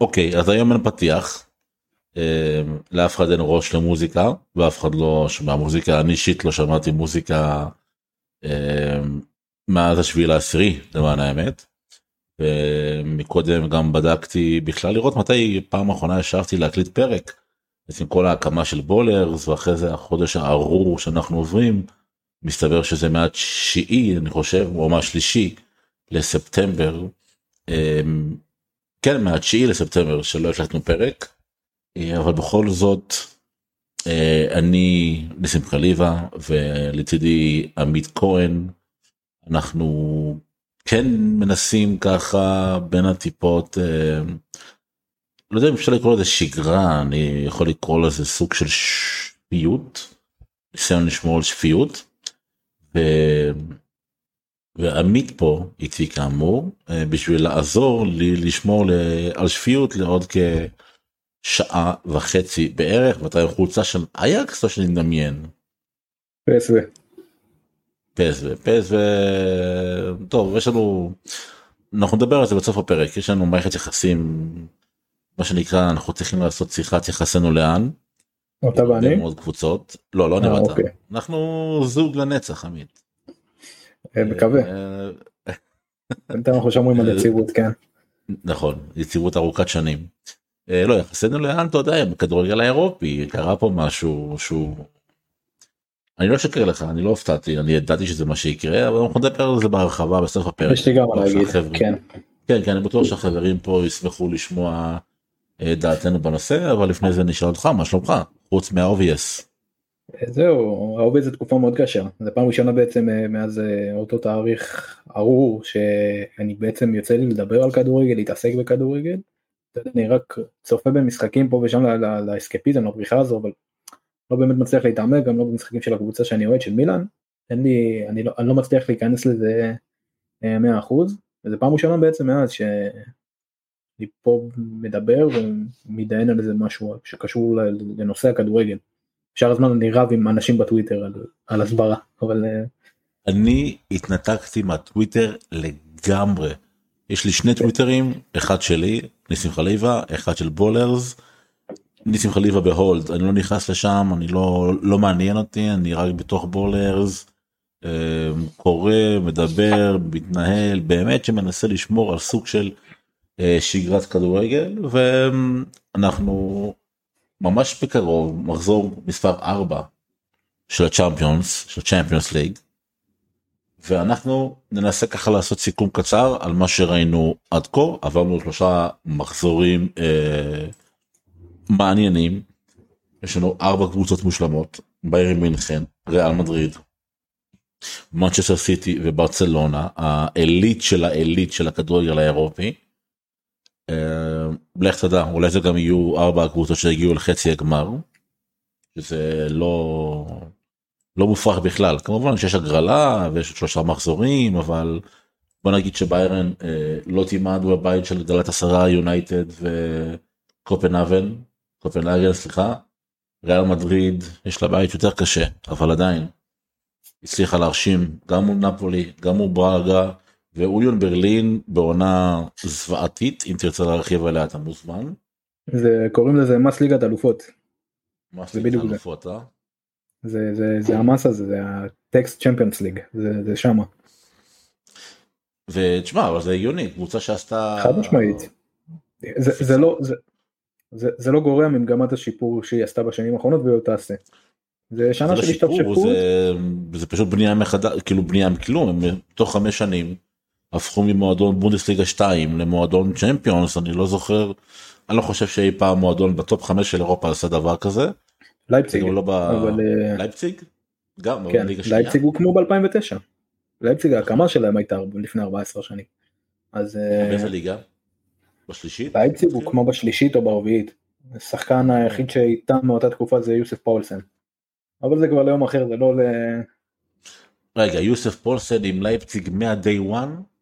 אוקיי אז היום אין פתיח. אה, לאף אחד אין ראש למוזיקה ואף אחד לא שומע מוזיקה אני אישית לא שמעתי מוזיקה אה, מאז השביעי לעשירי למען האמת. ומקודם גם בדקתי בכלל לראות מתי פעם אחרונה ישבתי להקליט פרק. עם כל ההקמה של בולרס ואחרי זה החודש הארור שאנחנו עוברים מסתבר שזה מהתשיעי אני חושב או מהשלישי לספטמבר. כן מהתשיעי לספטמבר שלא הקלטנו פרק אה, אבל בכל זאת אה, אני ניסים חליבה ולצידי עמית כהן אנחנו כן מנסים ככה בין הטיפות אה, לא יודע אם אפשר לקרוא לזה שגרה אני יכול לקרוא לזה סוג של שפיות ניסיון לשמור על שפיות. ו... ועמית פה איתי כאמור אה, בשביל לעזור לי לשמור על שפיות לעוד כשעה וחצי בערך ואתה עם חולצה של אייקס או שאני מדמיין. פסו. פסו פסו טוב יש לנו אנחנו נדבר על זה בסוף הפרק יש לנו מערכת יחסים מה שנקרא אנחנו צריכים לעשות שיחת יחסנו לאן. אתה ואני? מאוד קבוצות לא לא נראית אוקיי. אנחנו זוג לנצח עמית. אה, מקווה. אה, בינתיים אנחנו שומרים על יציבות כן. נכון יציבות ארוכת שנים. לא יחסנו לאן אתה יודע בכדורגל האירופי קרה פה משהו שהוא. אני לא אשקר לך אני לא הופתעתי אני ידעתי שזה מה שיקרה אבל אנחנו נדבר על זה בהרחבה בסוף הפרק. יש לי גם מה להגיד. כן. כן כן אני בטוח שהחברים פה ישמחו לשמוע אה, דעתנו בנושא אבל לפני זה נשאל אותך מה שלומך חוץ מה obvious. זהו ה obvious זה תקופה מאוד קשה זה פעם ראשונה בעצם אה, מאז אה, אותו תאריך ארור שאני בעצם יוצא לי לדבר על כדורגל להתעסק בכדורגל. אני רק צופה במשחקים פה ושם לאסקפיזם לבריחה הזו אבל לא באמת מצליח להתעמק גם לא במשחקים של הקבוצה שאני אוהד של מילאן. אין לי אני לא, אני לא מצליח להיכנס לזה 100% וזה פעם ראשונה בעצם מאז ש... אני פה מדבר ומתדיין על איזה משהו שקשור לנושא הכדורגל. אפשר הזמן אני רב עם אנשים בטוויטר על, על הסברה אבל אה, אני התנתקתי מהטוויטר לגמרי. יש לי שני טוויטרים אחד שלי ניסים חליבה אחד של בולרס. ניסים חליבה ב hold אני לא נכנס לשם אני לא לא מעניין אותי אני רק בתוך בולרס. אה, קורא מדבר מתנהל באמת שמנסה לשמור על סוג של אה, שגרת כדורגל ואנחנו ממש בקרוב מחזור מספר 4 של הצ'אמפיונס של צ'אמפיונס ליג. ואנחנו ננסה ככה לעשות סיכום קצר על מה שראינו עד כה עברנו שלושה מחזורים אה, מעניינים. יש לנו ארבע קבוצות מושלמות בעיר מינכן ריאל מדריד מנצ'סטר סיטי וברצלונה העילית של העילית של הכדורגל האירופי. אה, לך תדע אולי זה גם יהיו ארבע הקבוצות שהגיעו לחצי הגמר. שזה לא לא מופרך בכלל כמובן שיש הגרלה ויש שלושה מחזורים אבל בוא נגיד שביירן אה, לא תימד בבית של גדלת עשרה יונייטד וקופנהבן קופנהגן סליחה ריאל מדריד יש לה בית יותר קשה אבל עדיין הצליחה להרשים גם מול נפולי גם מול ברגה ואוליון ברלין בעונה זוועתית אם תרצה להרחיב עליה אתה מוזמן. זה קוראים לזה מס ליגת אלופות. מס ליגת אלופות אה? זה זה זה המס הזה זה הטקסט צ'מפיונס ליג זה זה שמה. ותשמע אבל זה הגיוני קבוצה שעשתה חד משמעית. זה, זה לא זה, זה, זה לא גורע ממגמת השיפור שהיא עשתה בשנים האחרונות והיא תעשה. זה שנה לא של השתפשפות. זה, זה פשוט בנייה מחדש כאילו בנייה מכלום תוך חמש שנים הפכו ממועדון בונדסליגה 2 למועדון צ'מפיונס אני לא זוכר אני לא חושב שאי פעם מועדון ב top 5 של אירופה עשה דבר כזה. לייפציג. לא ב... אבל... אה, לייפציג? גם כן, לייפציג הוקמו ב-2009. לייפציג ההקמה שלהם הייתה לפני 14 שנים. אז... אה, באיזה ליגה? בשלישית? לייפציג הוקמו בשלישית או ברביעית. השחקן היחיד שאיתם מאותה תקופה זה יוסף פאולסן. אבל זה כבר ליום אחר זה לא ל... רגע יוסף פולסן עם לייפציג מה-day one?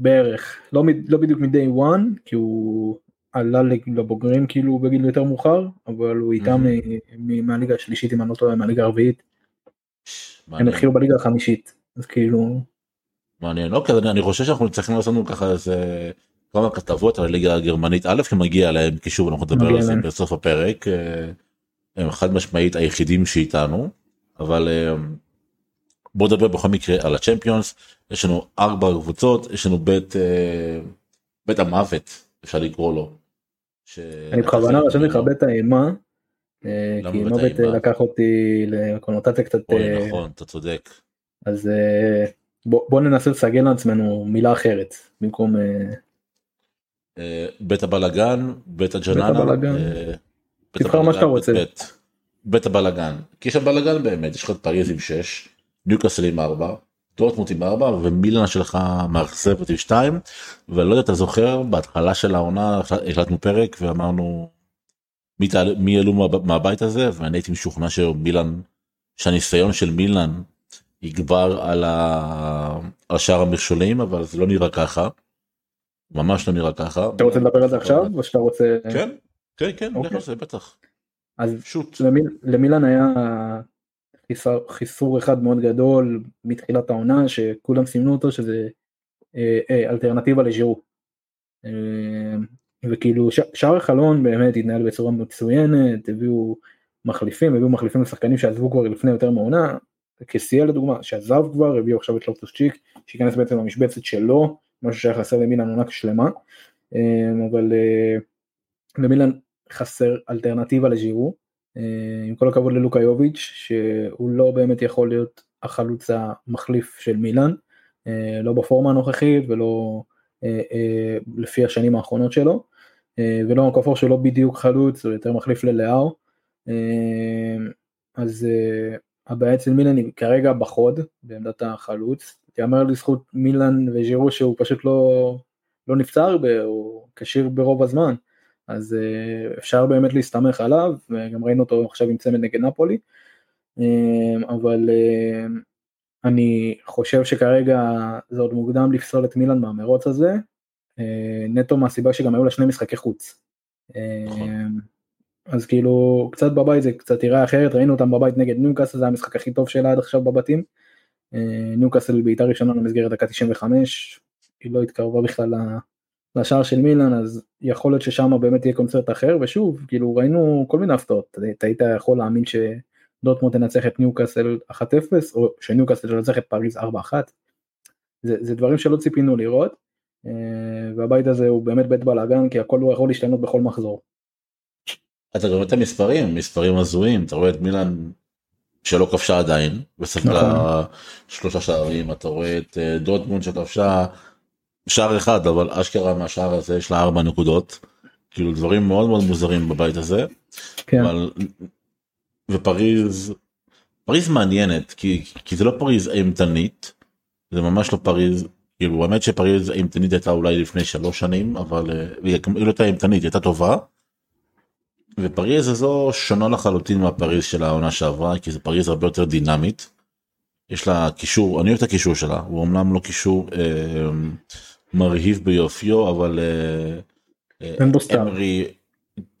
בערך לא, לא בדיוק מ-day one כי הוא עלה לבוגרים כאילו בגיל יותר מאוחר אבל הוא איתם mm-hmm. מהליגה השלישית אם אני לא טועה מהליגה הרביעית. הם התחילו בליגה החמישית אז כאילו. מעניין אוקיי אני חושב שאנחנו צריכים לעשות לנו ככה איזה כמה כתבות על הליגה הגרמנית א' כי מגיע להם קישור אנחנו נדבר על זה. בסוף הפרק אה, הם חד משמעית היחידים שאיתנו אבל אה, בוא נדבר בכל מקרה על הצ'מפיונס יש לנו ארבע קבוצות יש לנו בית אה, בית המוות אפשר לקרוא לו. ש- אני בכוונה רשמתי לך בית האימה. אה, כי מוות אה? לקח אותי לקונוטציה קצת אוי, נכון אתה צודק. אז בוא בוא ננסה לסגל לעצמנו מילה אחרת במקום בית הבלאגן בית הג'ננה. תבחר מה שאתה רוצה. בית הבלאגן כי יש שם בלאגן באמת יש לך את פריז עם 6 ניוקאסל עם 4 דורטמוט עם 4 ומילנה שלך מאכזבת עם 2 ולא יודע אתה זוכר בהתחלה של העונה החלטנו פרק ואמרנו מי, תעל, מי יעלו מה, מהבית הזה ואני הייתי משוכנע שמילן שהניסיון של מילן יגבר על, ה, על שאר המכשולים אבל זה לא נראה ככה. ממש לא נראה ככה. אתה רוצה לדבר על זה עכשיו או שאתה רוצה כן כן כן אוקיי. על זה, בטח. אז שוט. למיל, למילן היה חיסר, חיסור אחד מאוד גדול מתחילת העונה שכולם סימנו אותו שזה אה, אה, אלטרנטיבה לז'ירו. אה, וכאילו ש, שער החלון באמת התנהל בצורה מצוינת הביאו מחליפים הביאו מחליפים לשחקנים שעזבו כבר לפני יותר מעונה. קסיאל לדוגמה שעזב כבר הביאו עכשיו את לופטוס צ'יק שייכנס בעצם למשבצת שלו משהו שהיה חסר למילן עונה שלמה. אה, אבל אה, למילן חסר אלטרנטיבה לז'ירו. אה, עם כל הכבוד ללוקה יוביץ' שהוא לא באמת יכול להיות החלוץ המחליף של מילאן, אה, לא בפורמה הנוכחית ולא אה, לפי השנים האחרונות שלו, ולא הקופור שלו בדיוק חלוץ, הוא יותר מחליף ללאו. אז הבעיה אצל מילאן היא כרגע בחוד בעמדת החלוץ, יאמר לזכות מילאן וז'ירו שהוא פשוט לא, לא נפצע הרבה, הוא כשיר ברוב הזמן. אז uh, אפשר באמת להסתמך עליו, וגם ראינו אותו עכשיו עם צמד נגד נפולי, uh, אבל uh, אני חושב שכרגע זה עוד מוקדם לפסול את מילאן מהמרוץ הזה, נטו מהסיבה שגם היו לה שני משחקי חוץ. נכון. אז כאילו קצת בבית זה קצת יראה אחרת, ראינו אותם בבית נגד ניוקאסל, זה המשחק הכי טוב שלה עד עכשיו בבתים. ניוקאסל בעיטה ראשונה למסגרת דקה 95, היא לא התקרבה בכלל לשער של מילאן אז יכול להיות ששם באמת יהיה קונצרט אחר ושוב כאילו ראינו כל מיני הפתעות אתה היית יכול להאמין שדוטמונד תנצח את ניוקאסל 1-0 או שניוקאסל תנצח את פריז 4-1 זה, זה דברים שלא ציפינו לראות אה, והבית הזה הוא באמת בית בלאגן כי הכל הוא יכול להשתנות בכל מחזור. אתה רואה את המספרים מספרים הזויים אתה רואה את מילאן שלא כבשה עדיין וספגה נכון. שלושה שערים אתה רואה את אה, דורטמונד שכבשה שער אחד אבל אשכרה מהשער הזה יש לה ארבע נקודות כאילו דברים מאוד מאוד מוזרים בבית הזה כן. אבל ופריז פריז מעניינת כי כי זה לא פריז אימתנית זה ממש לא פריז כאילו האמת שפריז האימתנית הייתה אולי לפני שלוש שנים אבל אה, היא היא לא הייתה אימתנית היא הייתה טובה. ופריז הזו שונה לחלוטין מהפריז של העונה שעברה כי זה פריז הרבה יותר דינמית. יש לה קישור אני אוהב את הקישור שלה הוא אמנם לא קישור אה, מרהיב ביופיו אבל אה, אה, אין בו סטאר. אמרי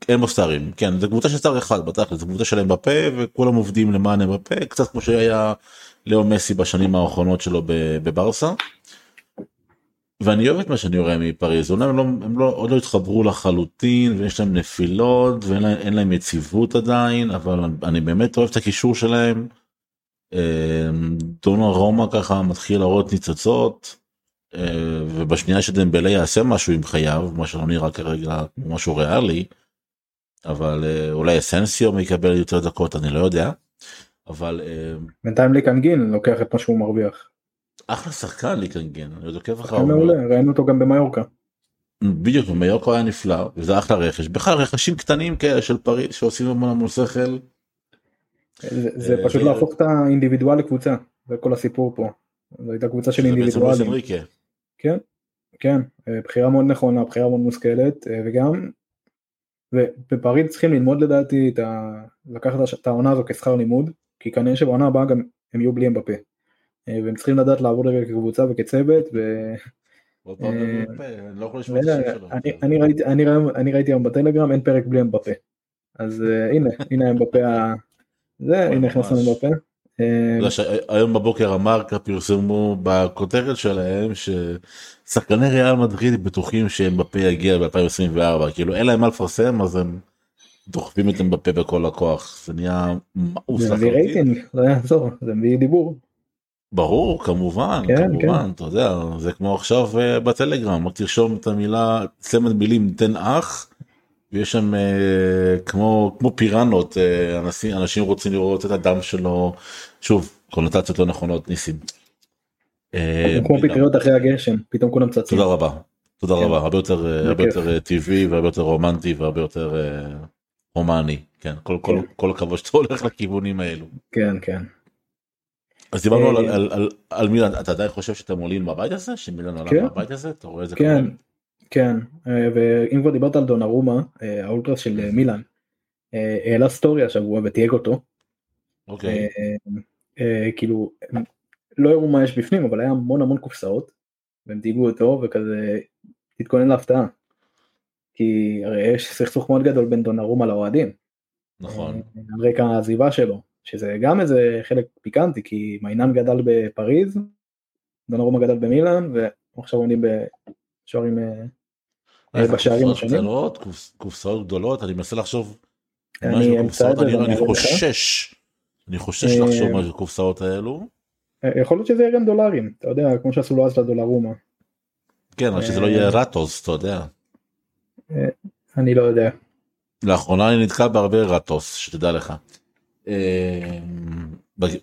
אין בו סטארים כן זה קבוצה של סטאר אחד בתכל'ס זה קבוצה שלהם בפה וכולם עובדים למען הם בפה קצת כמו שהיה לאו מסי בשנים האחרונות שלו בברסה. ואני אוהב את מה שאני רואה מפריז אומנם הם, לא, הם לא, עוד לא התחברו לחלוטין ויש להם נפילות ואין להם, להם יציבות עדיין אבל אני, באמת אוהב את הקישור שלהם. אה, דונה רומא ככה מתחיל להראות ניצוצות ובשנייה שדמבלה יעשה משהו עם חייו מה שלא נראה כרגע משהו ריאלי אבל אה, אולי אסנסיו יקבל יותר דקות אני לא יודע אבל אה, בינתיים ליקנגין לוקח את מה שהוא מרוויח. אחלה שחקן ליקנגן אני עוד עוקב אחריו. מעולה ראינו אותו גם במיורקה. בדיוק ומיוקו היה נפלא וזה אחלה רכש בכלל רכשים קטנים כאלה של פריז שעושים המון המון שכל. זה, זה אה, פשוט להפוך את האינדיבידואל לקבוצה זה כל הסיפור פה. זו הייתה קבוצה של אינדיבידואלים. כן, כן, אה, בחירה מאוד נכונה, בחירה מאוד מושכלת, אה, וגם, ובפריז צריכים ללמוד לדעתי את ה... לקחת את העונה הזו כשכר לימוד, כי כנראה שבעונה הבאה גם הם יהיו בלי אמבפה. אה, והם צריכים לדעת לעבוד רגע כקבוצה וכצוות, ו... אני ראיתי, היום בטלגרם אין פרק בלי אמבפה. אז הנה, הנה אמבפה. זה, הנה. הכנסנו אמבפה. היום בבוקר המרקה פרסמו בכותרת שלהם ששחקני ריאל מדריד בטוחים שהם בפה יגיע ב-2024 כאילו אין להם מה לפרסם אז הם דוחפים את בפה בכל הכוח זה נהיה מאוס זה מביא רייטינג לא יעזור זה מביא דיבור. ברור כמובן כן, כמובן כן. אתה יודע זה כמו עכשיו uh, בטלגרם רק תרשום את המילה צמד מילים תן אח ויש שם uh, כמו כמו פיראנות אנשים אנשים רוצים לראות את הדם שלו שוב קונוטציות לא נכונות ניסים. כמו פטריות אחרי הגשם פתאום כולם צצים. תודה רבה תודה רבה הרבה יותר הרבה יותר טבעי והרבה יותר רומנטי והרבה יותר הומני כן כל כל כן. כל הכבוד שאתה הולך לכיוונים האלו. כן כן. אז דיברנו על, על, על, על מילן, אתה עדיין חושב שאתם עולים בבית הזה? שמילן עולה כן. בבית הזה? אתה רואה את זה כן? כן, ואם כבר דיברת על דונרומה, האולטרס של מילן, העלה סטורי השבוע ותייג אותו. אוקיי. כאילו, לא הראו מה יש בפנים, אבל היה המון המון קופסאות, והם תייגו אותו, וכזה, תתכונן להפתעה. כי הרי יש סכסוך מאוד גדול בין דונרומה לאוהדים. נכון. על רקע העזיבה שלו. שזה גם איזה חלק פיקנטי כי מיינן גדל בפריז, דונרומה גדל במילאן ועכשיו עומדים בשוערים אה, אה, בשערים השונים. קופסאות גדולות אני מנסה לחשוב. אני אמצא את זה אני חושש אני חושש אה, לחשוב מה זה קופסאות האלו. יכול להיות שזה ירם דולרים אתה יודע כמו שעשו לו אז לדולרומה. כן אבל שזה לא יהיה רטוס אתה יודע. אני לא יודע. לאחרונה אני נתקע בהרבה רטוס שתדע לך. אה,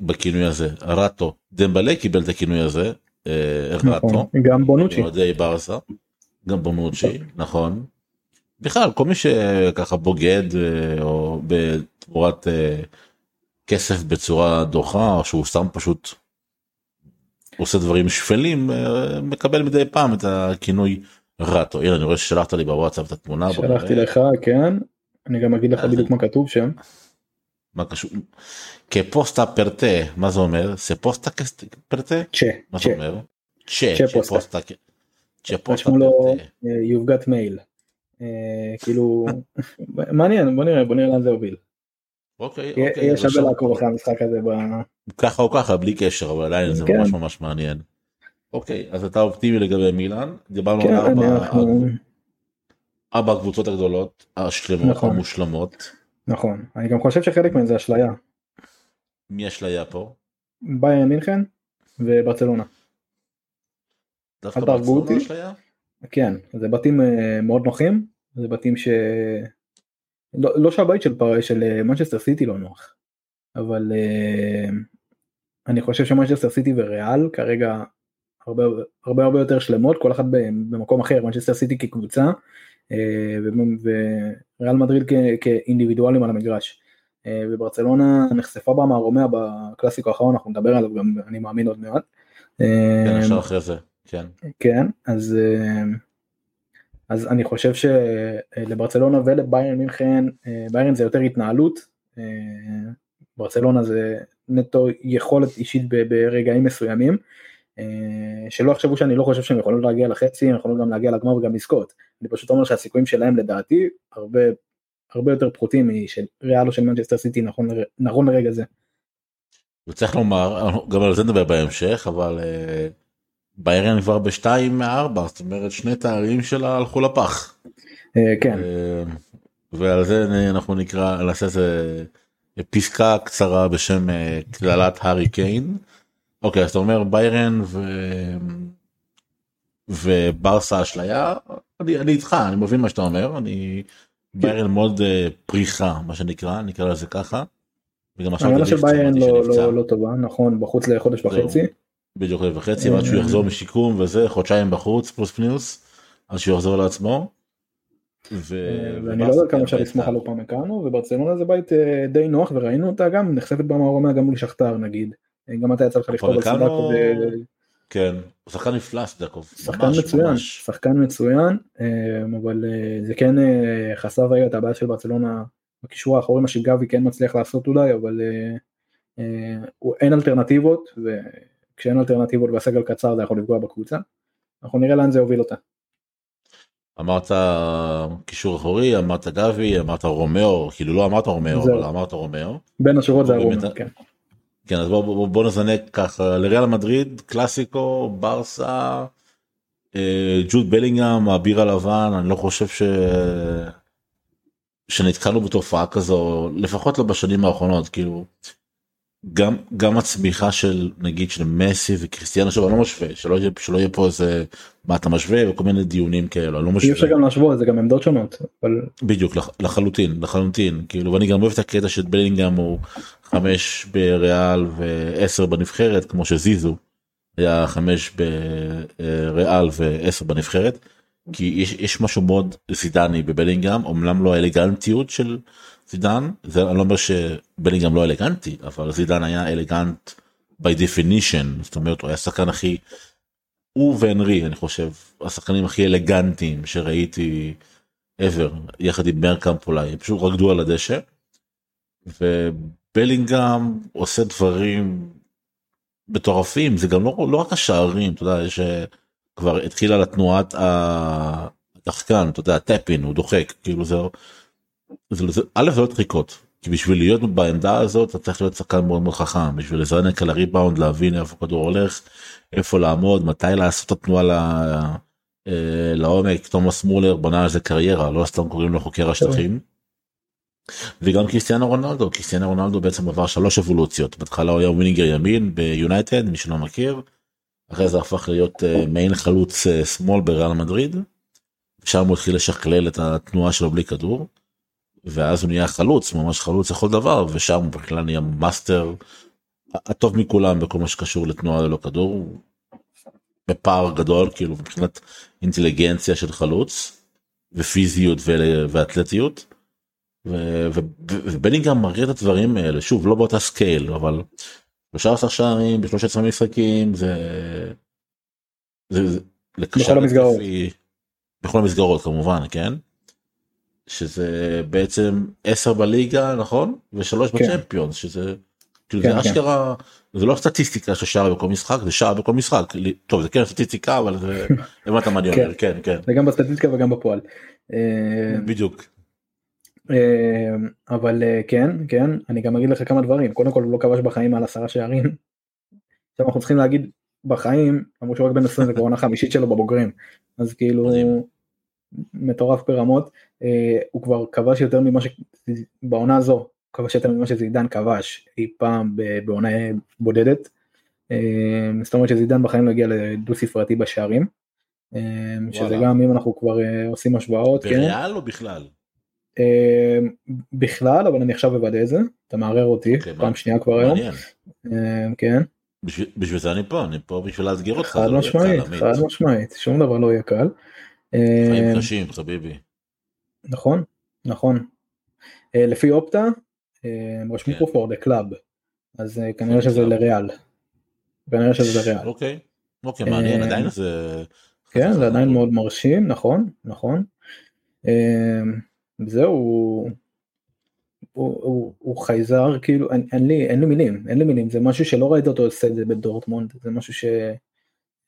בכינוי הזה רטו דמבלה קיבל את הכינוי הזה אה, רטו נכון, גם בונוצ'י ברסה גם בונוצ'י נכון בכלל כל מי שככה בוגד אה, או בתמורת כסף בצורה דוחה או שהוא סתם פשוט עושה דברים שפלים מקבל מדי פעם את הכינוי רטו הנה אני רואה ששלחת לי בוואטסאפ את התמונה שלחתי לך כן אני גם אגיד לך בדיוק מה כתוב שם. מה קשור? כפוסטה פרטה, מה זה אומר? זה פוסטה פרטה? צ'ה. מה זה אומר? צ'ה. צ'ה פוסטה פרטה. You've got mail. כאילו, מעניין, בוא נראה, בוא נראה לאן זה הוביל. אוקיי, אוקיי. יהיה שווה לעקוב אחרי המשחק הזה. ככה או ככה, בלי קשר, אבל עדיין זה כן. ממש ממש מעניין. אוקיי, אז אתה אופטימי לגבי מילאן, דיברנו על כן, ארבע הקבוצות הגדולות, השלמות, נכון. המושלמות. נכון, אני גם חושב שחלק מזה אשליה. מי אשליה פה? ביירן מינכן וברצלונה. דווקא ברצלונה אשליה? כן, זה בתים אה, מאוד נוחים, זה בתים ש... לא, לא שהבית של, פר... של מנצ'סטר סיטי לא נוח, אבל uh, אני חושב שמנצ'סטר סיטי וריאל כרגע הרבה הרבה הרבה יותר שלמות, כל אחת במקום אחר, מנצ'סטר סיטי כקבוצה אה, וריאל מדריד כאינדיבידואלים על המגרש. אה, וברצלונה נחשפה במערומיה בקלאסיקו האחרון, אנחנו נדבר עליו גם אני מאמין עוד מעט. כן, אפשר אחרי זה, כן. כן, אז, אה, אז אני חושב שלברצלונה ולביירן מינכן, ביירן זה יותר התנהלות, ברצלונה זה נטו יכולת אישית ברגעים מסוימים. אה, שלא יחשבו שאני לא חושב שהם יכולים להגיע לחצי, הם יכולים גם להגיע לגמר וגם לזכות. אני פשוט אומר שהסיכויים שלהם לדעתי הרבה הרבה יותר פחותים משל ריאל או של מנצ'סטר סיטי נכון, נכון לרגע זה. וצריך לומר, גם על זה נדבר בהמשך, אבל uh, ביירן כבר בשתיים מארבע, זאת אומרת שני תארים שלה הלכו לפח. Uh, כן. Uh, ועל זה אנחנו נקרא, נעשה איזה פסקה קצרה בשם קללת הארי קיין. אוקיי אז אתה אומר ביירן ו... וברסה אשליה אני, אני איתך אני מבין מה שאתה אומר אני ביירן מאוד פריחה מה שנקרא נקרא לזה ככה. עכשיו של ביירן לא, לא, לא טובה נכון בחוץ לחודש וחצי. בדיוק חודש וחצי עד שהוא יחזור משיקום וזה חודשיים בחוץ פלוס פלוס אז שהוא יחזור לעצמו. ואני לא יודע כמה אפשר לסמוך על אופמקאנו וברצלונה זה בית אה, די נוח וראינו אותה גם נחשפת במערומיה גם מול שכתר נגיד גם אתה יצא לך לכתוב על סדקו. כן, הוא שחקן נפלא סדקוב. שחקן מצוין, שחקן מצוין, אבל אה, זה כן אה, חשף רגע את הבעיה של ברצלונה בקישור האחורי, מה שגבי כן מצליח לעשות אולי, אבל אה, אין אלטרנטיבות, וכשאין אלטרנטיבות והסגל קצר זה יכול לפגוע בקבוצה. אנחנו נראה לאן זה יוביל אותה. אמרת קישור אחורי, אמרת גבי, אמרת רומאו, כאילו לא אמרת רומאו, אבל אמרת רומאו. בין השורות זה הרומאו, כן. כן אז בוא, בוא, בוא נזנק ככה לריאל מדריד קלאסיקו ברסה אה, ג'וד בלינגהם האביר הלבן אני לא חושב ש... שנתקלנו בתופעה כזו לפחות לא בשנים האחרונות כאילו גם גם הצמיחה של נגיד של מסי וקריסטיאנו עכשיו אני לא משווה שלא שלא יהיה פה איזה מה אתה משווה וכל מיני דיונים כאלו לא אי משווה. אפשר גם להשוות זה גם עמדות שונות אבל בדיוק לח- לחלוטין לחלוטין כאילו ואני גם אוהב את הקטע של בלינגהם הוא חמש בריאל ועשר בנבחרת כמו שזיזו היה חמש בריאל ועשר בנבחרת כי יש, יש משהו מאוד זידני בבלינגהם אמנם לא האלגנטיות של זידן זה אני לא אומר שבלינגהם לא אלגנטי אבל זידן היה אלגנט by definition זאת אומרת הוא היה השחקן הכי הוא והנרי אני חושב השחקנים הכי אלגנטיים שראיתי ever יחד עם מרקאמפ אולי הם פשוט רקדו על הדשא. ובלינגהם עושה דברים מטורפים זה גם לא, לא רק השערים אתה יודע יש אה, התחילה לתנועת השחקן אתה יודע tap-in הוא דוחק כאילו זה א' זה לא דחיקות כי בשביל להיות בעמדה הזאת אתה צריך להיות שחקן מאוד מאוד חכם בשביל לזנק על הריבאונד להבין איפה הכדור הולך איפה לעמוד מתי לעשות את התנועה ל... אה, לעומק תומאס מולר בנה על זה קריירה לא סתם קוראים לו חוקר השטחים. וגם קריסטיאנו רונלדו קריסטיאנו רונלדו בעצם עבר שלוש אבולוציות בהתחלה הוא היה winger ימין ביונייטד מי שלא מכיר. אחרי זה הפך להיות אה, מעין חלוץ אה, שמאל בריאל מדריד. שם הוא התחיל לשכלל את התנועה שלו בלי כדור. ואז הוא נהיה חלוץ ממש חלוץ לכל דבר ושם הוא בכלל נהיה מאסטר הטוב מכולם בכל מה שקשור לתנועה ללא כדור. בפער גדול כאילו מבחינת אינטליגנציה של חלוץ ופיזיות ואתלטיות. ובלינגהם מראה את הדברים האלה שוב לא באותה scale אבל 13 שערים ב-13 משחקים זה. זה, זה בכל המסגרות. התקפי- בכל המסגרות כמובן כן. שזה בעצם 10 בליגה נכון ושלוש כן. בצ'מפיונס שזה. כאילו כן, זה כן. אשכרה זה לא סטטיסטיקה של שער בכל משחק זה שער בכל משחק טוב זה כן סטטיסטיקה אבל זה הבנת מה אני אומר כן כן זה גם בסטטיסטיקה וגם בפועל. אה, בדיוק אה, אבל אה, כן כן אני גם אגיד לך כמה דברים קודם כל הוא לא כבש בחיים מעל עשרה שערים. עכשיו אנחנו צריכים להגיד בחיים למרות שהוא רק בן 20 זה כבר עונה חמישית שלו בבוגרים אז כאילו. מטורף ברמות הוא כבר כבש יותר ממה שבעונה הזו הוא כבש יותר ממה שזידן כבש אי פעם בעונה בודדת. אה, זאת אומרת שזידן בחיים לא הגיע לדו ספרתי בשערים. אה, שזה. גם אם אנחנו כבר אה, עושים השוואות כן. בריאל או בכלל אה, בכלל אבל אני עכשיו אוודא את זה אתה מערער אותי אוקיי, פעם מה- שנייה כבר היום. אה, כן בשביל זה אני פה אני פה בשביל לאתגר אותך חד לא משמעית. חד משמעית שום דבר לא יהיה קל. אה, חיים קשים חביבי נכון נכון אה, לפי אופטה אה, הם רשמו כן. פה for the club אז אה, כנראה שזה club. לריאל. כנראה שזה לריאל. אוקיי אוקיי מעניין אה, עדיין זה כן זה עדיין מאוד מרשים נכון נכון. אה, זהו הוא, הוא, הוא, הוא חייזר כאילו אין, אין לי אין לי מילים אין לי מילים זה משהו שלא ראית אותו עושה את זה בדורטמונד זה משהו ש...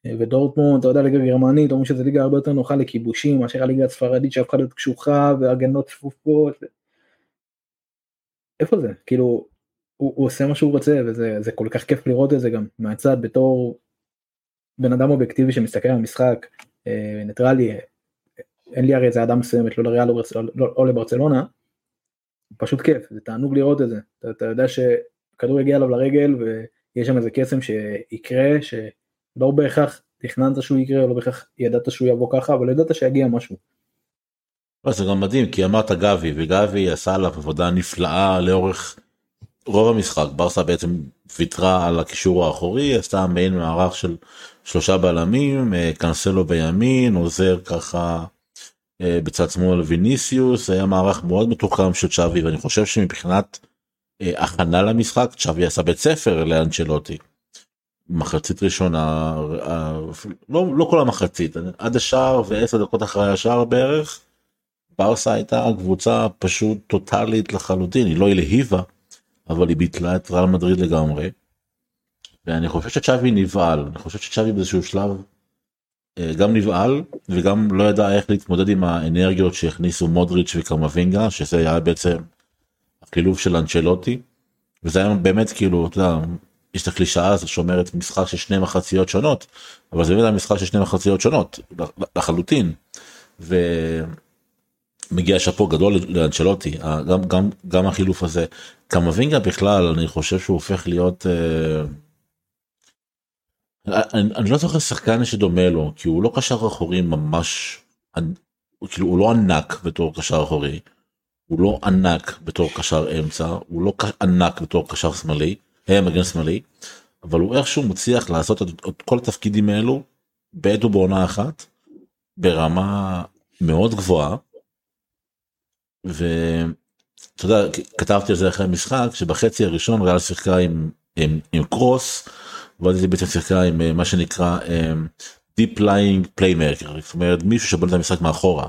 ודורטמונד אתה יודע ליגה גרמנית אומרים שזה ליגה הרבה יותר נוחה לכיבושים מאשר הליגה הספרדית שהפכה להיות קשוחה והגנות צפופות. איפה זה כאילו הוא, הוא עושה מה שהוא רוצה וזה זה כל כך כיף לראות את זה גם מהצד בתור בן אדם אובייקטיבי שמסתכל על המשחק אה, ניטרלי אין לי הרי איזה אדם מסוימת לא לריאל או. לא, לברצלונה. פשוט כיף זה תענוג לראות את זה אתה, אתה יודע שכדור יגיע אליו לרגל ויש שם איזה קסם שיקרה שלא בהכרח תכננת שהוא יקרה לא בהכרח ידעת שהוא יבוא ככה אבל ידעת שיגיע משהו. לא, זה גם מדהים כי אמרת גבי וגבי עשה עליו עבודה נפלאה לאורך רוב המשחק ברסה בעצם ויתרה על הקישור האחורי עשתה מעין מערך של שלושה בלמים אה, קנסלו בימין עוזר ככה אה, בצד שמאל ויניסיוס היה מערך מאוד מתוחכם של צ'אבי ואני חושב שמבחינת אה, הכנה למשחק צ'אבי עשה בית ספר לאנצ'לוטי. מחצית ראשונה לא לא כל המחצית עד השער ועשר דקות אחרי השער בערך. ברסה הייתה קבוצה פשוט טוטאלית לחלוטין היא לא הלהיבה אבל היא ביטלה את ריאל מדריד לגמרי. ואני חושב שצ'אבי נבהל אני חושב שצ'אבי באיזשהו שלב אה, גם נבהל וגם לא ידע איך להתמודד עם האנרגיות שהכניסו מודריץ' וקרמבינגה שזה היה בעצם החילוף של אנצ'לוטי. וזה היה באמת כאילו אתה יודע יש את הקלישאה הזאת שאומרת משחק של שני מחציות שונות אבל זה באמת משחק של שני מחציות שונות לחלוטין. ומגיע שאפו גדול לאנצ'לוטי גם גם גם החילוף הזה קמבינגה בכלל אני חושב שהוא הופך להיות. אה, אני, אני לא זוכר שחקן שדומה לו כי הוא לא קשר אחורי ממש כאילו הוא לא ענק בתור קשר אחורי. הוא לא ענק בתור קשר אמצע הוא לא ענק בתור קשר שמאלי היה מגן שמאלי אבל הוא איכשהו מצליח לעשות את, את כל התפקידים האלו בעת ובעונה אחת ברמה מאוד גבוהה. ואתה יודע כתבתי על זה אחרי המשחק שבחצי הראשון ריאל שיחקה עם, עם, עם קרוס ואז היא בעצם שיחקה עם אה, מה שנקרא deep lying playmaker זאת אומרת מישהו שבונה את המשחק מאחורה.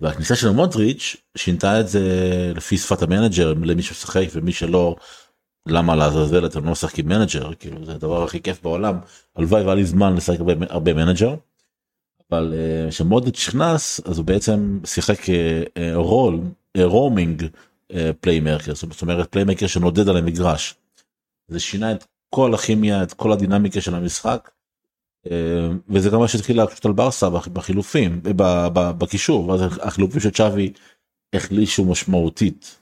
והכניסה של מודריץ' שינתה את זה לפי שפת המנג'ר למי ששחק ומי שלא למה לעזאזל אתם לא משחקים מנג'ר כאילו זה הדבר הכי כיף בעולם הלוואי והיה לי זמן לשחק הרבה, הרבה מנג'ר. אבל כשמודריץ' uh, נכנס אז הוא בעצם שיחק role roaming playmaker זאת אומרת playmaker שנודד על המגרש. זה שינה את כל הכימיה את כל הדינמיקה של המשחק אה, וזה גם מה שהתחיל להקשות על ברסה בחילופים בקישור החילופים של צ'אבי החלישו משמעותית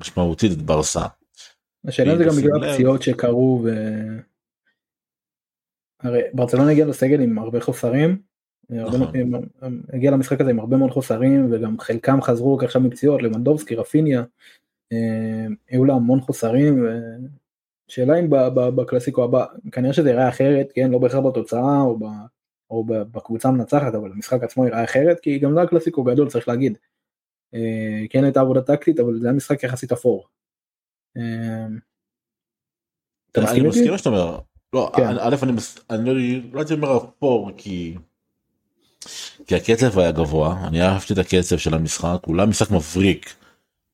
משמעותית את ברסה. השאלה זה גם בגלל הפציעות שקרו ו... הרי ברצלונה הגיעה לסגל עם הרבה חוסרים. נכון. הגיע למשחק הזה עם הרבה מאוד חוסרים וגם חלקם חזרו עכשיו מפציעות לבנדובסקי רפיניה. אה, היו לה המון חוסרים שאלה אם בקלאסיקו הבא, כנראה שזה יראה אחרת, כן, לא בהכרח בתוצאה או, ב, או בקבוצה המנצחת, אבל המשחק עצמו יראה אחרת, כי גם זה הקלאסיקו גדול, צריך להגיד. אה, כן הייתה עבודה טקטית, אבל זה היה משחק יחסית אפור. אה, אני מסכים מה שאתה אומר. לא, כן. א' אני אני לא הייתי אומר אפור כי כי הקצב היה גבוה אני אהבתי את הקצב של המשחק אולי משחק מבריק.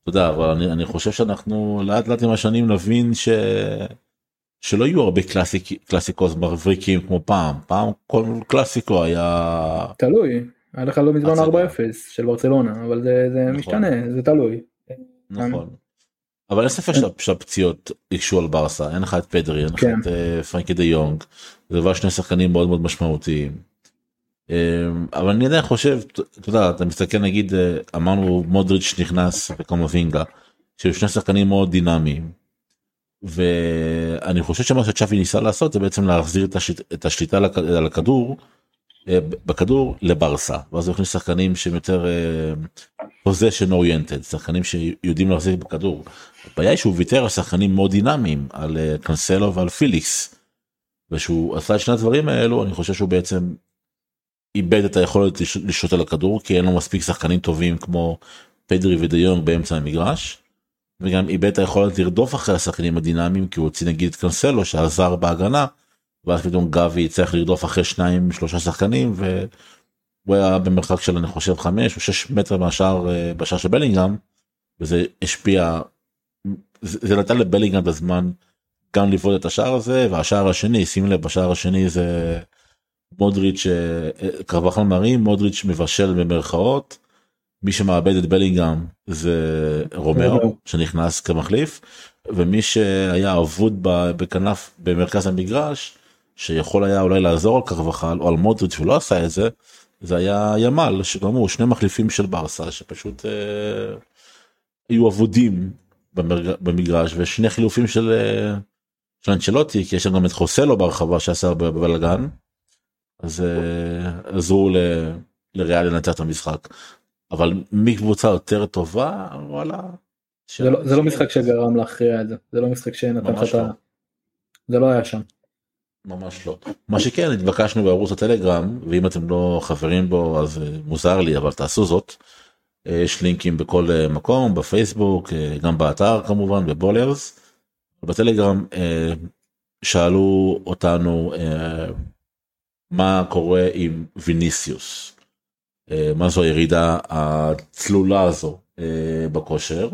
אתה יודע, אבל אני, אני חושב שאנחנו לאט לאט עם השנים נבין ש... שלא יהיו הרבה קלאסיק, קלאסיקות מבריקים כמו פעם פעם כל קלאסיקו היה תלוי היה לך לא מזמן 4-0 של ברצלונה אבל זה, זה נכון. משתנה זה תלוי. נכון. אבל אין ספק שהפציעות הקשו על ברסה אין לך את פדרי אין לך כן. את אה, פרנקי דה יונג זה כבר שני שחקנים מאוד מאוד משמעותיים. אמ, אבל אני עדיין חושב אתה יודע אתה מסתכל נגיד אה, אמרנו מודריץ' נכנס וקומבינגה שהיו שני שחקנים מאוד דינמיים. ואני חושב שמה שצ'אפי ניסה לעשות זה בעצם להחזיר את השליטה על הכדור בכדור לברסה ואז הוא הכניס שחקנים שהם יותר פוזיישן uh, אוריינטד שחקנים שיודעים להחזיר בכדור. הבעיה היא שהוא ויתר על שחקנים מאוד דינמיים על uh, קנסלו ועל פיליקס. ושהוא עשה את שני הדברים האלו אני חושב שהוא בעצם איבד את היכולת לשלוט על הכדור כי אין לו מספיק שחקנים טובים כמו פדרי ודיונג באמצע המגרש. וגם איבד את היכולת לרדוף אחרי השחקנים הדינמיים כי הוא הוציא נגיד את קנסלו שעזר בהגנה. ואז פתאום גבי צריך לרדוף אחרי שניים שלושה שחקנים והוא היה במרחק של אני חושב חמש או שש מטר מהשאר אה, בשער של בלינגהם. וזה השפיע זה, זה נתן לבלינגהם בזמן גם לבעוט את השער הזה והשער השני שים לב בשער השני זה מודריץ' אה, אה, קרבחל מרים מודריץ' מבשל במרכאות מי שמאבד את בלינגהם זה רומרו שנכנס כמחליף ומי שהיה אבוד בכנף במרכז המגרש שיכול היה אולי לעזור על קרבחל או על מודריץ' ולא עשה את זה זה היה ימל שגם הוא שני מחליפים של ברסה שפשוט אה, היו אבודים במרג... במגרש ושני חילופים של, אה, של אנצ'לוטי כי יש לנו גם את חוסלו ברחבה שעשה בבלאגן. אז אה, עזרו לריאל לנצח את המשחק. אבל מקבוצה יותר טובה וואלה. זה לא, זה לא משחק שגרם להכריע את זה זה לא משחק שנתן לך את ה... לא. זה לא היה שם. ממש לא. מה שכן התבקשנו בערוץ הטלגרם ואם אתם לא חברים בו אז אה, מוזר לי אבל תעשו זאת. אה, יש לינקים בכל מקום בפייסבוק גם באתר כמובן בבולרס. בטלגרם שאלו אותנו מה קורה עם ויניסיוס. אה, מה זו הירידה הצלולה הזו אה, בכושר.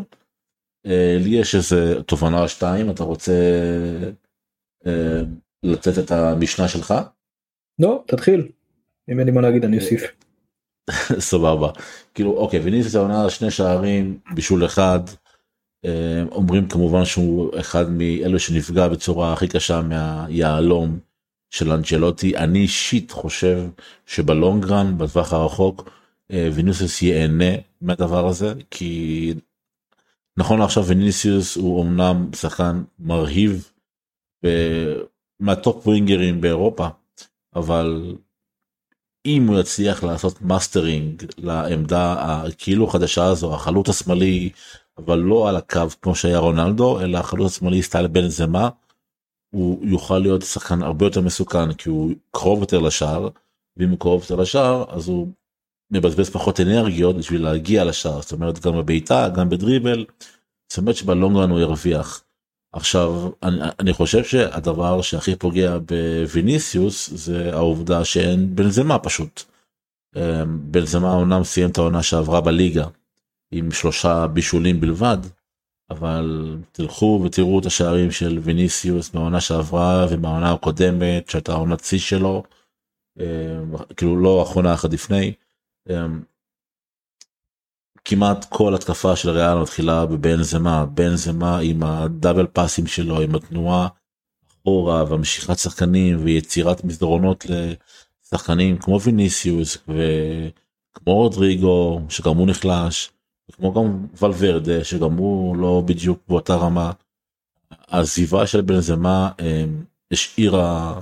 אה, לי יש איזה תובנה שתיים אתה רוצה לתת את המשנה שלך? לא תתחיל. אם אין לי מה להגיד אני אוסיף. סבבה כאילו אוקיי ויניסיוס העונה שני שערים בישול אחד אה, אומרים כמובן שהוא אחד מאלו שנפגע בצורה הכי קשה מהיהלום של אנצ'לוטי אני אישית חושב שב long run בטווח הרחוק אה, ויניסיוס ייהנה מהדבר הזה כי נכון לעכשיו ויניסיוס הוא אמנם שחקן מרהיב מה top ווינגרים באירופה אבל אם הוא יצליח לעשות מאסטרינג לעמדה הכאילו חדשה הזו החלוץ השמאלי אבל לא על הקו כמו שהיה רונלדו אלא החלוץ השמאלי סטייל בנזמה. הוא יוכל להיות שחקן הרבה יותר מסוכן כי הוא קרוב יותר לשער ואם הוא קרוב יותר לשער אז הוא מבזבז פחות אנרגיות בשביל להגיע לשער זאת אומרת גם בבעיטה גם בדריבל. זאת אומרת שבלונגרן הוא ירוויח. עכשיו אני, אני חושב שהדבר שהכי פוגע בוויניסיוס זה העובדה שאין בנזמה פשוט. אמ, בנזמה אומנם סיים את העונה שעברה בליגה עם שלושה בישולים בלבד אבל תלכו ותראו את השערים של ויניסיוס בעונה שעברה ובעונה הקודמת שהייתה עונת שיא שלו אמ, כאילו לא האחרונה אחת לפני. כמעט כל התקפה של ריאל מתחילה בבנזמה בנזמה עם הדאבל פאסים שלו עם התנועה אחורה והמשיכת שחקנים ויצירת מסדרונות לשחקנים כמו ויניסיוס וכמו רודריגו שגם הוא נחלש כמו גם ולוורדה שגם הוא לא בדיוק באותה רמה. העזיבה של בנזמה אה, השאירה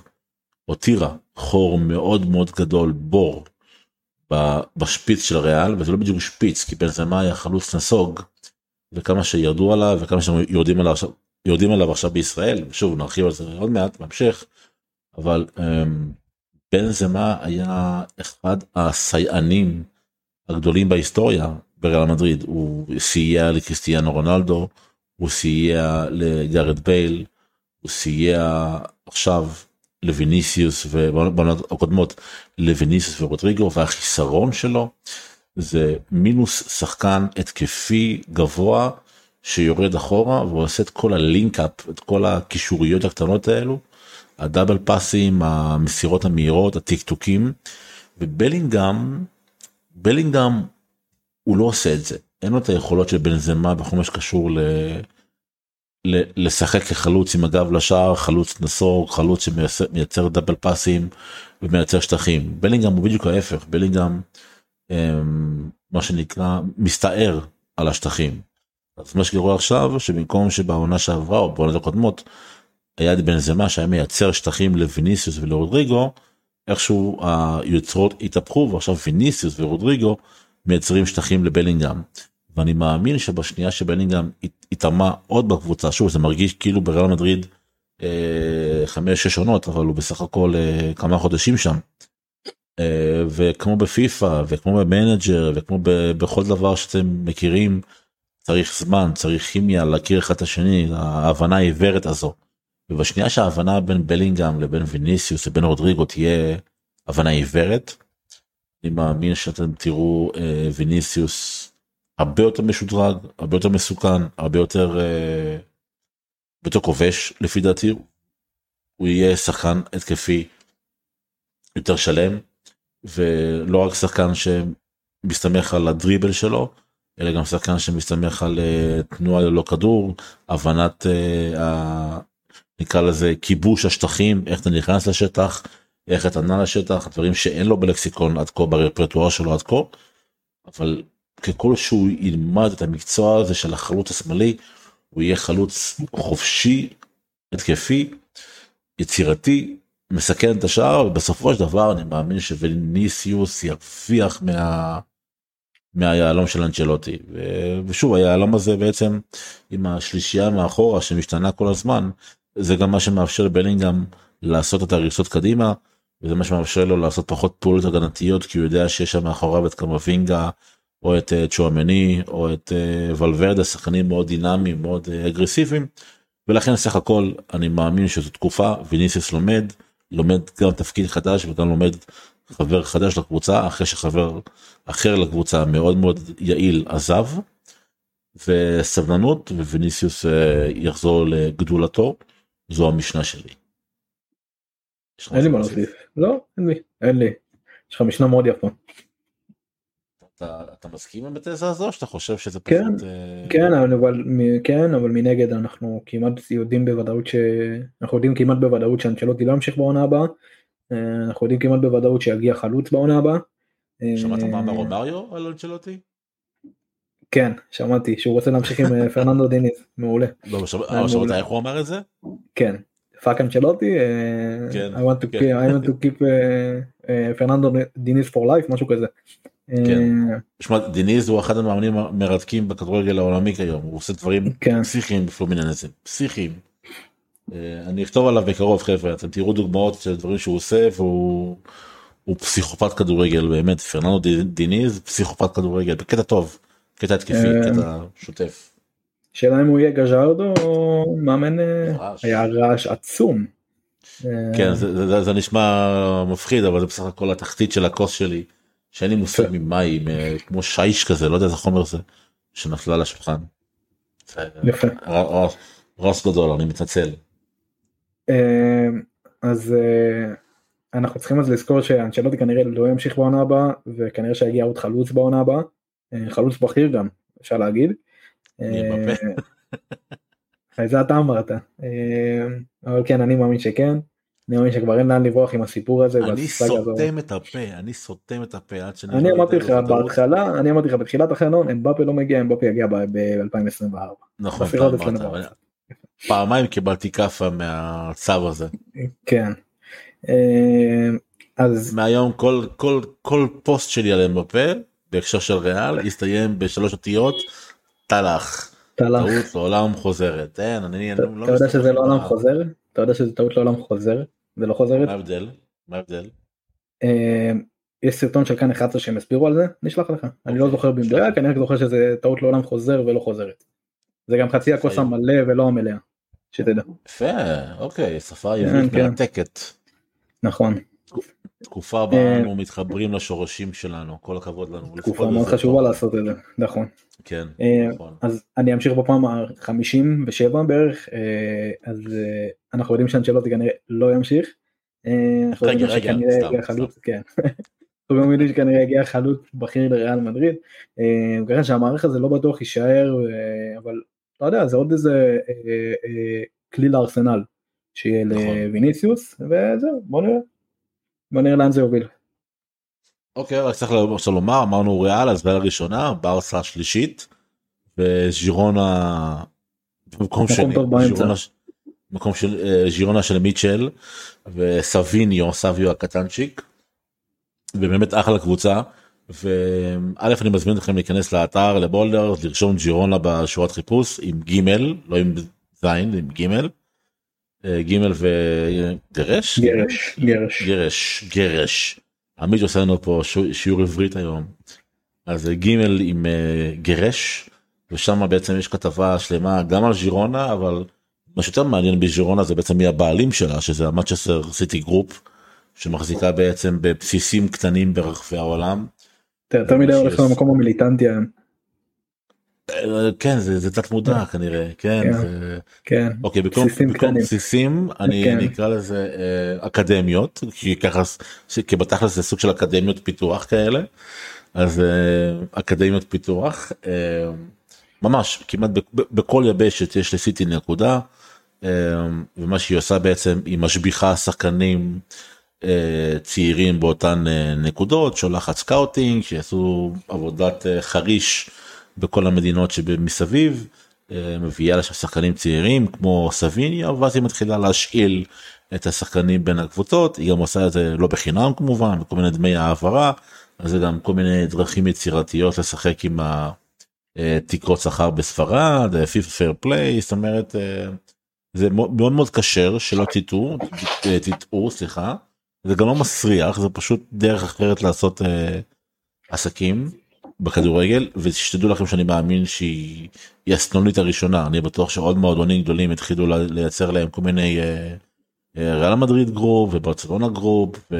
הותירה חור מאוד מאוד גדול בור בשפיץ של ריאל וזה לא בדיוק שפיץ כי בנזמה היה חלוץ נסוג וכמה שירדו עליו וכמה שיורדים עליו עכשיו יורדים עליו עכשיו בישראל שוב נרחיב על זה עוד מעט בהמשך אבל um, בנזמה היה אחד הסייענים הגדולים בהיסטוריה בריאל מדריד. הוא סייע לקריסטיאנו רונלדו הוא סייע לגארד בייל הוא סייע עכשיו לויניסיוס ובעונות הקודמות לויניסיוס ורודריגו והחיסרון שלו זה מינוס שחקן התקפי גבוה שיורד אחורה ועושה את כל ה link-up את כל הקישוריות הקטנות האלו ה double פאסים המסירות המהירות הטיקטוקים ובלינגהם בלינגהם הוא לא עושה את זה. אין לו את היכולות של בנזמה בכל מה שקשור ל... לשחק כחלוץ עם הגב לשער חלוץ נסוג חלוץ שמייצר דאבל פאסים ומייצר שטחים בלינגהם הוא בדיוק ההפך בלינגהם אמ, מה שנקרא מסתער על השטחים. אז מה שקורה עכשיו שבמקום שבעונה שעברה או בעונות הקודמות היה בן זמה שהיה מייצר שטחים לוויניסיוס ולרודריגו איכשהו היוצרות התהפכו ועכשיו ויניסיוס ורודריגו מייצרים שטחים לבלינגהם. ואני מאמין שבשנייה שבלינגהם התאמה עוד בקבוצה שוב זה מרגיש כאילו בריאל מדריד אה, חמש שש עונות אבל הוא בסך הכל אה, כמה חודשים שם. אה, וכמו בפיפא וכמו במנג'ר וכמו בכל דבר שאתם מכירים צריך זמן צריך כימיה להכיר אחד את השני ההבנה העיוורת הזו. ובשנייה שההבנה בין בלינגהם לבין ויניסיוס לבין רודריגו תהיה הבנה עיוורת. אני מאמין שאתם תראו ויניסיוס הרבה יותר משודרג הרבה יותר מסוכן הרבה יותר אה, יותר כובש לפי דעתי. הוא יהיה שחקן התקפי יותר שלם ולא רק שחקן שמסתמך על הדריבל שלו אלא גם שחקן שמסתמך על uh, תנועה ללא כדור הבנת uh, ה... נקרא לזה כיבוש השטחים איך אתה נכנס לשטח איך אתה נע לשטח דברים שאין לו בלקסיקון עד כה ברפרטואר שלו עד כה. אבל ככל שהוא ילמד את המקצוע הזה של החלוץ השמאלי הוא יהיה חלוץ חופשי התקפי יצירתי מסכן את השער ובסופו של דבר אני מאמין שווניסיוס ירוויח מה... מהיהלום של אנצ'לוטי. ושוב היהלום הזה בעצם עם השלישייה מאחורה שמשתנה כל הזמן זה גם מה שמאפשר לבלינגהם לעשות את הריסות קדימה וזה מה שמאפשר לו לעשות פחות פעולות הגנתיות כי הוא יודע שיש שם מאחוריו את קמבינגה או את אה, צ'ואמני או את אה, ולוורדה שחקנים מאוד דינמיים מאוד אה, אגרסיביים ולכן סך הכל אני מאמין שזו תקופה ויניסיוס לומד לומד גם תפקיד חדש וגם לומד חבר חדש לקבוצה אחרי שחבר אחר לקבוצה מאוד מאוד יעיל עזב. וסבלנות וויניסיוס יחזור לגדולתו זו המשנה שלי. אין לי מה להוסיף לא אין לי אין לי יש לך משנה מאוד יפה. אתה, אתה מסכים עם התזה הזו שאתה חושב שזה כן, פשוט אה, כן אבל כן אבל מנגד אנחנו כמעט יודעים בוודאות שאנחנו יודעים כמעט בוודאות שאנצ'לוטי לא ימשיך בעונה הבאה. אה, אנחנו יודעים כמעט בוודאות שיגיע חלוץ בעונה הבאה. אה, שמעת מה אמר רומריו על אנצ'לוטי? כן שמעתי שהוא רוצה להמשיך עם אה, פרננדו דיניס מעולה. לא, אה, שמעת. איך הוא אמר את זה? כן. fuck אנצ'לוטי. כן, כן. I want to keep פרננדו דיניס for life משהו כזה. כן. אה, שמע, דיניז הוא אחד המאמנים המרתקים בכדורגל העולמי כיום, הוא עושה דברים כן. פסיכיים בפלומיננסה, פסיכיים. אה, אני אכתוב עליו בקרוב חבר'ה, אתם תראו דוגמאות של דברים שהוא עושה והוא הוא פסיכופת כדורגל באמת, פרננדו די- דיניז פסיכופת כדורגל, בקטע טוב, קטע התקפי, אה, קטע שוטף. שאלה אם הוא יהיה גז'ארדו או מאמן. היה רעש עצום. כן, זה, זה, זה, זה נשמע מפחיד, אבל זה בסך הכל התחתית של הכוס שלי, שאין לי מושג ממה היא, מ- כמו שיש כזה, לא יודע איזה חומר זה, שנפלה על השולחן. זה- יפה. רס גדול, אני מתנצל. אה, אז אה, אנחנו צריכים אז לזכור שאנצ'לוטי כנראה לא ימשיך בעונה הבאה וכנראה שיגיע עוד חלוץ בעונה הבאה. אה, חלוץ בכיר גם אפשר להגיד. אה, זה אתה אמרת. אבל כן אני מאמין שכן. אני מאמין שכבר אין לאן לברוח עם הסיפור הזה. אני. סותם את הפה, אני סותם את הפה עד שאני... אני אמרתי לך. בהתחלה אני אמרתי לך בתחילת החלון אמבפה לא מגיע אמבפה יגיע ב-2024. נכון. פעמיים קיבלתי כאפה מהצו הזה. כן. אה, אז מהיום כל כל כל פוסט שלי על אמבפה בהקשר של ריאל יסתיים בשלוש אותיות תלך. טלח. טעות לעולם חוזרת. אין, אני לא אתה יודע שזה עולם מסתכל חוזר? אתה יודע שזה טעות לעולם חוזר? זה לא חוזרת? מה ההבדל? מה ההבדל? אה, יש סרטון של כאן 11 שהם הסבירו על זה, נשלח לך. אני לא אוקיי, זוכר במדויק, אני רק זוכר שזה טעות לעולם חוזר ולא חוזרת. זה גם חצי הכוס יפה. המלא ולא המלאה. שתדע. יפה, אוקיי, שפה כן, עברית כן. מרתקת. נכון. תקופה בה אה, אנו מתחברים לשורשים שלנו, כל הכבוד לנו. תקופה מאוד חשובה. לעשות את זה. נכון. כן, אה, נכון. אז אני אמשיך בפעם ה-57 בערך, אה, אז אנחנו יודעים שאנצ'לוטי כנראה לא ימשיך. רגע, רגע, סתם, חלוץ, כן. אנחנו גם יודעים שכנראה יגיע חלוץ בכיר לריאל מדריד. ככה שהמערך הזה לא בטוח יישאר, אבל אתה יודע, זה עוד איזה כלי לארסנל שיהיה נכון. לוויניסיוס, וזהו, בוא נראה. בוא נראה לאן זה יוביל. אוקיי, רק צריך עכשיו לומר, אמרנו ריאל, אז ריאל הראשונה, ברסה השלישית, וז'ירונה במקום מקום שני. מקום של אה, ז'ירונה של מיטשל וסביניו סביו הקטנצ'יק. ובאמת אחלה קבוצה. וא' אני מזמין אתכם להיכנס לאתר לבולדר לרשום ג'ירונה בשורת חיפוש עם גימל לא עם זין עם גימל. אה, גימל וגרש גרש, גרש. גרש גרש. עמית עושה לנו פה שיעור עברית היום. אז זה גימל עם אה, גרש ושם בעצם יש כתבה שלמה גם על ז'ירונה אבל מה שיותר מעניין בז'ירונה זה בעצם מי הבעלים שלה שזה המנצ'סטר סיטי גרופ שמחזיקה בעצם בבסיסים קטנים ברחבי העולם. אתה יותר מדי הולך למקום המיליטנטי היום. אה, כן זה זה תת מודע כנראה כן כן. זה... כן. אוקיי במקום בסיסים במקום. בסיסים אני כן. אני אקרא לזה אה, אקדמיות כי ככה כי בתכלס זה סוג של אקדמיות פיתוח כאלה אז אה, אקדמיות פיתוח אה, ממש כמעט ב- ב- בכל יבשת יש לסיטי נקודה אה, ומה שהיא עושה בעצם היא משביחה שחקנים אה, צעירים באותן אה, נקודות שולחת scouting שיעשו עבודת אה, חריש בכל המדינות שמסביב אה, מביאה לשם שחקנים צעירים כמו סביניו ואז היא מתחילה להשאיל את השחקנים בין הקבוצות. היא גם עושה את זה לא בחינם כמובן בכל מיני דמי העברה. אז זה גם כל מיני דרכים יצירתיות לשחק עם התקרות שכר בספרד פיפא פייר פליי זאת אומרת אה, זה מאוד מאוד כשר שלא תטעו אה, תטעו סליחה. זה גם לא מסריח זה פשוט דרך אחרת לעשות עסקים בכדורגל ושתדעו לכם שאני מאמין שהיא היא הסנונית הראשונה. אני בטוח שעוד מועדונים גדולים התחילו לייצר להם כל מיני אה, אה, ריאל מדריד group וברצלונה group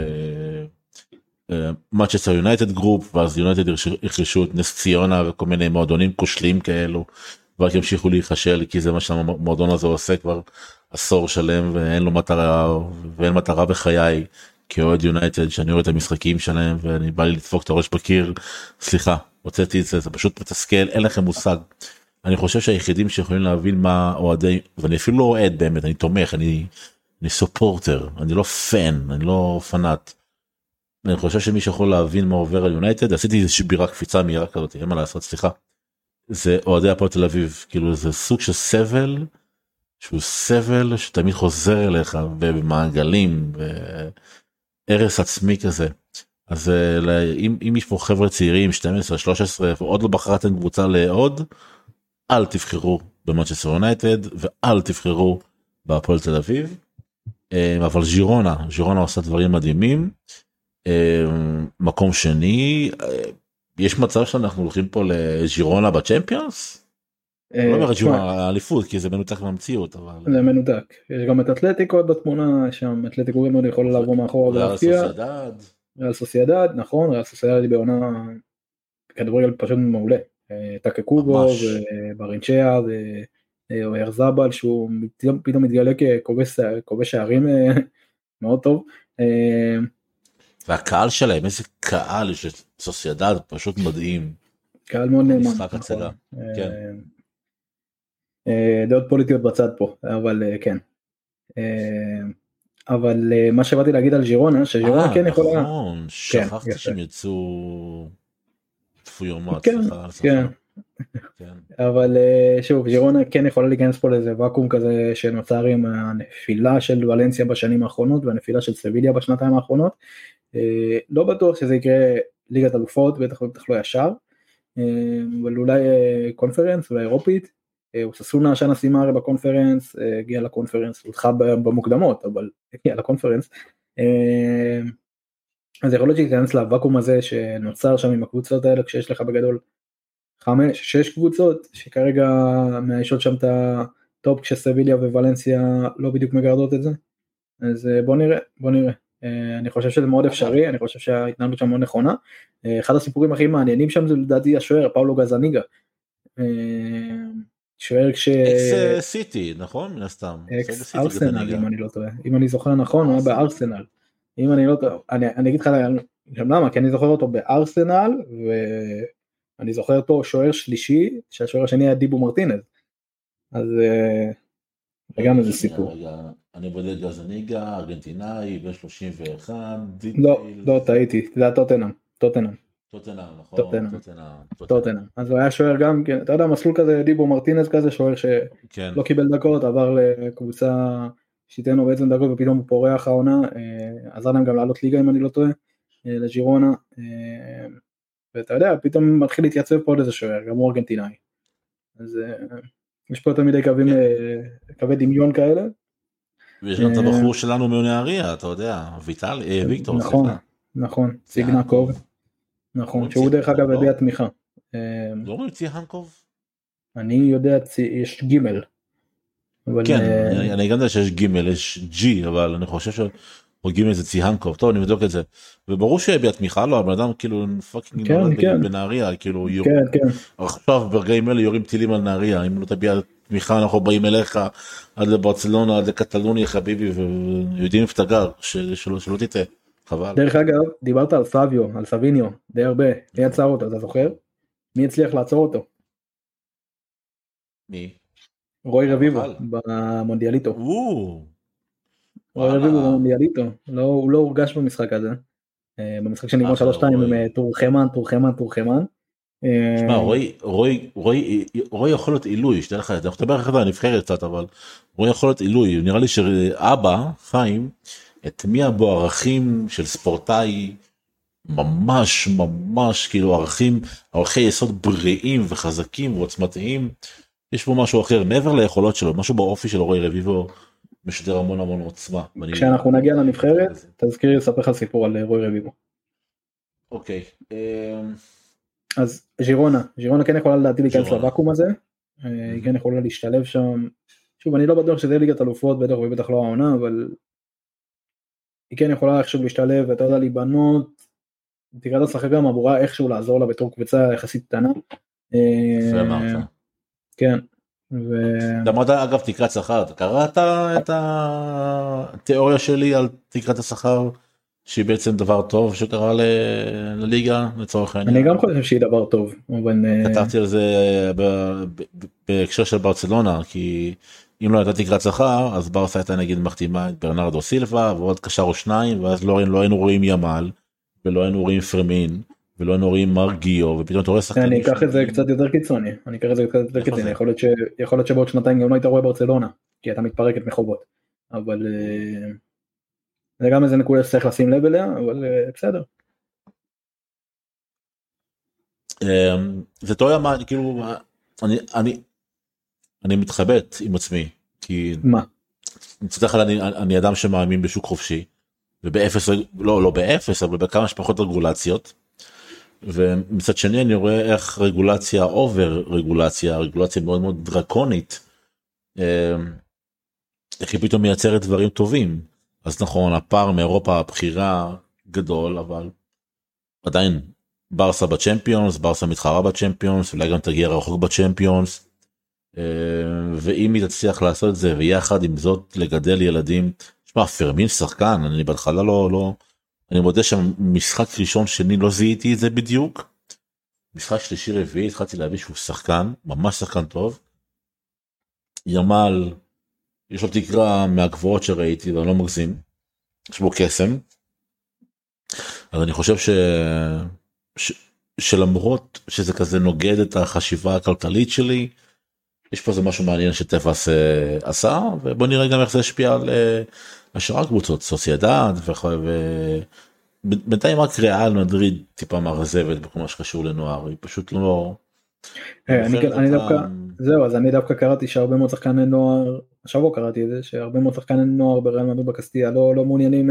ומנצ'סטר יונייטד group ואז יונייטד ירכשו את נס ציונה וכל מיני מועדונים כושלים כאלו ורק ימשיכו להיכשל כי זה מה שהמועדון הזה עושה כבר עשור שלם ואין לו מטרה ואין מטרה בחיי כאוהד יונייטד שאני רואה את המשחקים שלהם ואני בא לי לדפוק את הראש בקיר. סליחה הוצאתי את זה זה פשוט מתסכל אין לכם מושג. אני חושב שהיחידים שיכולים להבין מה אוהדי ואני אפילו לא אוהד באמת אני תומך אני אני סופורטר אני לא פן אני לא פנאט. אני חושב שמי שיכול להבין מה עובר על יונייטד עשיתי איזה שבירה קפיצה מהירה כזאת אין מה לעשות סליחה. זה אוהדי הפועל תל אביב כאילו זה סוג של סבל שהוא סבל שתמיד חוזר אליך במעגלים והרס עצמי כזה. אז אה, אם, אם יש פה חבר'ה צעירים 12 13 עוד לא בחרתם קבוצה לעוד אל תבחרו במנצ'סטר יונייטד ואל תבחרו בהפועל תל אביב. אה, אבל ז'ירונה ז'ירונה עושה דברים מדהימים. אה, מקום שני יש מצב שאנחנו הולכים פה לז'ירונה בצ'מפיונס? לא אומר ג'ירונה אליפות כי זה מנותק מהמציאות אבל זה מנותק יש גם את אתלטיקו בתמונה שם אתלטיקו גם יכול לבוא מאחורה ולהפתיע. ריאל סוסיידד נכון ריאל סוסיידד היא בעונה כדורגל פשוט מעולה. טקה קובו וברינצ'יה ואוהר זבל שהוא פתאום מתגלה ככובש שערים מאוד טוב. והקהל שלהם איזה קהל יש סוסיידד פשוט מדהים. קהל מאוד נאמן. משחק הצגה. כן. דעות פוליטיות בצד פה אבל כן. אבל מה שבאתי להגיד על ז'ירונה שז'ירונה כן יכולה. נכון, שכחתי שהם יצאו תפויומט. כן, כן. אבל שוב ז'ירונה כן יכולה להיכנס פה לאיזה ואקום כזה שנוצר עם הנפילה של ולנסיה בשנים האחרונות והנפילה של סביליה בשנתיים האחרונות. לא בטוח שזה יקרה ליגת אלופות בטח ובטח לא ישר. אבל אולי קונפרנס ואירופית אוססונה השנה סיימה הרי בקונפרנס, הגיע לקונפרנס, הודחה במוקדמות, אבל הגיע לקונפרנס. אז יכול להיות שייכנס לוואקום הזה שנוצר שם עם הקבוצות האלה, כשיש לך בגדול חמש, שש קבוצות, שכרגע מאיישות שם את ה top כשסביליה וולנסיה לא בדיוק מגרדות את זה. אז בוא נראה, בוא נראה. אני חושב שזה מאוד אפשרי, אני חושב שההתנהלות שם מאוד נכונה. אחד הסיפורים הכי מעניינים שם זה לדעתי השוער, פאולו גזניגה. שוער כש... אקס סיטי נכון מן הסתם. אקס ארסנל אם אני לא טועה אם אני זוכר נכון הוא היה בארסנל. אם אני לא טועה אני אגיד לך למה כי אני זוכר אותו בארסנל ואני זוכר אותו שוער שלישי שהשוער השני היה דיבו מרטינז. אז זה גם איזה סיפור. אני בודק גזניגה ארגנטינאי בן 31. לא לא טעיתי זה היה טוטנאם. טוטנאם. נכון, טוטנאם, אז הוא היה שוער גם כן, אתה יודע מסלול כזה דיבו מרטינז כזה שוער שלא כן. קיבל דקות עבר לקבוצה שתיתן לו בעצם דקות ופתאום הוא פורח העונה, עזר להם גם לעלות ליגה אם אני לא טועה, לג'ירונה, ואתה יודע פתאום מתחיל להתייצב פה עוד איזה שוער, גם הוא ארגנטינאי, אז יש פה יותר מדי קווים, כן. קווי דמיון כאלה. ויש גם את הבחור שלנו מנהריה אתה יודע, ויטל, ויקטור, נכון, נכון, סיגנקוב. נכון, שהוא דרך אגב הביע תמיכה. לא אומרים ציהנקוב? אני יודע, יש גימל. כן, אני גם יודע שיש גימל, יש G, אבל אני חושב שהוגים איזה ציהנקוב, טוב אני אבדוק את זה. וברור שהביע תמיכה, לא, הבן אדם כאילו fucking כן, בנהריה, כאילו כן, עכשיו ברגעים אלה יורים טילים על נהריה, אם לא תביע תמיכה אנחנו באים אליך עד לברצלונה, עד לקטלוניה חביבי, ויודעים איפה אתה גר, שלא תטעה. חבל. דרך אגב, דיברת על סביו, על סביניו, די הרבה, מי עצר אותו, אתה זוכר? מי הצליח לעצור אותו? מי? רוי רביבו, במונדיאליטו. רוי רביבו במונדיאליטו, הוא לא הורגש במשחק הזה. במשחק שנגמר 3-2 עם טורחמן, טורחמן, טורחמן. שמע, רוי יכול להיות עילוי, שתדע לך, אנחנו נדבר אחרי זה על הנבחרת קצת, אבל רוי יכול להיות עילוי, נראה לי שאבא, חיים, הטמיע בו ערכים של ספורטאי ממש ממש כאילו ערכים ערכי יסוד בריאים וחזקים ועוצמתיים. יש בו משהו אחר מעבר ליכולות שלו משהו באופי של רועי רביבו משדר המון המון עוצמה. כשאנחנו נגיע לנבחרת תזכירי לספר לך סיפור על רועי רביבו. אוקיי. אז ז'ירונה ז'ירונה כן יכולה לדעתי להיכנס לוואקום הזה. היא כן יכולה להשתלב שם. שוב אני לא בטוח שזה ליגת אלופות בטח ובטח לא העונה אבל היא כן יכולה איכשהו להשתלב ואתה יודע להיבנות, תקרא את השחק גם אמורה איכשהו לעזור לה בתור קבוצה יחסית קטנה. אה, כן. אמרת אגב תקרת שכר, אתה קראת את התיאוריה שלי על תקרת השכר שהיא בעצם דבר טוב שקרה לליגה לצורך העניין. אני גם חושב שהיא דבר טוב אבל כתבתי על זה בהקשר של ברצלונה כי אם לא הייתה תקרת שכר אז ברסה הייתה נגיד מחתימה את ברנרדו סילבה ועוד קשר או שניים ואז לא, לא היינו רואים ימל ולא היינו רואים פרמין ולא היינו רואים מרגיו ופתאום אתה רואה שחקנים. אני אקח את זה קצת יותר קיצוני אני אקח את זה קצת יותר קיצוני יכול להיות שבעוד שנתיים גם לא היית רואה ברצלונה כי הייתה מתפרקת מחובות אבל זה גם איזה נקודה שצריך לשים לב אליה אבל בסדר. אמ, זה מה כאילו אני אני אני מתחבט עם עצמי כי מה מצד אחד אני, אני אדם שמאמין בשוק חופשי ובאפס לא לא באפס אבל בכמה שפחות רגולציות. ומצד שני אני רואה איך רגולציה over רגולציה רגולציה מאוד מאוד דרקונית. אמ, איך היא פתאום מייצרת דברים טובים אז נכון הפער מאירופה הבחירה גדול אבל עדיין ברסה בצ'מפיונס ברסה מתחרה בצ'מפיונס אולי גם תגיע רחוק בצ'מפיונס. אה, ואם היא תצליח לעשות את זה ויחד עם זאת לגדל ילדים. שמע פרמין שחקן אני בהתחלה לא לא אני מודה שמשחק ראשון שני לא זיהיתי את זה בדיוק. משחק שלישי רביעי התחלתי להבין שהוא שחקן ממש שחקן טוב. ימל יש לו תקרה מהגבוהות שראיתי ואני לא מגזים. יש בו קסם. אז אני חושב ש... ש... שלמרות שזה כזה נוגד את החשיבה הכלכלית שלי יש פה איזה משהו מעניין שטפס אה, עשה ובוא נראה גם איך זה השפיע על אה, השאר הקבוצות סוסיידד ובינתיים רק ריאל מדריד טיפה מאכזבת בכל מה שקשור לנוער היא פשוט לא. אה, אני דווקא זהו אז אני דווקא קראתי שהרבה מאוד שחקני נוער השבוע קראתי את זה שהרבה מאוד שחקני נוער בריאל מדריד בקסטיה לא לא מעוניינים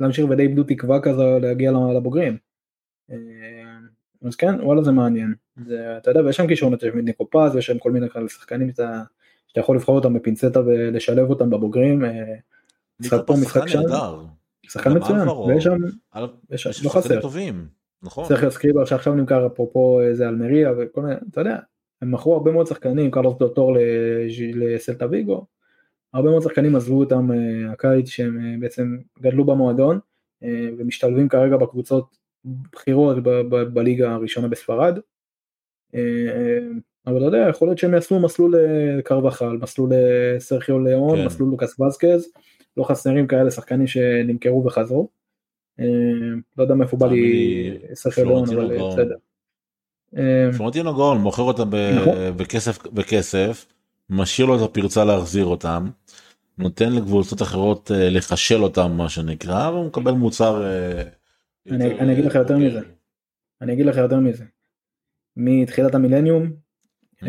להמשיך ודי איבדו תקווה כזו להגיע לבוגרים. אז כן וואלה זה מעניין זה אתה יודע ויש שם קישורת יש ניקו פז ויש שם כל מיני כאלה שחקנים שאתה, שאתה יכול לבחור אותם בפינצטה ולשלב אותם בבוגרים. משחק פה משחק שם. שחקן מצוין ויש שם יש לא חסר. טובים. נכון. צריך להזכיר שעכשיו נמכר אפרופו איזה אלמריה וכל מיני אתה יודע הם מכרו הרבה מאוד שחקנים קרלוס דוטור לסלטה ויגו. הרבה מאוד שחקנים עזבו אותם הקיץ שהם בעצם גדלו במועדון ומשתלבים כרגע בקבוצות בחירות בליגה הראשונה בספרד. אבל אתה יודע יכול להיות שהם יעשו מסלול לקרבחל מסלול לסרחיו ליאון כן. מסלול לוקאס וזקז לא חסרים כאלה שחקנים שנמכרו וחזרו. לא יודע מאיפה בא לי סרחיו ליאון אבל בסדר. פלורנטינו גאון מוכר אותם נכון. בכסף בכסף משאיר לו את הפרצה להחזיר אותם. נותן לקבוצות אחרות לחשל אותם מה שנקרא והוא מקבל מוצר. אני, אני אגיד לך יותר מזה. אני אגיד לך יותר מזה. מתחילת המילניום mm-hmm.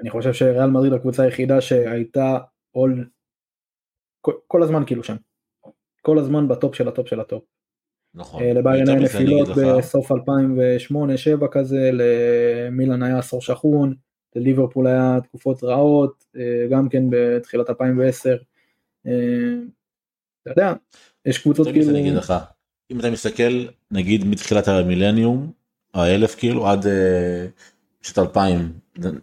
אני חושב שריאל מדריד הקבוצה היחידה שהייתה all, כל, כל הזמן כאילו שם. כל הזמן ב top של ה top של ה top. נכון. לביירן היה נפילות בסוף 2008-2007 כזה, למילן היה עשור שחון, לליברפול היה תקופות רעות, גם כן בתחילת 2010. אתה יודע, יש קבוצות כאילו... אם אתה מסתכל נגיד מתחילת המילניום האלף כאילו עד אה, שנת 2000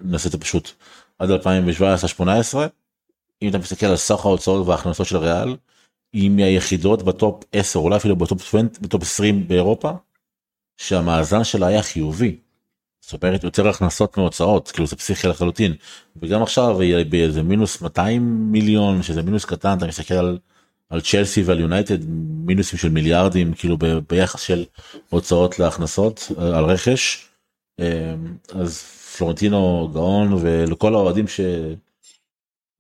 נעשה את זה פשוט. עד 2017-18 אם אתה מסתכל על סך ההוצאות וההכנסות של ריאל היא מהיחידות ב top 10 אולי אפילו ב top 20 ב top 20 באירופה שהמאזן שלה היה חיובי. זאת אומרת יותר הכנסות מהוצאות כאילו זה פסיכי לחלוטין. וגם עכשיו היא באיזה מינוס 200 מיליון שזה מינוס קטן אתה מסתכל על על צ'לסי ועל יונייטד מינוסים של מיליארדים כאילו ביחס של הוצאות להכנסות אה, על רכש. אה, אז פלורנטינו גאון ולכל האוהדים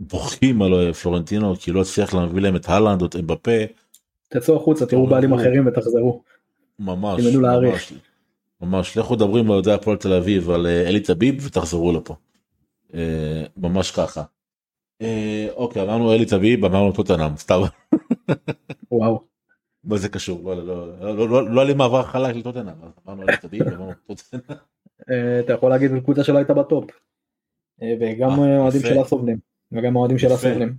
שבוכים על פלורנטינו כי לא הצליח להביא להם את הלנד או את אמבפה. תצאו החוצה תראו בעלים אחרים ותחזרו. ממש ממש ממש לכו דברים לאוהדי הפועל תל אביב על אה, אלי טביב ותחזרו לפה. ממש ככה. אוקיי אמרנו אלי טביב אמרנו טוטנאם סתם. וואו. מה זה קשור? לא, לא, לא, לא, לא היה לי מעבר חלק לטוטנאם, אמרנו על צדיק, אמרנו טוטנאם. אתה יכול להגיד קבוצה שלא הייתה בטופ. וגם אוהדים שלה סובלים. וגם אוהדים שלה סובלים.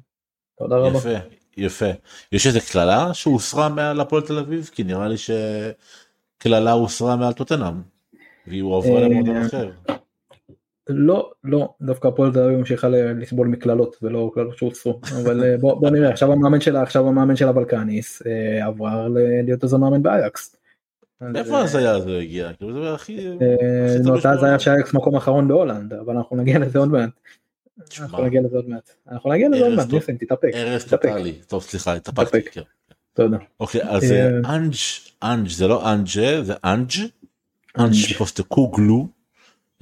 תודה רבה. יפה, יפה. יש איזה קללה שהוסרה מעל הפועל תל אביב? כי נראה לי שקללה הוסרה מעל טוטנאם. והיא הועברה למועדון אחר. לא, לא, דווקא הפועל תל אביב ממשיכה לסבול מקללות ולא קללות שהוסרו, אבל אה, בוא, בוא נראה, עכשיו המאמן שלה, עכשיו המאמן של הבלקניס אה, עבר להיות איזה מאמן באייקס. איפה ההזיה הזו הגיע? כאילו זה הכי... אותה הזיה שאייקס מקום אחרון בהולנד, אבל אנחנו נגיע לזה עוד מעט. אנחנו נגיע לזה עוד מעט. אנחנו נגיע לזה עוד מעט, ניסן, תתאפק. ארז טוטאלי, טוב סליחה, התאפקתי. כן. תודה. אוקיי, אז אנג', אנג' זה לא אנג'ה, זה אנג', אנג' פוסטקוגלו.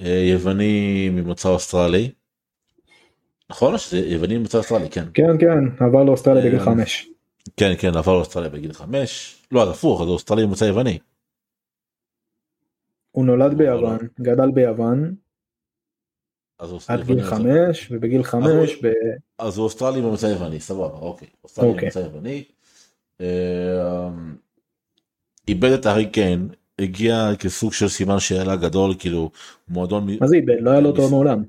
אה, יווני ממוצא אוסטרלי. נכון? יווני ממוצא אוסטרלי כן. כן כן עבר לאוסטרליה בגיל אה, חמש. כן כן עבר לאוסטרליה בגיל חמש. לא אז הפוך אז אוסטרלי ממוצא יווני. הוא נולד ביוון גדל ביוון. עד גיל חמש ובגיל חמש. אז הוא אוסטרלי ממוצא יווני סבבה אוקיי. אוסטרלי אוקיי. ממוצא יווני. אה, איבד את הארי קיין הגיע כסוג של סימן שאלה גדול כאילו מועדון מה זה איבד לא היה לו אותו מעולם.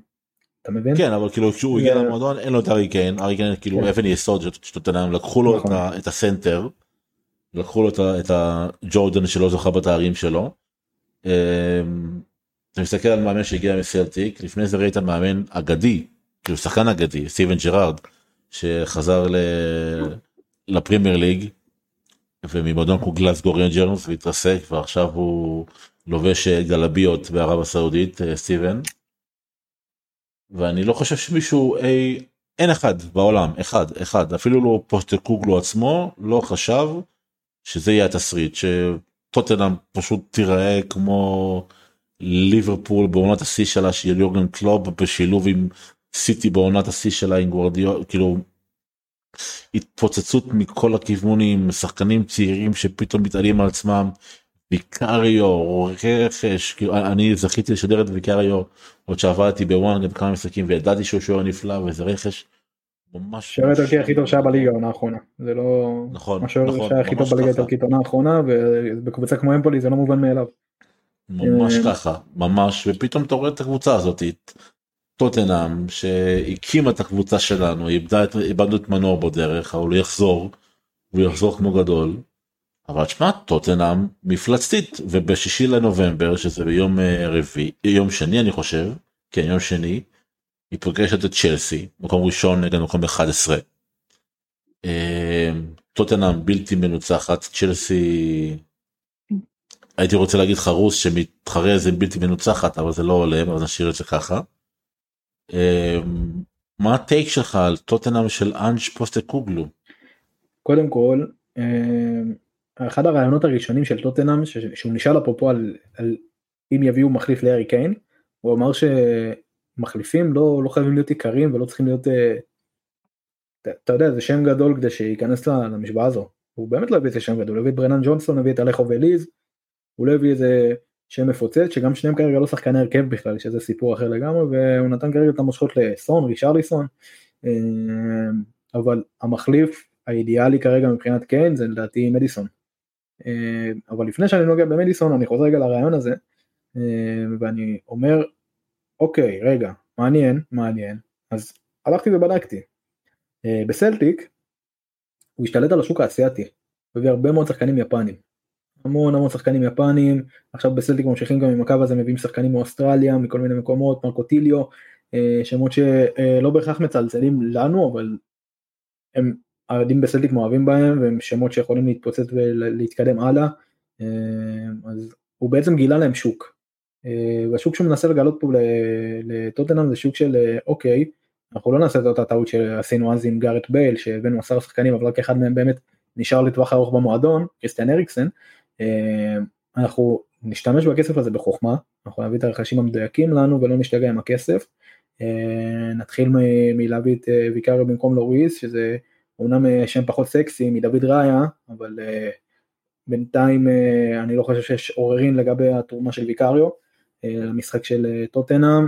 אתה מבין? כן אבל כאילו כשהוא הגיע למועדון אין לו את הארי קיין הארי קיין כאילו כן. אבן יסוד של טוטנאם לקחו לו נכון. את הסנטר. לקחו לו את הג'ורדן שלא זוכה בתארים שלו. אמ, אתה מסתכל על מאמן שהגיע מסלטיק לפני זה ראית מאמן אגדי כאילו שחקן אגדי סטיבן ג'רארד שחזר לפרימייר ליג וממועדון כמו גלסגו רנג'רס והתרסק ועכשיו הוא לובש אה, גלביות בערב הסעודית אה, סטיבן. ואני לא חושב שמישהו אי אין אחד בעולם אחד אחד אפילו לא פוסטקוגלו עצמו לא חשב שזה יהיה התסריט שטוטנאם פשוט תיראה כמו ליברפול בעונת השיא שלה של יורגן קלוב בשילוב עם סיטי בעונת השיא שלה עם גוורדיו כאילו התפוצצות מכל הכיוונים שחקנים צעירים שפתאום מתעלים על עצמם. ויקריו רכש כאילו אני זכיתי לשדר את ויקריו עוד שעבדתי בוואן בכמה משחקים וידעתי שהוא שוער נפלא וזה רכש. ממש שוער איטלקי הכי טוב שהיה בליגה העונה האחרונה זה לא נכון השוער נכון, שהיה הכי טוב בליגה האיטלקית העונה האחרונה ובקבוצה כמו אמפולי זה לא מובן מאליו. ממש אה, ככה ממש ופתאום אתה רואה את הקבוצה הזאת טוטנאם שהקימה את הקבוצה שלנו איבדה את איבדנו את מנור בדרך אבל הוא יחזור הוא יחזור כמו גדול. אבל תשמע טוטנאם מפלצתית ובשישי לנובמבר שזה ביום אה, רביעי יום שני אני חושב כן יום שני היא פוגשת את צ'לסי מקום ראשון נגד מקום 11. אה, טוטנאם בלתי מנוצחת צ'לסי הייתי רוצה להגיד חרוס שמתחרה זה בלתי מנוצחת אבל זה לא הולם אז נשאיר את זה ככה. אמ, מה הטייק שלך על טוטנאם של אנג' פוסטה קוגלו? קודם כל אמ, אחד הרעיונות הראשונים של טוטנאם שהוא נשאל אפרופו על, על אם יביאו מחליף לארי קיין הוא אמר שמחליפים לא, לא חייבים להיות עיקרים ולא צריכים להיות אה, אתה, יודע זה שם גדול כדי שייכנס למשוואה הזו הוא באמת לא הביא איזה שם גדול הוא הביא את ברנן ג'ונסון הביא את אלכו וליז הוא לא הביא איזה שם מפוצץ שגם שניהם כרגע לא שחקני הרכב בכלל שזה סיפור אחר לגמרי והוא נתן כרגע את המושכות לסון רישרליסון אה, אבל המחליף האידיאלי כרגע מבחינת קיין זה לדעתי מדיסון. אה, אבל לפני שאני נוגע במדיסון אני חוזר רגע לרעיון הזה אה, ואני אומר אוקיי רגע מעניין מעניין. אז הלכתי ובדקתי. בסלטיק הוא השתלט על השוק האסייתי הוא הביא הרבה מאוד שחקנים יפנים המון המון שחקנים יפנים, עכשיו בסלטיק ממשיכים גם עם הקו הזה, מביאים שחקנים מאוסטרליה, מכל מיני מקומות, מרקוטיליו, אה, שמות שלא בהכרח מצלצלים לנו, אבל הם האוהדים בסלטיק מאוהבים בהם, והם שמות שיכולים להתפוצץ ולהתקדם הלאה, אה, אז הוא בעצם גילה להם שוק. אה, והשוק שהוא מנסה לגלות פה לטוטנאם זה שוק של אוקיי, אנחנו לא נעשה את אותה טעות שעשינו אז עם גארט בייל, שהבאנו עשרה שחקנים, אבל רק אחד מהם באמת נשאר לטווח ארוך במועדון, קריסטיאן אריקסן, אה, אנחנו נשתמש בכסף הזה בחוכמה, אנחנו נביא את הרכשים המדויקים לנו ולא נשתגע עם הכסף. אה, נתחיל מלהביא את אה, ויקריו במקום לואיס, שזה אומנם שם פחות סקסי מדוד ראיה, אבל בינתיים אני לא חושב שיש עוררין לגבי התרומה של ויקריו למשחק של טוטנאם.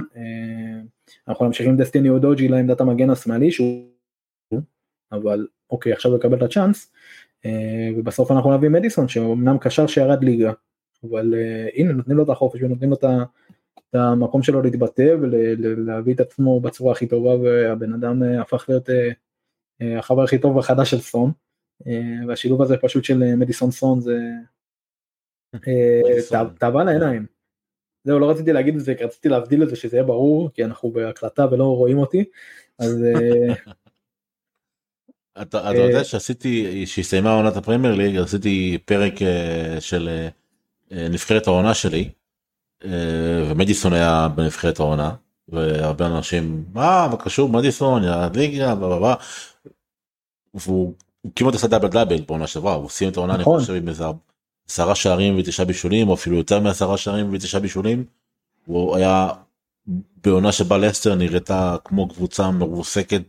אנחנו ממשיכים עם דסטיני אודוג'י לעמדת המגן השמאלי שהוא אבל אוקיי עכשיו יקבל את הצ'אנס אה, ובסוף אנחנו נביא מדיסון שאומנם קשר שירד ליגה אבל uh, הנה נותנים לו את החופש ונותנים לו את המקום שלו להתבטא ולהביא את עצמו בצורה הכי טובה והבן אדם uh, הפך להיות החבר הכי טוב החדש של סון והשילוב הזה פשוט של מדיסון סון זה תאווה לעיניים. זהו לא רציתי להגיד את זה כי רציתי להבדיל את זה שזה יהיה ברור כי אנחנו בהקלטה ולא רואים אותי אז אתה יודע שעשיתי שהסתיימה עונת הפרמייר ליג עשיתי פרק של נבחרת העונה שלי ומדיסון היה בנבחרת העונה והרבה אנשים מה מה קשור מדיסון ליגה והוא כמעט עשה דאבל דאבל בעונה שעברה הוא סיים את העונה אני נכון. חושב עם איזה עשרה שערים ותשעה בישולים או אפילו יותר מעשרה שערים ותשעה בישולים. הוא היה בעונה שבה לסטר נראתה כמו קבוצה מרוסקת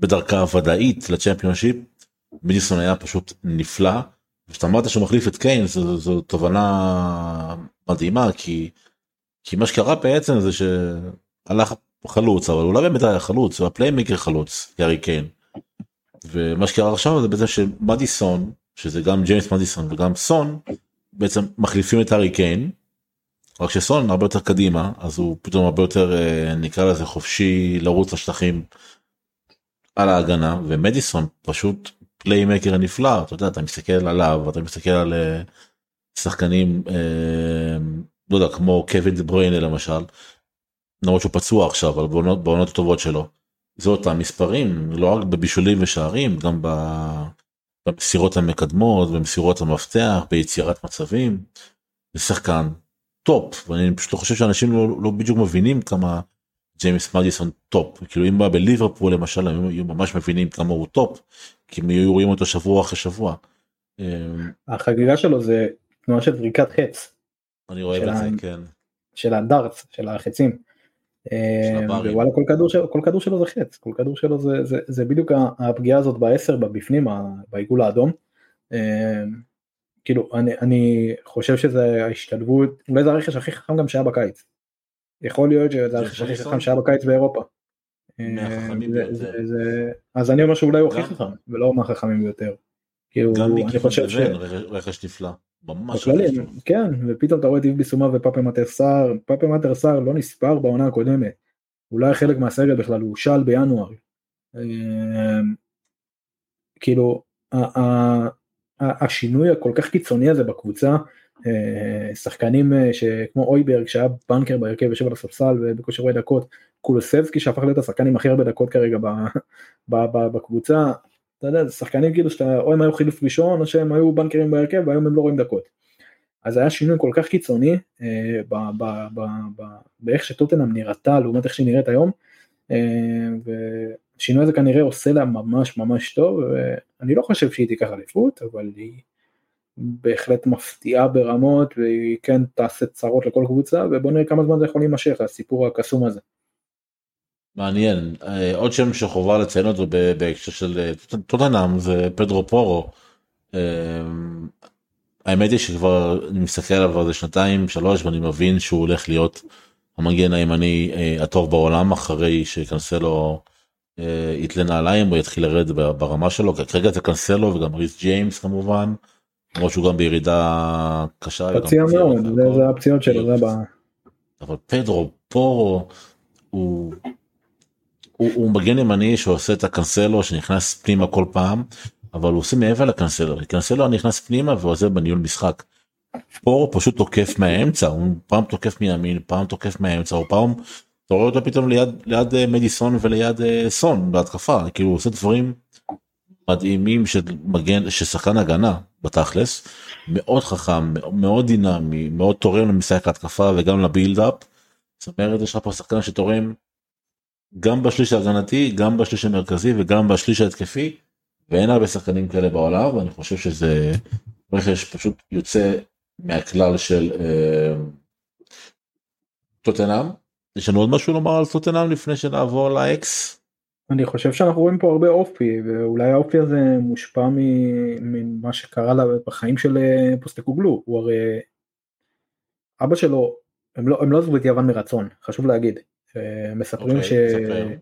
בדרכה הוודאית לצ'מפיונשיפ. מדיסון היה פשוט נפלא. כשאתה אמרת שהוא מחליף את קיין זו, זו תובנה מדהימה כי כי מה שקרה בעצם זה שהלך חלוץ אבל הוא לא באמת היה חלוץ הוא ה playmaker חלוץ הארי קיין. ומה שקרה עכשיו זה בעצם שמדיסון שזה גם ג'יימס מדיסון וגם סון בעצם מחליפים את הארי קיין. רק שסון הרבה יותר קדימה אז הוא פתאום הרבה יותר אה, נקרא לזה חופשי לרוץ לשטחים על ההגנה ומדיסון פשוט playmaker נפלא אתה יודע אתה מסתכל עליו אתה מסתכל על אה, שחקנים אה, לא יודע כמו קווין דה בריינה למשל. למרות שהוא פצוע עכשיו אבל בעונות, בעונות הטובות שלו. זה אותם מספרים לא רק בבישולים ושערים גם במסירות המקדמות במסירות המפתח ביצירת מצבים. זה שחקן טופ ואני פשוט חושב שאנשים לא, לא בדיוק מבינים כמה ג'יימס מדיסון טופ כאילו אם בא בליברפול למשל הם היו ממש מבינים כמה הוא טופ כי הם היו רואים אותו שבוע אחרי שבוע. אמ, החגיגה שלו זה תנועה של זריקת חץ. אני רואה את זה כן. של ה darts של החצים. אמ, ווואלה כל כדור שלו כל כדור שלו זה חץ כל כדור שלו זה זה זה בדיוק הפגיעה הזאת בעשר בבפנים בעיגול האדום. אמ, כאילו אני אני חושב שזה ההשתלבות אולי זה הרכש הכי חכם גם שהיה בקיץ. יכול להיות שזה הכי חכם שהיה בקיץ באירופה. אמ, אז אני אומר שאולי הוא הכי חכם ולא מהחכמים ביותר. כאילו אני חושב ש... רכש נפלא. ממש כן ופתאום אתה רואה את איב ביסומה ופאפה מטר סער פאפה מטר סער לא נספר בעונה הקודמת. אולי חלק מהסגל בכלל הוא הושל בינואר. כאילו השינוי הכל כך קיצוני הזה בקבוצה אה, שחקנים אה, שכמו אויברג שהיה בנקר בהרכב יושב על הספסל ובקושי רואה דקות קולוסבסקי שהפך להיות השחקן עם הכי הרבה דקות כרגע בקבוצה אתה יודע זה שחקנים כאילו שאתה או הם היו חילוף ראשון או שהם היו בנקרים בהרכב והיום הם לא רואים דקות. אז היה שינוי כל כך קיצוני אה, באיך שטוטנאם נראתה לעומת איך שהיא נראית היום. אה, והשינוי הזה כנראה עושה לה ממש ממש טוב ואני לא חושב שהיא תיקח אליפות אבל היא בהחלט מפתיעה ברמות והיא כן תעשה צרות לכל קבוצה ובוא נראה כמה זמן זה יכול להימשך הסיפור הקסום הזה. מעניין אה, עוד שם שחובה לציין אותו בהקשר של אה, טוטנאם זה פדרו פורו. אה, האמת היא שכבר אני מסתכל עליו איזה שנתיים שלוש ואני מבין שהוא הולך להיות המגן הימני הטוב בעולם אחרי שקנסלו יתלה נעליים הוא יתחיל לרדת ברמה שלו כרגע זה קנסלו וגם ריס ג'יימס כמובן. למרות שהוא גם בירידה קשה. פציע מאוד זה הפציעות שלו זה הבעיה. אבל פדרו פורו הוא הוא, הוא מגן ימני שעושה את הקנסלו שנכנס פנימה כל פעם אבל הוא עושה מעבר לקנסלו קנסלו נכנס פנימה ועוזר בניהול משחק. הוא פשוט תוקף מהאמצע הוא פעם תוקף מימין פעם תוקף מהאמצע או פעם אתה רואה אותו פתאום ליד ליד אה, מדיסון וליד אה, סון בהתקפה כאילו הוא עושה דברים מדהימים של מגן ששחקן הגנה בתכלס מאוד חכם מאוד דינמי מאוד תורם למשחק ההתקפה וגם לבילדאפ. זאת אומרת יש לך פה שחקן שתורם גם בשליש ההגנתי גם בשליש המרכזי וגם בשליש ההתקפי ואין הרבה שחקנים כאלה בעולם ואני חושב שזה רכש פשוט יוצא מהכלל של אה, טוטנאם. יש לנו עוד משהו לומר על טוטנאם לפני שנעבור לאקס? אני חושב שאנחנו רואים פה הרבה אופי ואולי האופי הזה מושפע ממה שקרה לה בחיים של אה, פוסטקוגלו הוא הרי אבא שלו הם לא הם לא עזבו את יוון מרצון חשוב להגיד מספרים okay, אוקיי, ש...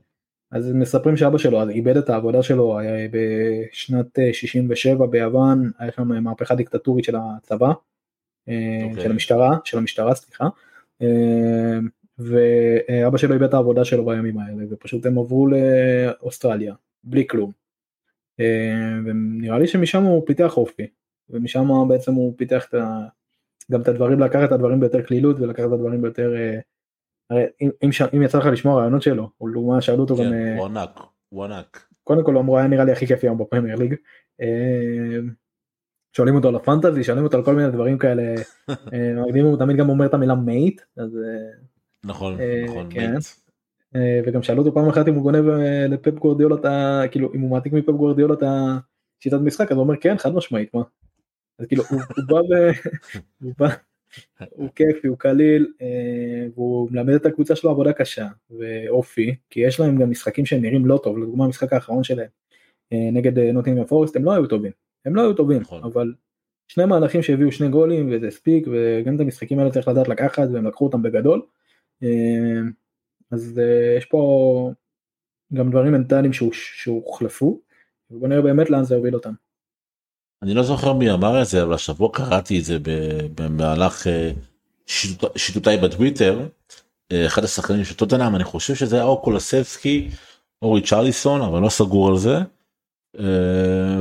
אז מספרים שאבא שלו אז איבד את העבודה שלו בשנת 67 אה, ביוון היה שם מהפכה דיקטטורית של הצבא okay. אה, אוקיי. של המשטרה של המשטרה סליחה אה, ואבא שלו איבד את העבודה שלו בימים האלה ופשוט הם עברו לאוסטרליה בלי כלום. ונראה לי שמשם הוא פיתח אופי ומשם בעצם הוא פיתח את גם את הדברים לקחת את הדברים ביותר קלילות ולקחת את הדברים ביותר אה, הרי אם, אם, ש... אם יצא לך לשמוע רעיונות שלו או לעומת שאלו אותו כן, גם הוא ענק, הוא ענק. קודם כל הוא אמרו היה נראה לי הכי כיף היום בפרמייר ליג. אה, שואלים אותו על הפנטזי שואלים אותו על כל מיני דברים כאלה אה, מקדימים, הוא תמיד גם אומר את המילה מייט אז אה, נכון, אה, נכון, כן. אה, וגם שאלו אותו פעם אחת אם הוא גונב אה, לפפ גורדיאלה את ה... כאילו אם הוא מעתיק מפפ גורדיאלה את השיטת משחק אז הוא אומר כן חד משמעית מה. אז כאילו הוא, הוא בא ו... הוא בא הוא כיפי הוא קליל והוא מלמד את הקבוצה שלו עבודה קשה ואופי כי יש להם גם משחקים שהם נראים לא טוב לדוגמה המשחק האחרון שלהם נגד נוטינגרם פורסט הם לא היו טובים הם לא היו טובים נכון. אבל שני מהלכים שהביאו שני גולים וזה הספיק וגם את המשחקים האלה צריך לדעת לקחת והם לקחו אותם בגדול. אה, אז אה, יש פה גם דברים מנטליים שהוחלפו ובוא נראה באמת לאן זה יוביל אותם. אני לא זוכר מי אמר את זה אבל השבוע קראתי את זה במהלך אה, שיטוט- שיטוטיי בטוויטר. אחד השחקנים של טוטנאם אני חושב שזה היה או קולסבסקי או ריצ'רליסון אבל לא סגור על זה.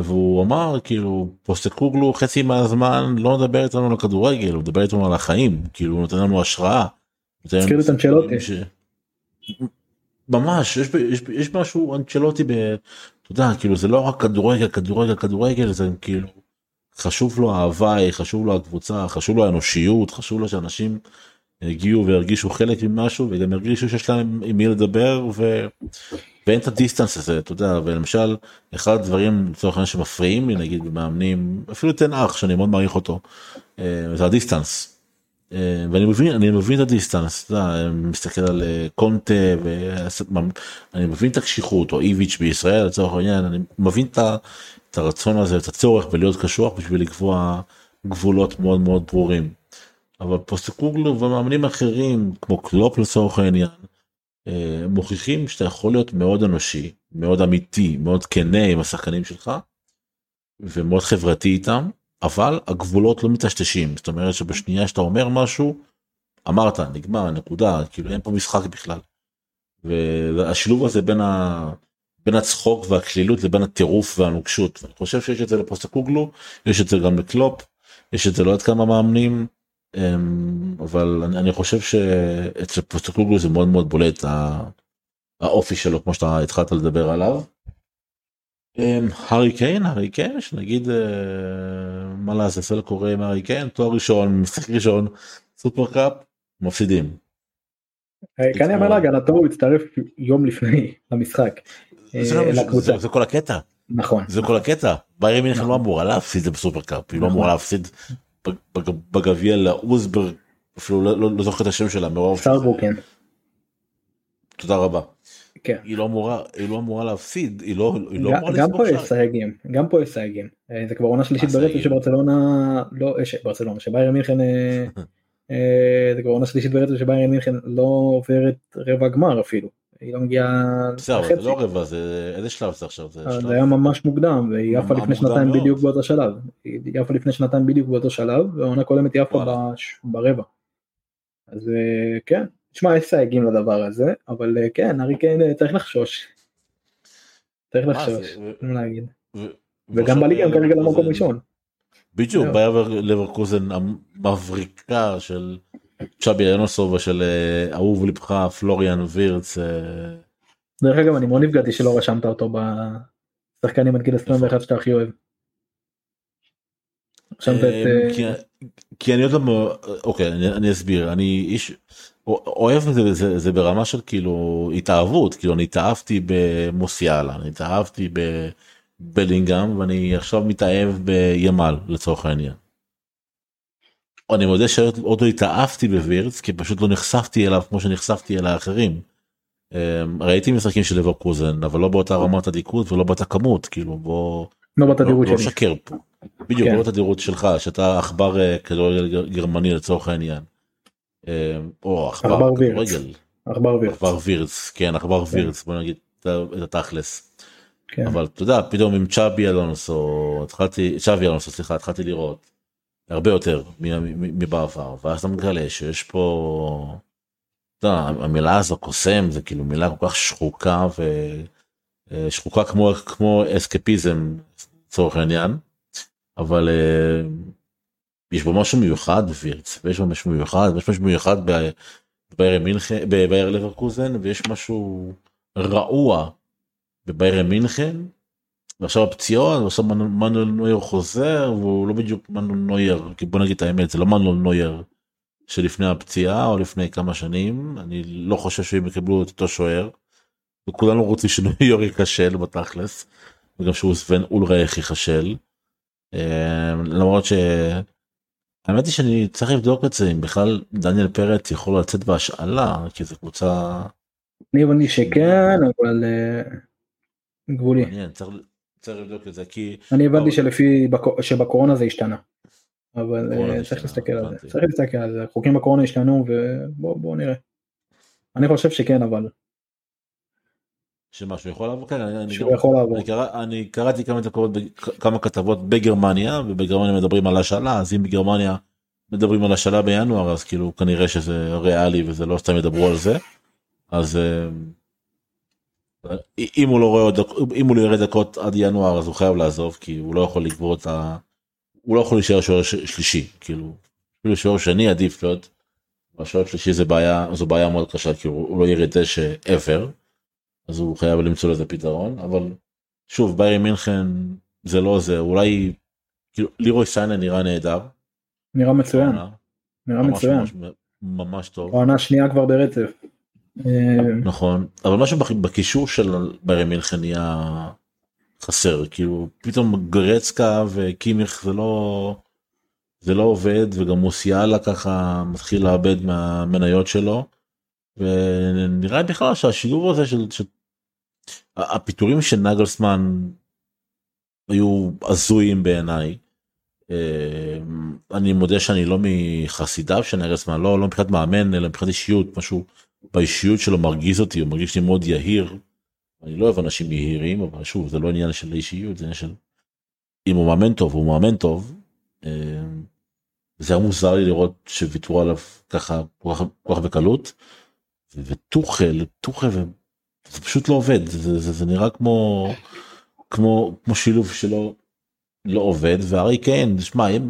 והוא אמר כאילו פוסטקוגלו חצי מהזמן לא מדבר איתנו על הכדורגל הוא מדבר איתנו על החיים כאילו הוא נותן לנו השראה. הזכיר את אנצ'לוטי. ש- ממש יש, יש, יש משהו אנצ'לוטי ב... אתה יודע כאילו זה לא רק כדורגל כדורגל כדורגל זה כאילו חשוב לו ההוואי חשוב לו הקבוצה חשוב לו האנושיות חשוב לו שאנשים הגיעו והרגישו חלק ממשהו וגם הרגישו שיש להם עם מי לדבר ו... ואין את ה distance הזה אתה יודע ולמשל אחד הדברים לצורך העניין שמפריעים לי נגיד במאמנים אפילו טן האח שאני מאוד מעריך אותו אה, זה ה distance. אה, ואני מבין אני מבין את ה distance אתה מסתכל על אה, קונטה ואני מבין את הקשיחות או איביץ' בישראל לצורך העניין אני מבין את הרצון הזה את הצורך בלהיות קשוח בשביל לקבוע גבולות מאוד מאוד ברורים. אבל פוסטקוגלו ומאמנים אחרים כמו קלופ לצורך העניין אה, מוכיחים שאתה יכול להיות מאוד אנושי מאוד אמיתי מאוד כנה עם השחקנים שלך ומאוד חברתי איתם אבל הגבולות לא מטשטשים זאת אומרת שבשנייה שאתה אומר משהו אמרת נגמר נקודה כאילו אין פה משחק בכלל. והשילוב הזה בין ה... בין הצחוק והקלילות לבין הטירוף והנוקשות ואני חושב שיש את זה לפוסטקוגלו יש את זה גם לקלופ יש את זה לא עוד כמה מאמנים אמ, אבל אני, אני חושב שאצל פוסטקוגלו זה מאוד מאוד בולט האופי שלו כמו שאתה התחלת לדבר עליו. אמ, הארי קיין הארי קיין שנגיד אה, מה לעזאזל קורה עם הארי קיין תואר ראשון משחק ראשון Super Cup מפסידים. אה, כאן יאמר להגנתו הוא הצטרף יום לפני. אה, זה, לא. זה, כל הקטע נכון. זה כל הקטע ביירן מינכן נכון. לא אמורה להפסיד את ב Super Cup היא לא נכון. אמורה להפסיד בג- בג- בגביע לאוזברג אפילו לא, לא, לא זוכר את השם שלה מרוב סטארבורקן. תודה רבה. כן. היא לא אמורה היא לא אמורה להפסיד היא לא היא לא גם- אמורה גם פה יש. סייגים גם פה יש סייגים אה, זה כבר עונה שלישית מה ברצף? שברצלונה לא אה, שברצלונה שביירן מינכן אה, אה, זה כבר עונה שלישית ברצף שביירן מינכן לא עוברת רבע גמר אפילו היא לא מגיעה בסדר זה. לא רבע זה איזה שלב זה עכשיו זה שלב זה היה ממש מוקדם והיא עפה לפני שנתיים. בדיוק באותו שלב היא עפה לפני שנתיים בדיוק באותו שלב והעונה קודמת היא עפה ברבע. אז אה, כן תשמע יש סייגים לדבר הזה אבל אה, כן ארי קיין אה, צריך לחשוש. צריך לחשוש. אין מה להגיד. וגם בליגה הם כרגע למקום ראשון. בדיוק. באייר לברקוזן המבריקה של צ'אבי אנוסו ושל אה, אהוב לבך פלוריאן וירץ. דרך אגב אני מאוד נפגעתי שלא רשמת אותו בשחקנים עד גיל 21 שאתה הכי אוהב. רשמת את אה, כי- אני עוד לא אוקיי אני אסביר אני איש אוהב את זה, זה זה ברמה של כאילו התאהבות כאילו אני התאהבתי במוסיאלה אני התאהבתי בבלינגהם ואני עכשיו מתאהב בימל לצורך העניין. אני מודה שעוד לא התאהבתי בווירץ כי פשוט לא נחשפתי אליו כמו שנחשפתי אל האחרים. אה, ראיתי משחקים של לברקוזן אבל לא באותה רמת עדיקות ולא באותה כמות כאילו בוא לא לא בתדירות לא שלי. שקר פה. בדיוק כן. לא בתדירות שלך שאתה עכבר אה, כדורגל גר- גרמני לצורך העניין. אה, או עכבר וירץ. כדורגל. עכבר וירץ. עכבר וירץ כן עכבר כן. וירץ בוא נגיד את התכלס. כן. אבל אתה יודע פתאום עם צ'אבי אלונסו התחלתי צ'אבי אלונסו סליחה התחלתי לראות הרבה יותר מבעבר ואז אתה מגלה שיש פה. אתה יודע, המילה הזו קוסם זה כאילו מילה כל כך שחוקה ושחוקה כמו כמו אסקפיזם לצורך העניין אבל אה, יש בו משהו מיוחד בווירץ ויש בו משהו מיוחד ויש משהו מיוחד בביירן מינכן בבייר לברקוזן ויש משהו רעוע בביירן מינכן. ועכשיו הפציעות ועכשיו מנואל נויר חוזר והוא לא בדיוק מנואל נויר כי בוא נגיד את האמת זה לא מנואל נויר שלפני הפציעה או לפני כמה שנים אני לא חושב שהם יקבלו את אותו שוער. וכולנו רוצים שנויר ייכשל בתכלס. וגם שהוא סוון אולרייך ייכשל. אמ, למרות ש... האמת היא שאני צריך לבדוק את זה אם בכלל דניאל פרץ יכול לצאת בהשאלה כי זו קבוצה. אני הבנתי שכן אבל אה, גבולי. מעניין, צריך, צריך לבדוק את זה כי. אני הבנתי שלפי שבקורונה זה השתנה. אבל אה, צריך להסתכל על זה צריך להסתכל על זה חוקים בקורונה השתנו ובוא נראה. אני חושב שכן אבל. שמשהו יכול לעבור כן אני, שהוא יכול לעבור. אני, קרא, אני קראתי כמה כתבות כמה כתבות בגרמניה ובגרמניה מדברים על השאלה אז אם בגרמניה מדברים על השאלה בינואר אז כאילו כנראה שזה ריאלי וזה לא סתם ידברו על זה אז אה, אם הוא לא רואה אם הוא לא ירד דקות עד ינואר אז הוא חייב לעזוב כי הוא לא יכול לגבור את ה... הוא לא יכול להישאר שוער שלישי כאילו אפילו שוער שני עדיף להיות. השוער שלישי זה בעיה זו בעיה מאוד קשה כי הוא לא ירד דשא ever. אז הוא חייב למצוא לזה פתרון אבל שוב ביירי מינכן זה לא זה אולי כאילו לירוי סיינה נראה נהדר. נראה מצוין. נראה ממש, מצוין. ממש, ממש טוב. העונה שנייה כבר ברצף. אה, נכון אבל משהו בקישור של ביירי מינכן נהיה חסר כאילו פתאום גרצקה וקימיך זה לא זה לא עובד וגם מוסיאלה ככה מתחיל לאבד מהמניות שלו. ונראה בכלל שהשילוב הזה של, של הפיטורים של נגלסמן היו הזויים בעיניי. אה, אני מודה שאני לא מחסידיו של נגלסמן לא לא מבחינת מאמן אלא מבחינת אישיות משהו באישיות שלו מרגיז אותי הוא מרגיש לי מאוד יהיר. אני לא אוהב אנשים יהירים אבל שוב זה לא עניין של אישיות זה עניין של אם הוא מאמן טוב הוא מאמן טוב. אה, זה היה מוזר לי לראות שוויתרו עליו ככה כל כך, בקלות. וטוחל טוחל זה פשוט לא עובד זה, זה, זה נראה כמו כמו כמו שילוב שלא לא עובד והארי קיין שמע אם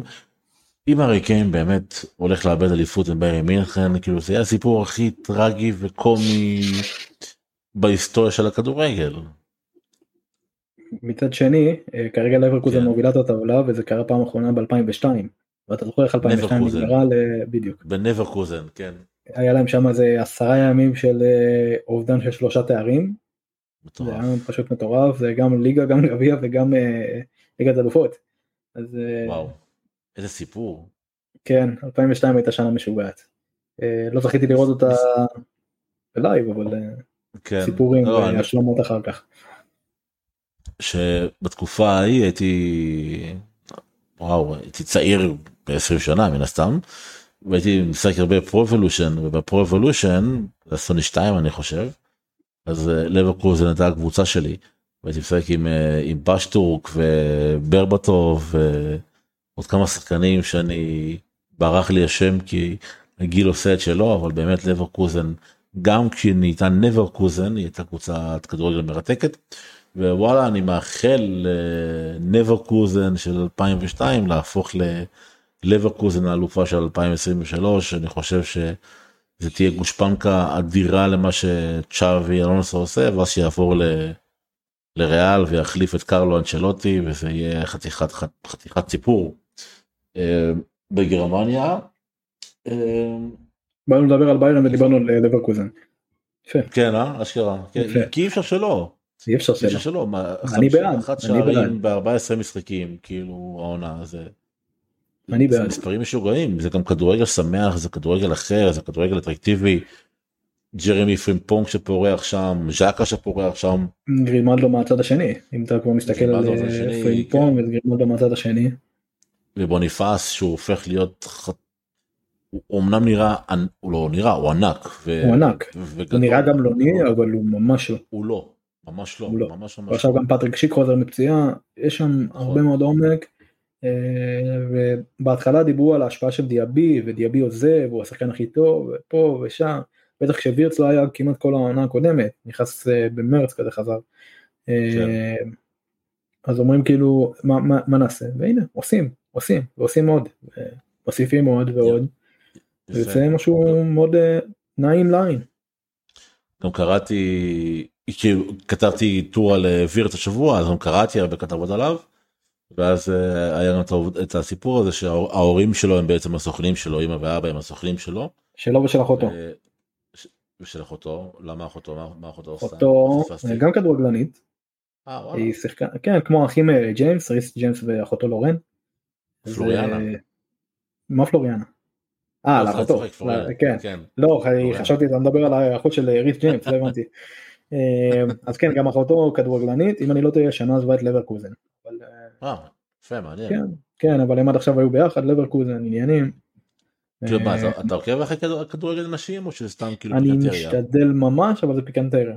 אם הארי קיין באמת הולך לאבד אליפות עם ביירי מינכן כאילו זה יהיה הסיפור הכי טרגי וקומי בהיסטוריה של הכדורגל. מצד שני אה, כרגע לברקוזן כן. מובילה את הטבלה וזה קרה פעם אחרונה ב-2002. ואתה זוכר איך 2002 לברקוזן. נגמרה ל- בדיוק. בנברקוזן כן. היה להם שם איזה עשרה ימים של אה, אובדן של שלושה תארים. זה מטורף. היה פשוט מטורף זה גם ליגה גם גביע וגם אה, ליגת אלופות. אז אה, וואו. איזה סיפור. כן 2002 הייתה שנה משוגעת. אה, לא זכיתי לראות אותה ב live אבל אה, כן. סיפורים לא, אני- והשלמות אחר כך. שבתקופה ההיא הייתי וואו הייתי צעיר ב-20 שנה מן הסתם והייתי משחק הרבה Pro Evolution וב Pro Evolution זה סוני 2 אני חושב אז אה, לברקוזן הייתה הקבוצה שלי והייתי משחק עם אה, עם פשטורק וברבטוב ועוד כמה שחקנים שאני ברח לי השם כי הגיל עושה את שלו אבל באמת לברקוזן גם כשהיא נהייתה נברקוזן היא הייתה קבוצת כדורגל מרתקת. ווואלה אני מאחל לנברקוזן של 2002 להפוך ללברקוזן האלופה של 2023 אני חושב שזה תהיה גושפנקה אדירה למה שצ'אבי אלונסו עושה ואז שיעבור ל... לריאל ויחליף את קרלו אנצ'לוטי וזה יהיה חתיכת חתיכת סיפור. אה, בגרמניה. אה, באנו לדבר על ביירן ודיברנו על אה, לברקוזן. כן אה אשכרה כן. כי אי אפשר שלא. אי אפשר שלא. אני בעד, 51 אני שערים ב-14 משחקים כאילו העונה זה. אני זה בעד. מספרים משוגעים זה גם כדורגל שמח זה כדורגל אחר זה כדורגל אטרקטיבי. ג'רמי פרימפונג שפורח שם ז'קה שפורח שם גרימלדו מהצד השני אם אתה כבר מסתכל על גרימלדו מהצד השני, פרימפונג וגרימלדו מהצד השני. ובוניפייס שהוא הופך להיות הוא אמנם נראה הוא לא נראה הוא ענק ו- הוא ענק. וגדול. הוא נראה גמלוני אבל הוא ממש לא. הוא לא ממש לא הוא לא. ממש ממש ועכשיו לא. גם פטריק שיק חוזר מפציעה יש שם נכון. הרבה מאוד עומק. ובהתחלה דיברו על ההשפעה של דיאבי ודיאבי עוזב הוא השחקן הכי טוב ופה ושם בטח כשווירץ לא היה כמעט כל העונה הקודמת נכנס אה, במרץ כזה חזר. אה, כן. אז אומרים כאילו מה, מה, מה נעשה והנה עושים עושים ועושים עוד. מוסיפים עוד ועוד. זה יוצא משהו מאוד אה, נעים לעין. גם קראתי, כתבתי טור על וירט השבוע, אז גם קראתי הרבה כתבות עליו. ואז אה, היה גם את הסיפור הזה שההורים שלו הם בעצם הסוכנים שלו, אמא ואבא הם הסוכנים שלו. שלו ושל אחותו. ושל אחותו, למה אחותו? מה אחותו עושה? אחותו גם כדורגלנית. אה, היא שיחקה, כן, כמו האחים ג'יימס, ריס ג'יימס ואחותו לורן. פלוריאנה. מה פלוריאנה? אה, לא, לאחותו, כן. כן. לא, חשבתי אתה מדבר על האחות של ריס ג'יימס, לא הבנתי. אה, אז כן, גם אחותו כדורגלנית, אם אני לא טועה, שנה עזבה את לברקוזן. אה, יפה, מעניין. כן, כן, אבל הם עד עכשיו היו ביחד, לברקוזן, עניינים. כאילו אה, אתה עוקב אחרי כדורגל נשים או שזה סתם כאילו פיקנטריה? אני משתדל ממש, אבל זה פיקנטריה.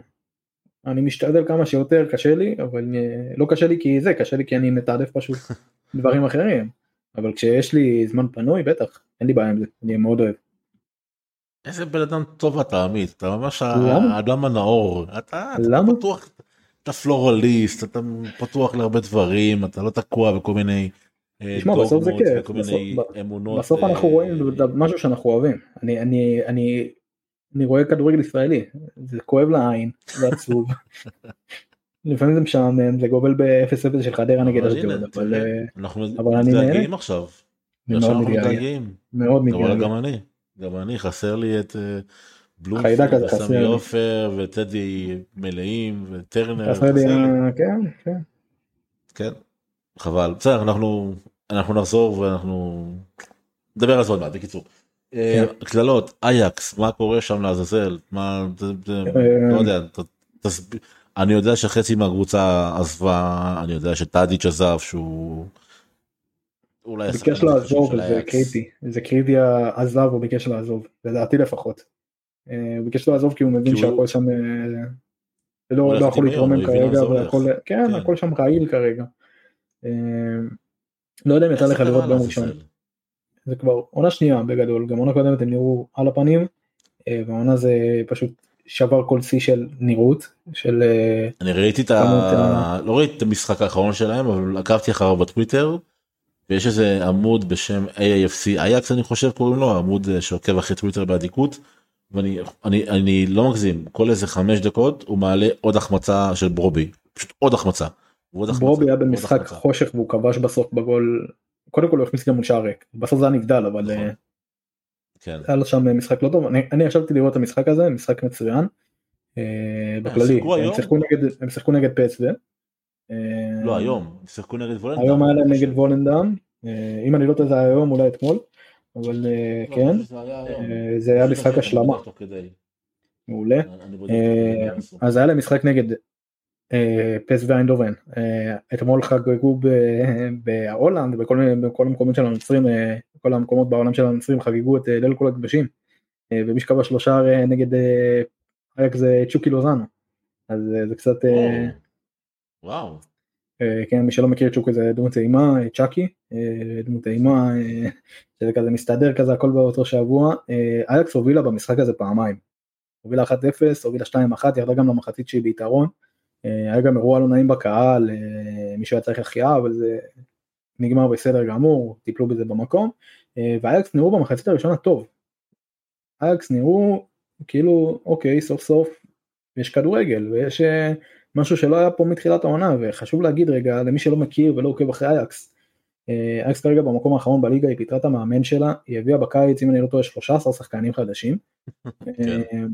אני משתדל כמה שיותר, קשה לי, אבל אה, לא קשה לי כי זה, קשה לי כי אני מתעדף פשוט דברים אחרים. אבל כשיש לי זמן פנוי, בטח, אין לי בעיה עם זה, אני מאוד אוהב. איזה בן אדם טוב אתה עמית, אתה ממש האדם הנאור, אתה פתוח, אתה פלורליסט, אתה פתוח להרבה דברים, אתה לא תקוע בכל מיני אה, תשמע בסוף זה כיף, בסוף אנחנו אה, רואים משהו שאנחנו אוהבים, אני רואה כדורגל ישראלי, זה כואב לעין, זה עצוב, לפעמים זה משעמם, זה גובל ב-0-0 של חדרה נגד אשדוד, אבל אני נהנה. עכשיו, מאוד מתגעגעים, מאוד מתגעגעים, גם אני, גם אני חסר לי את אה, בלומפילד, סמי עופר וטדי מלאים וטרנר, כן, כן, כן, חבל, בסדר, אנחנו אנחנו נחזור ואנחנו נדבר על זה עוד מעט בקיצור. אה, כן. קללות אייקס מה קורה שם לעזאזל מה לא יודע אני יודע שחצי מהקבוצה עזבה אני יודע שטאדיץ' עזב שהוא. אולי ביקש לעזוב זה קריטי זה קריטי עזב הוא ביקש לעזוב לדעתי לפחות. אה, הוא ביקש לעזוב כי הוא מבין שהכל שם אה, לא, לא יכול להתרומם כרגע והכל כן, כן. הכל שם רעיל כרגע. לא יודע אם יצא לך לראות ביום ראשון. זה כבר עונה שנייה בגדול, גם עונה קודמת הם נראו על הפנים, אה, והעונה זה פשוט שבר כל שיא של נראות, של... אה, אני ראיתי את ה... לא ראיתי את המשחק האחרון שלהם, אבל עקבתי אחריו בטוויטר, ויש איזה עמוד בשם AAFC אייקס אני חושב קוראים לו, עמוד אה, שעוקב אחרי טוויטר באדיקות, ואני אני, אני לא מגזים, כל איזה חמש דקות הוא מעלה עוד החמצה של ברובי, פשוט עוד החמצה. ברובי היה במשחק חושך והוא כבש בסוף בגול קודם כל הוא הכניס גם שער ריק בסוף זה היה נגדל אבל נכון. אה, כן. היה לו שם משחק לא טוב אני, אני ישבתי לראות את המשחק הזה משחק מצוין. אה, בכללי הם שיחקו נגד הם שיחקו נגד פסו. אה, לא היום שיחקו נגד וולנדם. היום היה להם נגד וולנדם אם אני לא טועה זה היום אולי אתמול אבל לא, כן זה היה משחק השלמה. מעולה. אז היה להם משחק נגד אה, פס ואיינדובן אה, אתמול חגגו בהולנד בכל המקומות של הנוצרים אה, כל המקומות בעולם של הנוצרים חגגו את ליל כל הקדושים ומי שקבע שלושה נגד אייק זה צ'וקי לוזאנו. אז זה קצת וואו כן מי שלא מכיר את צ'וקי זה דמות טעימה צ'אקי דמות טעימה שזה כזה מסתדר כזה הכל באותו שבוע. אייקס הובילה במשחק הזה פעמיים. הובילה 1-0 הובילה 2-1 ירדה גם למחצית שהיא ביתרון. אה, היה גם אירוע לא נעים בקהל, אה, מישהו היה צריך החייאה, אבל זה נגמר בסדר גמור, טיפלו בזה במקום, אה, ואייקס נראו במחצית הראשונה טוב. אייקס נראו כאילו, אוקיי, סוף סוף יש כדורגל, ויש משהו שלא היה פה מתחילת העונה, וחשוב להגיד רגע, למי שלא מכיר ולא עוקב אחרי אייקס, אייקס כרגע במקום האחרון בליגה היא פיתרה את המאמן שלה, היא הביאה בקיץ, אם אני לא טועה, 13 שחקנים חדשים. כן.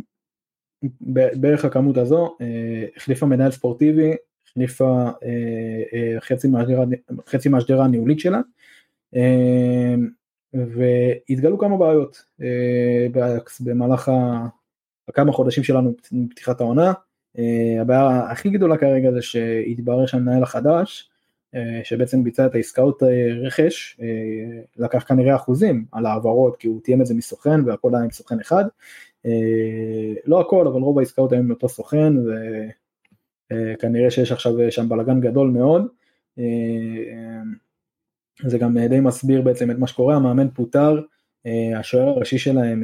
בערך הכמות הזו, אה, החליפה מנהל ספורטיבי, החליפה אה, אה, חצי מהשדרה הניהולית שלה, והתגלו כמה בעיות במהלך הכמה חודשים שלנו מפתיחת העונה. הבעיה הכי גדולה כרגע זה שהתברר שהמנהל החדש, שבעצם ביצע את העסקאות רכש, לקח כנראה אחוזים על העברות כי הוא תיאם את זה מסוכן והכל היה עם סוכן אחד, אה, לא הכל, אבל רוב העסקאות היו עם אותו סוכן, וכנראה שיש עכשיו שם בלאגן גדול מאוד. אה, זה גם די מסביר בעצם את מה שקורה, המאמן פוטר, אה, השוער הראשי שלהם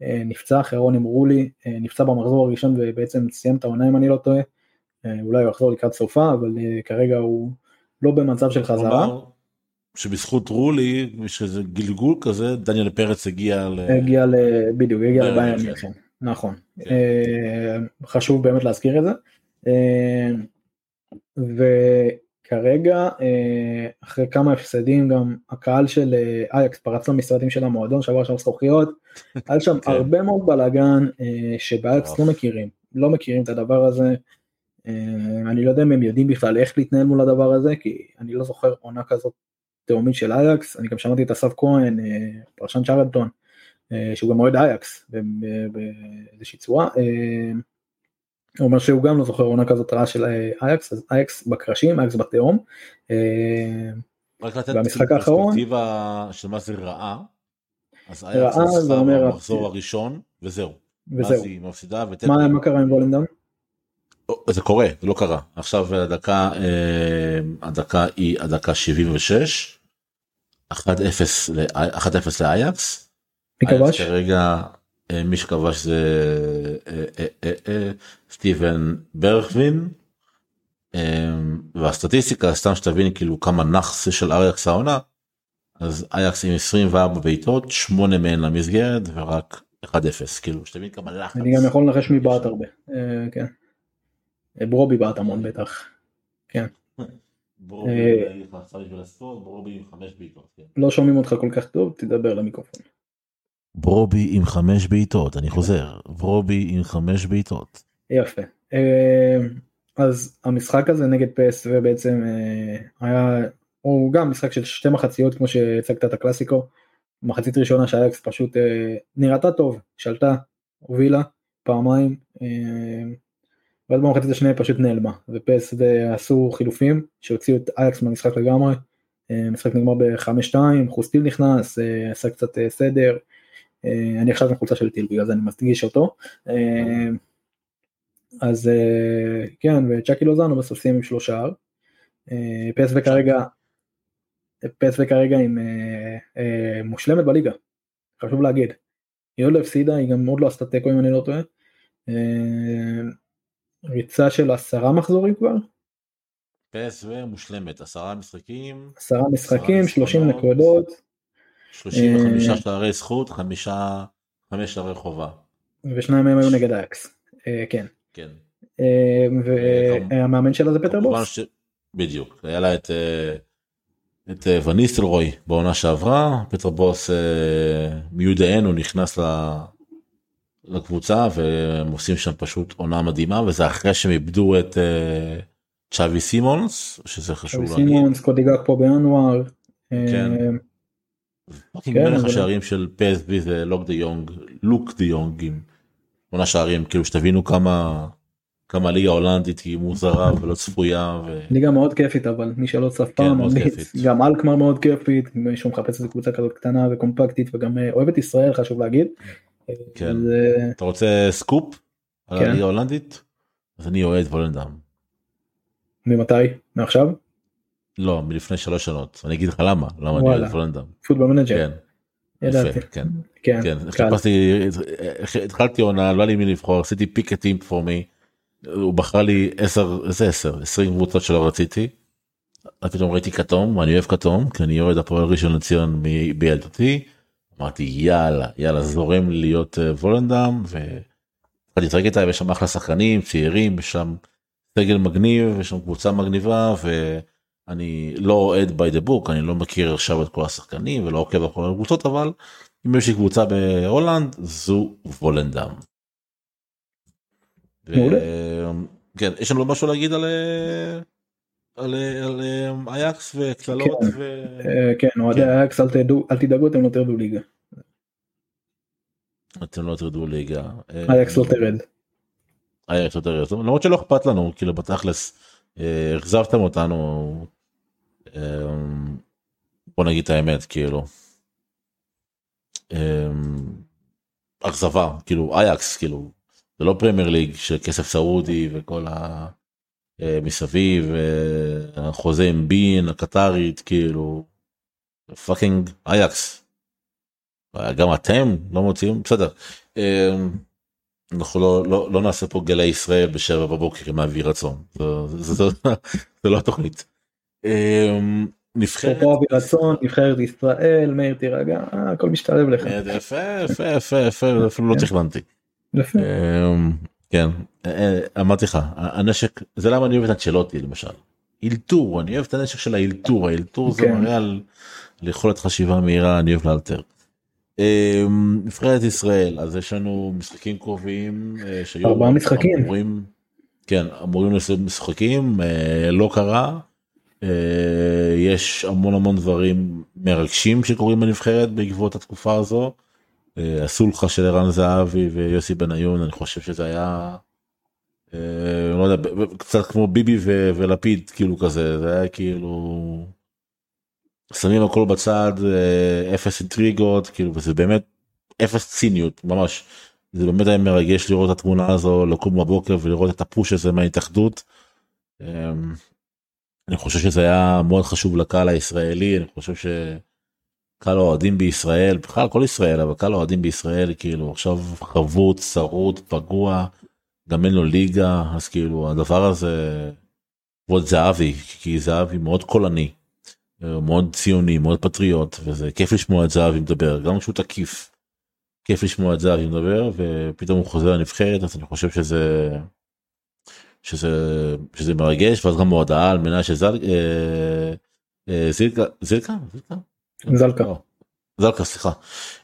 נפצע, חירון אמרו לי, נפצע במחזור הראשון ובעצם סיים את העונה אם אני לא טועה, אולי הוא יחזור לקראת סופה, אבל כרגע הוא לא במצב של חזרה. שבזכות רולי יש איזה גלגול כזה דניאל פרץ הגיע ל... הגיע ל... בדיוק, הגיע אה, לבעיה כן. מינכן, נכון. כן. אה, חשוב באמת להזכיר את זה. וכרגע, אה, אחרי כמה הפסדים, גם הקהל של אה, אייקס פרץ למשרדים של המועדון, שבר שם זכוכיות, היה שם כן. הרבה מאוד בלאגן אה, שבאייקס לא מכירים, לא מכירים את הדבר הזה. אני לא יודע אם הם יודעים בכלל איך להתנהל מול הדבר הזה, כי אני לא זוכר עונה כזאת תאומית של אייקס, אני גם שמעתי את אסף כהן, פרשן צ'רלטון, שהוא גם אוהד אייקס באיזושהי צורה, הוא אומר שהוא גם לא זוכר עונה כזאת רעה של אה, אייקס, אז אייקס בקרשים, אייקס בתהום. אה, רק לתת? פרספקטיבה של מה זה רעה. אז אייקס ניצחה אומר- במחזור הראשון וזהו. אז וזהו. היא מפסידה מה וטטרי. מה קרה עם וולנדאם? או, זה קורה זה לא קרה עכשיו הדקה אה, הדקה היא הדקה 76 1-0 ל- 1-0 לאייקס. מי אייקס כבש? כרגע מי שכבש זה אה, אה, אה, אה, סטיבן ברכווין. אה, והסטטיסטיקה סתם שתבין כאילו כמה נאחס של אייקס העונה. אז אייקס עם 24 בעיטות 8 מהן למסגרת ורק 1-0 כאילו שתבין כמה לחץ. אני גם יכול לנחש מי בעט הרבה. אה, כן. אה, ברובי בעט המון בטח. אה, הספורט, ברובי עם חמש בעיטות. כן. לא שומעים אותך כל כך טוב, תדבר למיקרופון. ברובי עם חמש בעיטות, אני חוזר, ברובי עם חמש בעיטות. יפה. אה, אז המשחק הזה נגד פסו בעצם אה, היה, הוא גם משחק של שתי מחציות כמו שהצגת את הקלאסיקו. מחצית ראשונה שאייקס פשוט אה, נראתה טוב, שלטה, הובילה פעמיים. ואז במחצית השנייה פשוט נעלמה ופס עשו חילופים שהוציאו את אייקס מהמשחק לגמרי. המשחק נגמר ב-5-2, חוסטיל נכנס, עשה קצת סדר. אה, אני עכשיו עם חולצה של טיל בגלל זה אני מדגיש אותו. אה, אז אה, כן וצ'קי לוזנו בסוף סיים עם שלושה. אה, פסו כרגע פסו כרגע עם מושלמת בליגה. חשוב להגיד. היא עוד לא הפסידה היא גם עוד לא עשתה תיקו אם אני לא טועה. ריצה של עשרה מחזורים כבר פס ומושלמת, עשרה משחקים, עשרה משחקים עשרה 30 ניצחונות. נקודות 35 אה, שערי זכות, חמישה, חמש שערי חובה. ושניים מהם היו נגד אייקס. אה, כן. כן. אה, והמאמן שלה זה פטר בוס. בדיוק, היה לה את, את וניסטלרוי בעונה שעברה, פטר בוס מיודענו נכנס ל- לקבוצה והם עושים שם פשוט עונה מדהימה וזה אחרי שהם איבדו את צ'אבי סימונס שזה חשוב להגיד. סימונס קודי גאקפו בינואר. כן. fucking כן, מלך השערים של PSV זה לוק דה יונג, לוק דה יונג עם שמונה שערים, כאילו שתבינו כמה כמה הליגה ההולנדית היא מוזרה ולא צפויה. ו... ליגה מאוד כיפית אבל מי שלא צפה פעם כן. כיפית. גם אלקמר מאוד כיפית מי שמחפש איזה קבוצה כזאת קטנה וקומפקטית וגם אה, אוהב את ישראל חשוב להגיד. כן. זה- אתה רוצה סקופ על כן. הליגה ההולנדית? אז אני אוהד וולנדם. ממתי? מעכשיו? לא, מלפני שלוש שנות. אני אגיד לך למה, למה אני וואלה. אוהד וולנדם. Football Manager. כן, ידעתי. כן. כן. כן. חיפשתי, התחלתי עונה, לא היה לי מי לבחור, עשיתי פיקטים פור מי, הוא בחר לי 10, איזה 10, 20 קבוצות שלא רציתי. אז פתאום ראיתי כתום, ואני אוהב כתום, כי אני אוהד הפועל ראשון לציון בילדותי. אמרתי יאללה, יאללה, זורם להיות אה, וולנדם, והתחלתי לשחק איתה, ויש שם אחלה שחקנים, צעירים, יש שם סגל מגניב, יש שם קבוצה מגניבה, ואני לא אוהד by the book, אני לא מכיר עכשיו את כל השחקנים ולא עוקב אחרי הקבוצות, אבל אם יש לי קבוצה בהולנד זו וולנדם. כן, יש לנו משהו להגיד על אה, על אה, על אה, אייקס וקללות כן. ו... אה, כן, אוהדי כן. אייקס אל תדעו- אל תדאגו אתם לא תרדו ליגה. אתם לא תרדו ליגה. אה, אייקס לא תרד. אייקס לא תרד. למרות שלא אכפת לנו כאילו בתכלס אה, אכזבתם אותנו. אה, בוא נגיד את האמת כאילו. אה, אכזבה כאילו אייקס כאילו זה לא פרמייר ליג של כסף סעודי וכל ה... אה, מסביב אה, החוזה עם beIN הקטרית כאילו fucking אייקס. גם אתם לא מוציאים בסדר. אה, אנחנו לא, לא, לא נעשה פה גלי ישראל בשבע בבוקר עם אבי רצון זה, זה, זה, זה לא התוכנית. אה, נבחרת אבי רצון, נבחרת ישראל, מאיר תירגע, אה, הכל משתלב לך. יפה יפה יפה יפה אפילו לא כן. תכננתי. יפה. אמ, כן אה, אמרתי לך הנשק זה למה אני אוהב את אנצ'לוטי למשל. אילתור אני אוהב את הנשק של האילתור האילתור זה כן. מראה על יכולת חשיבה מהירה אני אוהב לאלתר. אמ, נבחרת ישראל אז יש לנו משחקים קרובים אה, שהיו ארבעה משחקים. אמורים, כן אמורים לעשות משחקים אה, לא קרה. אה, יש המון המון דברים מרגשים שקורים בנבחרת בעקבות התקופה הזו. אה, הסולחה של ערן זהבי ויוסי בניון אני חושב שזה היה אה, לא יודע קצת כמו ביבי ו- ולפיד כאילו כזה זה היה כאילו שמים הכל בצד אפס אינטריגות כאילו וזה באמת אפס ציניות ממש זה באמת היה מרגש לראות את התמונה הזו לקום בבוקר ולראות את הפוש הזה מההתאחדות. אני חושב שזה היה מאוד חשוב לקהל הישראלי אני חושב שקהל האוהדים בישראל בכלל כל ישראל אבל קהל האוהדים בישראל כאילו עכשיו חבוט צרוד פגוע גם אין לו ליגה אז כאילו הדבר הזה כבוד זהבי כי זהבי מאוד קולני מאוד ציוני מאוד פטריוט וזה כיף לשמוע את זהבי מדבר גם כשהוא תקיף. כיף לשמוע את זהבי מדבר ופתאום הוא חוזר לנבחרת אז אני חושב שזה שזה שזה מרגש ואז גם ההודעה על מנה שזל אה, אה, זילקה זילקה זילקה זלקה. לא, זלקה סליחה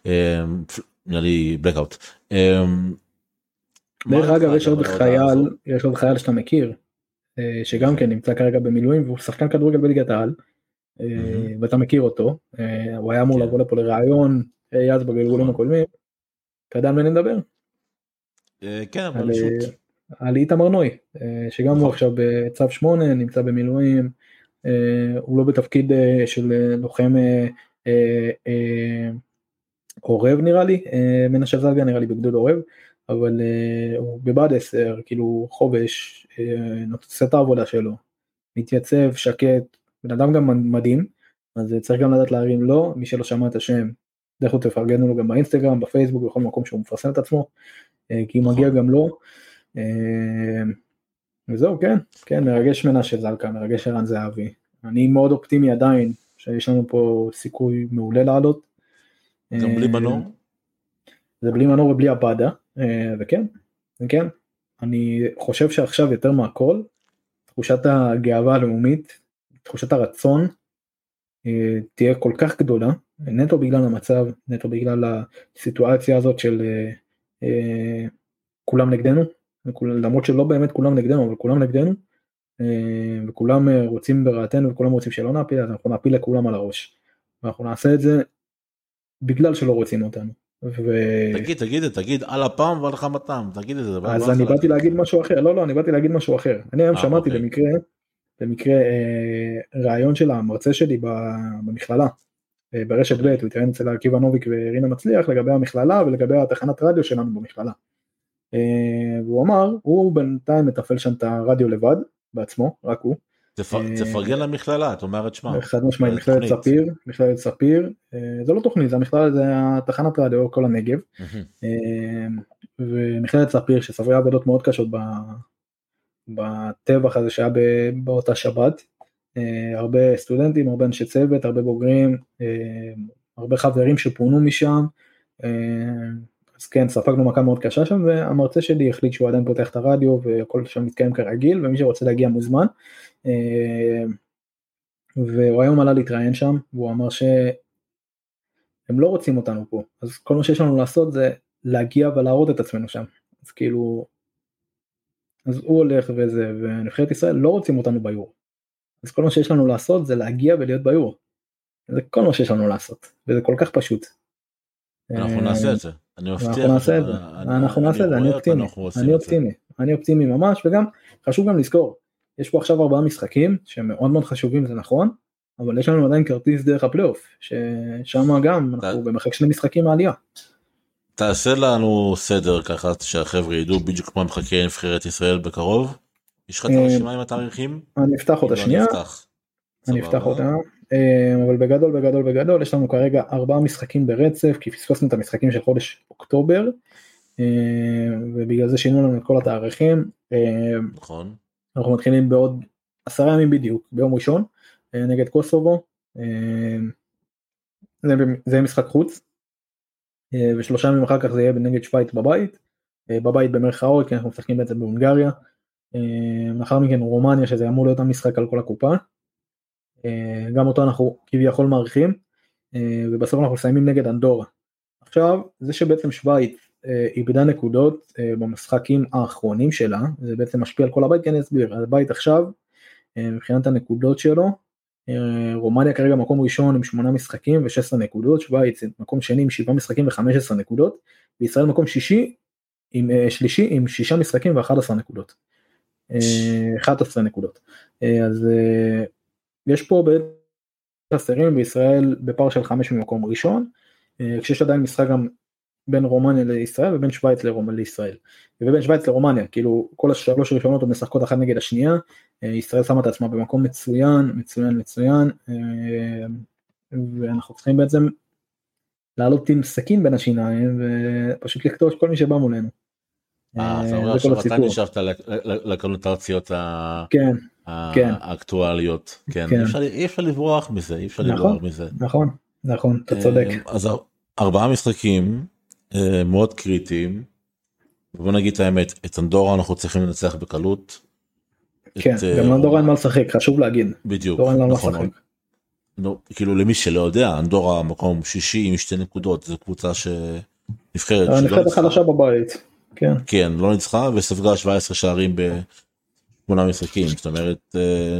אה, נראה לי blackout. אה, דרך מה אגב יש עוד חייל? יש עוד חייל שאתה מכיר, אה, שגם כן נמצא כרגע במילואים והוא שחקן כדורגל בליגת העל, אה. ואתה מכיר אותו, אה, הוא היה אמור כן. לבוא לפה לראיון, אז בגלגולים נכון. הקודמים, אתה יודע על מי אני מדבר? כן אבל על, איתמר נוי, אה, שגם הוא נכון. עכשיו בצו 8, נמצא במילואים, אה, הוא לא בתפקיד אה, של לוחם עורב נראה לי, מנשה זלגה נראה לי בגדוד עורב, אבל הוא בבה"ד 10, כאילו חובש, עושה את העבודה שלו, מתייצב, שקט, בן אדם גם מדהים, אז צריך גם לדעת להרים לו, מי שלא שמע את השם, לכו תפרגנו לו גם באינסטגרם, בפייסבוק, בכל מקום שהוא מפרסם את עצמו, כי נכון. מגיע גם לו. אה, וזהו, כן, כן, מרגש מנשה זלקה, מרגש ערן זהבי. אני מאוד אופטימי עדיין, שיש לנו פה סיכוי מעולה לעלות. גם בלי אה, מנור. זה בלי מנור ובלי עבדה, אה, וכן, וכן, אני חושב שעכשיו יותר מהכל, תחושת הגאווה הלאומית, תחושת הרצון, אה, תהיה כל כך גדולה, נטו בגלל המצב, נטו בגלל הסיטואציה הזאת של אה, אה, כולם נגדנו, למרות שלא באמת כולם נגדנו, אבל כולם נגדנו, אה, וכולם אה, רוצים ברעתנו וכולם רוצים שלא נעפיל, אז אנחנו נעפיל לכולם על הראש. ואנחנו נעשה את זה בגלל שלא רוצים אותנו. ו... תגיד תגיד תגיד על אפם ועל חמתם תגיד את זה. אז לא אני באתי. להגיד משהו אחר, לא לא, אני באתי להגיד משהו אחר. אני היום אה, שמעתי אוקיי. במקרה, במקרה אה, ראיון של המרצה שלי במכללה, אה, ברשת ב', הוא התראיין אצל עקיבא נוביק ורינה מצליח לגבי המכללה ולגבי התחנת רדיו שלנו במכללה. אה, והוא אמר, הוא בינתיים מתפעל שם את הרדיו לבד, בעצמו, רק הוא. אה, תפרגן למכללה את אומרת שמע. חד משמעית, מכללת. ספיר, מכללת ספיר, אה, זה לא תוכנית, זה המכללה, זה התחנת רדיו כל הנגב. ומכללת ספיר שספגה עבודות מאוד קשות בטבח הזה שהיה באותה שבת. הרבה סטודנטים, הרבה אנשי צוות, הרבה בוגרים, הרבה חברים שפונו משם. אז כן, ספגנו מכה מאוד קשה שם, והמרצה שלי החליט שהוא עדיין פותח את הרדיו והכל שם מתקיים כרגיל, ומי שרוצה להגיע מוזמן. אה, והוא היום עלה להתראיין שם, והוא אמר שהם לא רוצים אותנו פה, אז כל מה שיש לנו לעשות זה להגיע ולהראות את עצמנו שם. אז כאילו, אז הוא הולך וזה, ונבחרת ישראל לא רוצים אותנו ביורו. אז כל מה שיש לנו לעשות זה להגיע ולהיות ביורו. זה כל מה שיש לנו לעשות, וזה כל כך פשוט. אנחנו אה, נעשה את זה. אני מבטיח. אנחנו נעשה את זה, אני- אנחנו נעשה את זה, אני אופטימי, אני. אופטימי, אני אופטימי ממש, וגם חשוב גם לזכור, יש פה עכשיו ארבעה משחקים שהם מאוד מאוד חשובים, זה נכון, אבל יש לנו עדיין כרטיס דרך הפלייאוף, ששם גם אנחנו במרחק שני משחקים מהעלייה. תעשה לנו סדר ככה שהחבר'ה ידעו בדיוק מה מחכה נבחרת ישראל בקרוב. יש לך את אה, הרשימה עם התאריכים? אני אפתח אותה לא, שנייה. אני. אפתח אותה, אבל בגדול בגדול בגדול יש לנו כרגע ארבעה משחקים ברצף, כי פספסנו את המשחקים של חודש אוקטובר, אה, ובגלל זה שינו לנו את כל התאריכים. אה, נכון. אנחנו מתחילים בעוד עשרה ימים בדיוק, ביום ראשון, אה, נגד קוסובו, זה, זה משחק חוץ. ושלושה ימים אחר כך זה יהיה נגד שווייץ בבית. בבית במרכאות כי אנחנו משחקים בעצם בהונגריה. לאחר מכן רומניה שזה אמור להיות המשחק על כל הקופה. גם אותו אנחנו כביכול מעריכים. ובסוף אנחנו מסיימים נגד אנדורה. עכשיו זה שבעצם שווייץ אה, איבדה נקודות אה, במשחקים האחרונים שלה, זה בעצם משפיע על כל הבית, כי אני אסביר, הבית עכשיו, אה, מבחינת הנקודות שלו, רומניה כרגע מקום ראשון עם שמונה משחקים ו-16 נקודות, שווייץ מקום שני עם שבעה משחקים ו-15 נקודות, וישראל מקום שישי עם שלישי עם שישה משחקים ו-11 נקודות. 11 נקודות. אז יש פה בעצם חסרים בישראל בפער של 5 ממקום ראשון, כשיש עדיין משחק גם בין רומניה לישראל ובין שווייץ לרומניה לישראל. ובין שווייץ לרומניה, כאילו כל השלוש הראשונות עוד משחקות אחת נגד השנייה, אה, ישראל שמה את עצמה במקום מצוין, מצוין, מצוין, אה, ואנחנו צריכים בעצם לעלות עם סכין בין השיניים ופשוט לקטוע את כל מי שבא מולנו. אה, אתה אומר עכשיו אתה נשאבת לקונוטציות כן, כן. האקטואליות, כן, כן. אי אפשר לברוח מזה, אי אפשר לברוח נכון, מזה. נכון, נכון, אתה צודק. אז ארבעה משחקים אה, מאוד קריטיים. בוא נגיד את האמת את אנדורה אנחנו צריכים לנצח בקלות. כן, את, גם אנדורה אין מה לשחק חשוב להגיד. בדיוק נכון. לא, כאילו למי שלא יודע אנדורה מקום שישי עם שתי נקודות זו קבוצה שנבחרת אה, נבחרת חדשה בבית. כן. כן לא ניצחה וספגה 17 שערים בשמונה משחקים זאת אומרת אה,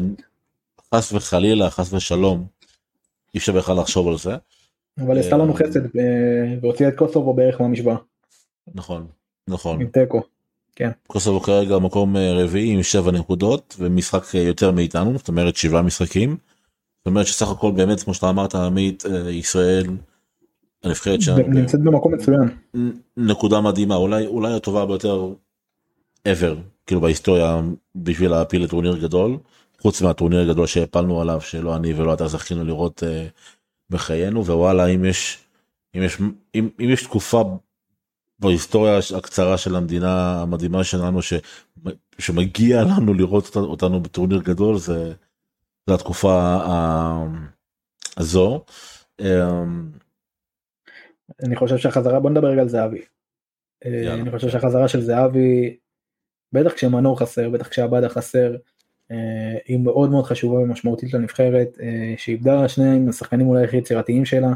חס וחלילה חס ושלום אי אפשר בכלל לחשוב על זה. אבל עשתה לנו חסד והוציאה את קוסובו בערך מהמשוואה. נכון נכון. עם תיקו. כן. קוסובו כרגע מקום אה, רביעי עם 7 נקודות ומשחק אה, יותר מאיתנו זאת אומרת 7 משחקים. זאת אומרת שסך הכל באמת כמו שאתה אמרת עמית אה, ישראל הנבחרת שלנו נמצאת במקום מצוין. נקודה מדהימה אולי אולי הטובה ביותר ever כאילו בהיסטוריה בשביל להפיל לטורניר גדול חוץ מהטורניר הגדול שהפלנו עליו שלא אני ולא אתה זכינו לראות בחיינו ווואלה אם יש אם יש אם, אם יש תקופה בהיסטוריה הקצרה של המדינה המדהימה שלנו ש, שמגיע לנו לראות אותנו בטורניר גדול זה, זה התקופה הזו. אמ, אני חושב שהחזרה בוא נדבר רגע על זהבי. אה, אני חושב שהחזרה של זהבי בטח כשמנור חסר בטח כשעבדה חסר אה, היא מאוד מאוד חשובה ומשמעותית לנבחרת אה, שאיבדה שני השחקנים אולי הכי יצירתיים שלה.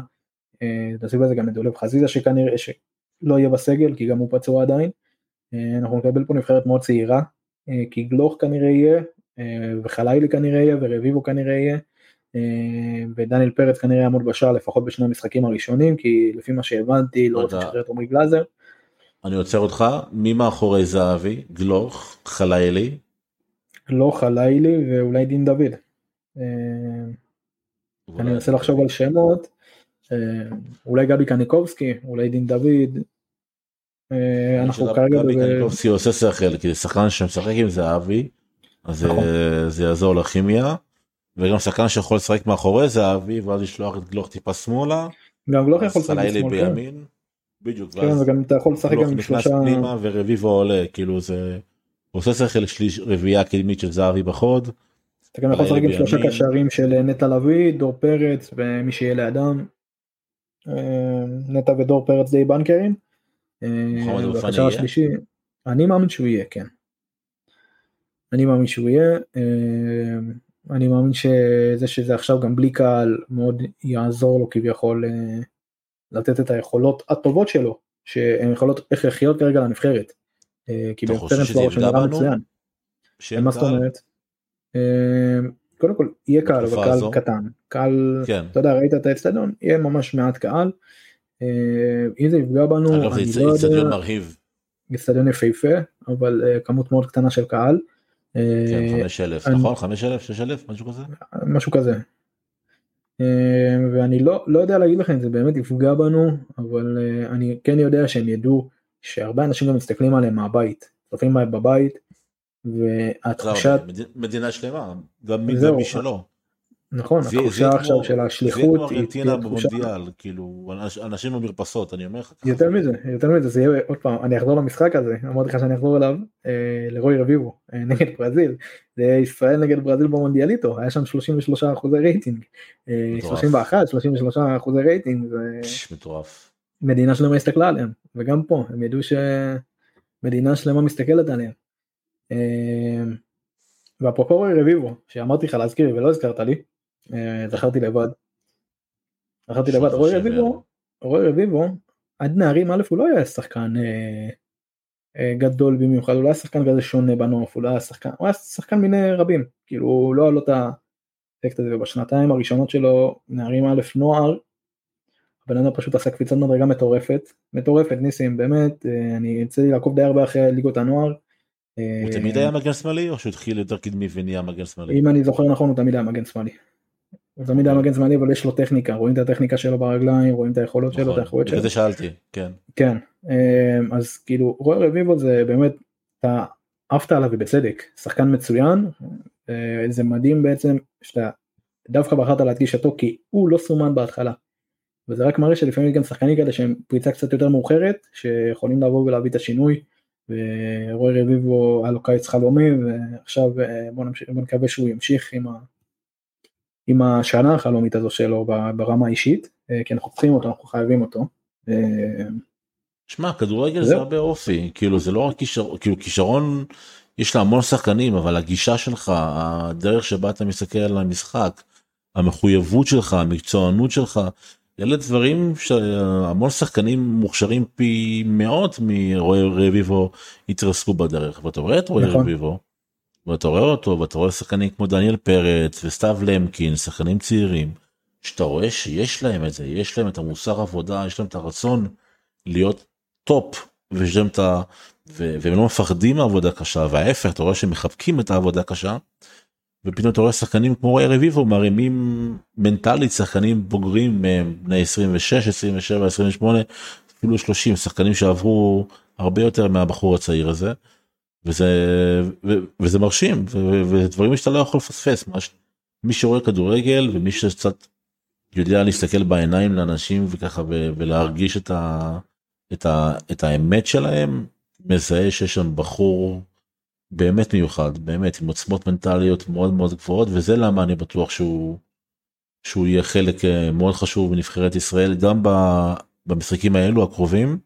תוסיף לזה גם את דולב חזיזה שכנראה שלא יהיה בסגל כי גם הוא פצוע עדיין. אה, אנחנו נקבל פה נבחרת מאוד צעירה כי גלוך כנראה יהיה וחלילי כנראה יהיה ורביבו כנראה יהיה. ודניאל פרץ כנראה יעמוד בשער לפחות בשני המשחקים הראשונים כי לפי מה שהבנתי לא רוצה לשחרר את עמרי גלאזר. אני עוצר אותך מי מאחורי זהבי גלוך חלילי לא חלילי ואולי דין דוד. אה, אני מנסה לחשוב על שמות, אה, אולי גבי קניקובסקי, אולי דין דוד. אה, אנחנו כרגע... גבי קניקובסקי עושה שכל, כי שחקן שמשחק עם זהבי, אז נכון. זה יעזור לכימיה. וגם שחקן שיכול לשחק מאחורי זהבי ואז לשלוח את גלוך טיפה שמאלה. גם גלוך יכול לשחק בשמאל. בימין. בדיוק. כן, וגם אתה יכול לשחק גם עם שלושה... ורביבו עולה כאילו זה. עושה שכל שליש רביעייה קדמית של זהבי בחוד. אתה גם יכול לשחק עם שלושה קשרים של נטע לביא, דור פרץ ומי שיהיה לידם. אה, נטע ודור פרץ די בנקרים. והקשר השלישי, אני מאמין שהוא יהיה, כן. אני מאמין שהוא יהיה. אה, אני מאמין שזה שזה עכשיו גם בלי קהל מאוד יעזור לו כביכול אה, לתת את היכולות הטובות שלו שהן יכולות הכרחיות כרגע לנבחרת. אה, כי בפרנס לא שנראה מצוין. מה זאת אומרת? אה, קודם כל יהיה קהל אבל קהל קטן קהל כן. אתה יודע ראית את האצטדיון יהיה ממש מעט קהל. אה, אם זה יפגע בנו אגב, אני זה לא יודע. אצטדיון מרהיב. אצטדיון יפהפה אבל כמות מאוד קטנה של קהל. כן, 5,000 נכון 5,000 6,000 משהו כזה. משהו כזה. ואני לא לא יודע להגיד לכם אם זה באמת יפגע בנו אבל אני כן יודע שהם ידעו שהרבה אנשים גם מסתכלים עליהם מהבית, צופים בהם בבית, והתחושת... מדינה שלמה, גם מי שלא. נכון, זה- התחושה זה עכשיו כמו- של זה השליחות כמו היא ארגנטינה תהיה תחושה... במונדיאל כאילו אנש- אנשים במרפסות אני אומר לך. יותר זה. מזה, יותר מזה, זה יהיה עוד פעם, אני אחזור למשחק הזה, אמרתי לך שאני אחזור אליו, אה, לרוי רביבו, אה, נגד ברזיל, זה ישראל נגד ברזיל במונדיאליטו, היה שם 33 אחוזי רייטינג, אה, מטורף. 31, 33 אחוזי רייטינג, זה פש, מטורף. מדינה שלמה הסתכלה עליהם, וגם פה, הם ידעו שמדינה שלמה מסתכלת עליהם. אה, ואפרופו רוי רביבו, שאמרתי לך להזכיר ולא הזכרת לי, אה, זכרתי לבד. זכרתי לבד, רוי. רביבו, רוי רביבו, עד נערים א' הוא לא היה שחקן אה, אה, גדול במיוחד, הוא לא היה שחקן כזה שונה בנוף, הוא לא היה שחקן, הוא היה שחקן מיני רבים, כאילו הוא לא היה לו את האפקט הזה, ובשנתיים הראשונות שלו, נערים א' נוער, הבן אדם פשוט עשה קפיצת מדרגה מטורפת, מטורפת ניסים, באמת, אה, אני יצא לי לעקוב די הרבה אחרי ליגות הנוער. אה, הוא תמיד היה מגן שמאלי או שהוא התחיל יותר קדמי ונהיה מגן שמאלי? אם אני זוכר נכון הוא תמיד היה מגן שמאלי. הוא תמיד היה מגן שמאלי אבל יש לו טכניקה רואים את הטכניקה שלו ברגליים רואים את היכולות שלו את נכון, האיכויות שלו. זה שאלתי כן. כן אמ, אז כאילו רוי רביבו זה באמת אתה עפת עליו ובצדק שחקן מצוין אה, זה מדהים בעצם שאתה דווקא בחרת להדגיש אותו כי הוא לא סומן בהתחלה. וזה רק מראה שלפעמים גם שחקנים כאלה שהם פריצה קצת יותר מאוחרת שיכולים לבוא ולהביא את השינוי. ורוי רביבו היה לו קיץ חלומי ועכשיו אה, בוא נמשיך בוא נקווה שהוא ימשיך עם, ה, עם השנה החלומית הזו שלו ברמה האישית אה, כי אנחנו צריכים אותו אנחנו חייבים אותו. אה, שמע כדורגל זה. הרבה אופי כאילו זה לא רק כישרון כאילו כישרון יש לה המון שחקנים אבל הגישה שלך הדרך שבה אתה מסתכל על המשחק המחויבות שלך המקצוענות שלך אלה דברים שהמון שחקנים מוכשרים פי מאות מרועי רביבו התרסקו בדרך ואתה רואה את רועי נכון. רביבו ואתה רואה אותו ואתה רואה שחקנים כמו דניאל פרץ וסתיו למקין שחקנים צעירים שאתה רואה שיש להם את זה יש להם את המוסר עבודה יש להם את הרצון להיות top ויש להם את ה... והם לא מפחדים מעבודה קשה וההפך אתה רואה שהם מחבקים את העבודה קשה. ופתאום אתה רואה שחקנים כמו רועי רביבו מרימים מנטלית שחקנים בוגרים בני 26 27 28 אפילו 30 שחקנים שעברו הרבה יותר מהבחור הצעיר הזה. וזה ו- וזה מרשים ו- ו- ודברים שאתה לא יכול לפספס מה מי שרואה כדורגל ומי שקצת יודע להסתכל בעיניים לאנשים וככה ו- ולהרגיש את, ה- את, ה- את האמת שלהם מזהה שיש שם בחור באמת מיוחד באמת עם עוצמות מנטליות מאוד מאוד גבוהות וזה למה אני בטוח שהוא שהוא יהיה חלק אה, מאוד חשוב בנבחרת ישראל גם במשחקים האלו הקרובים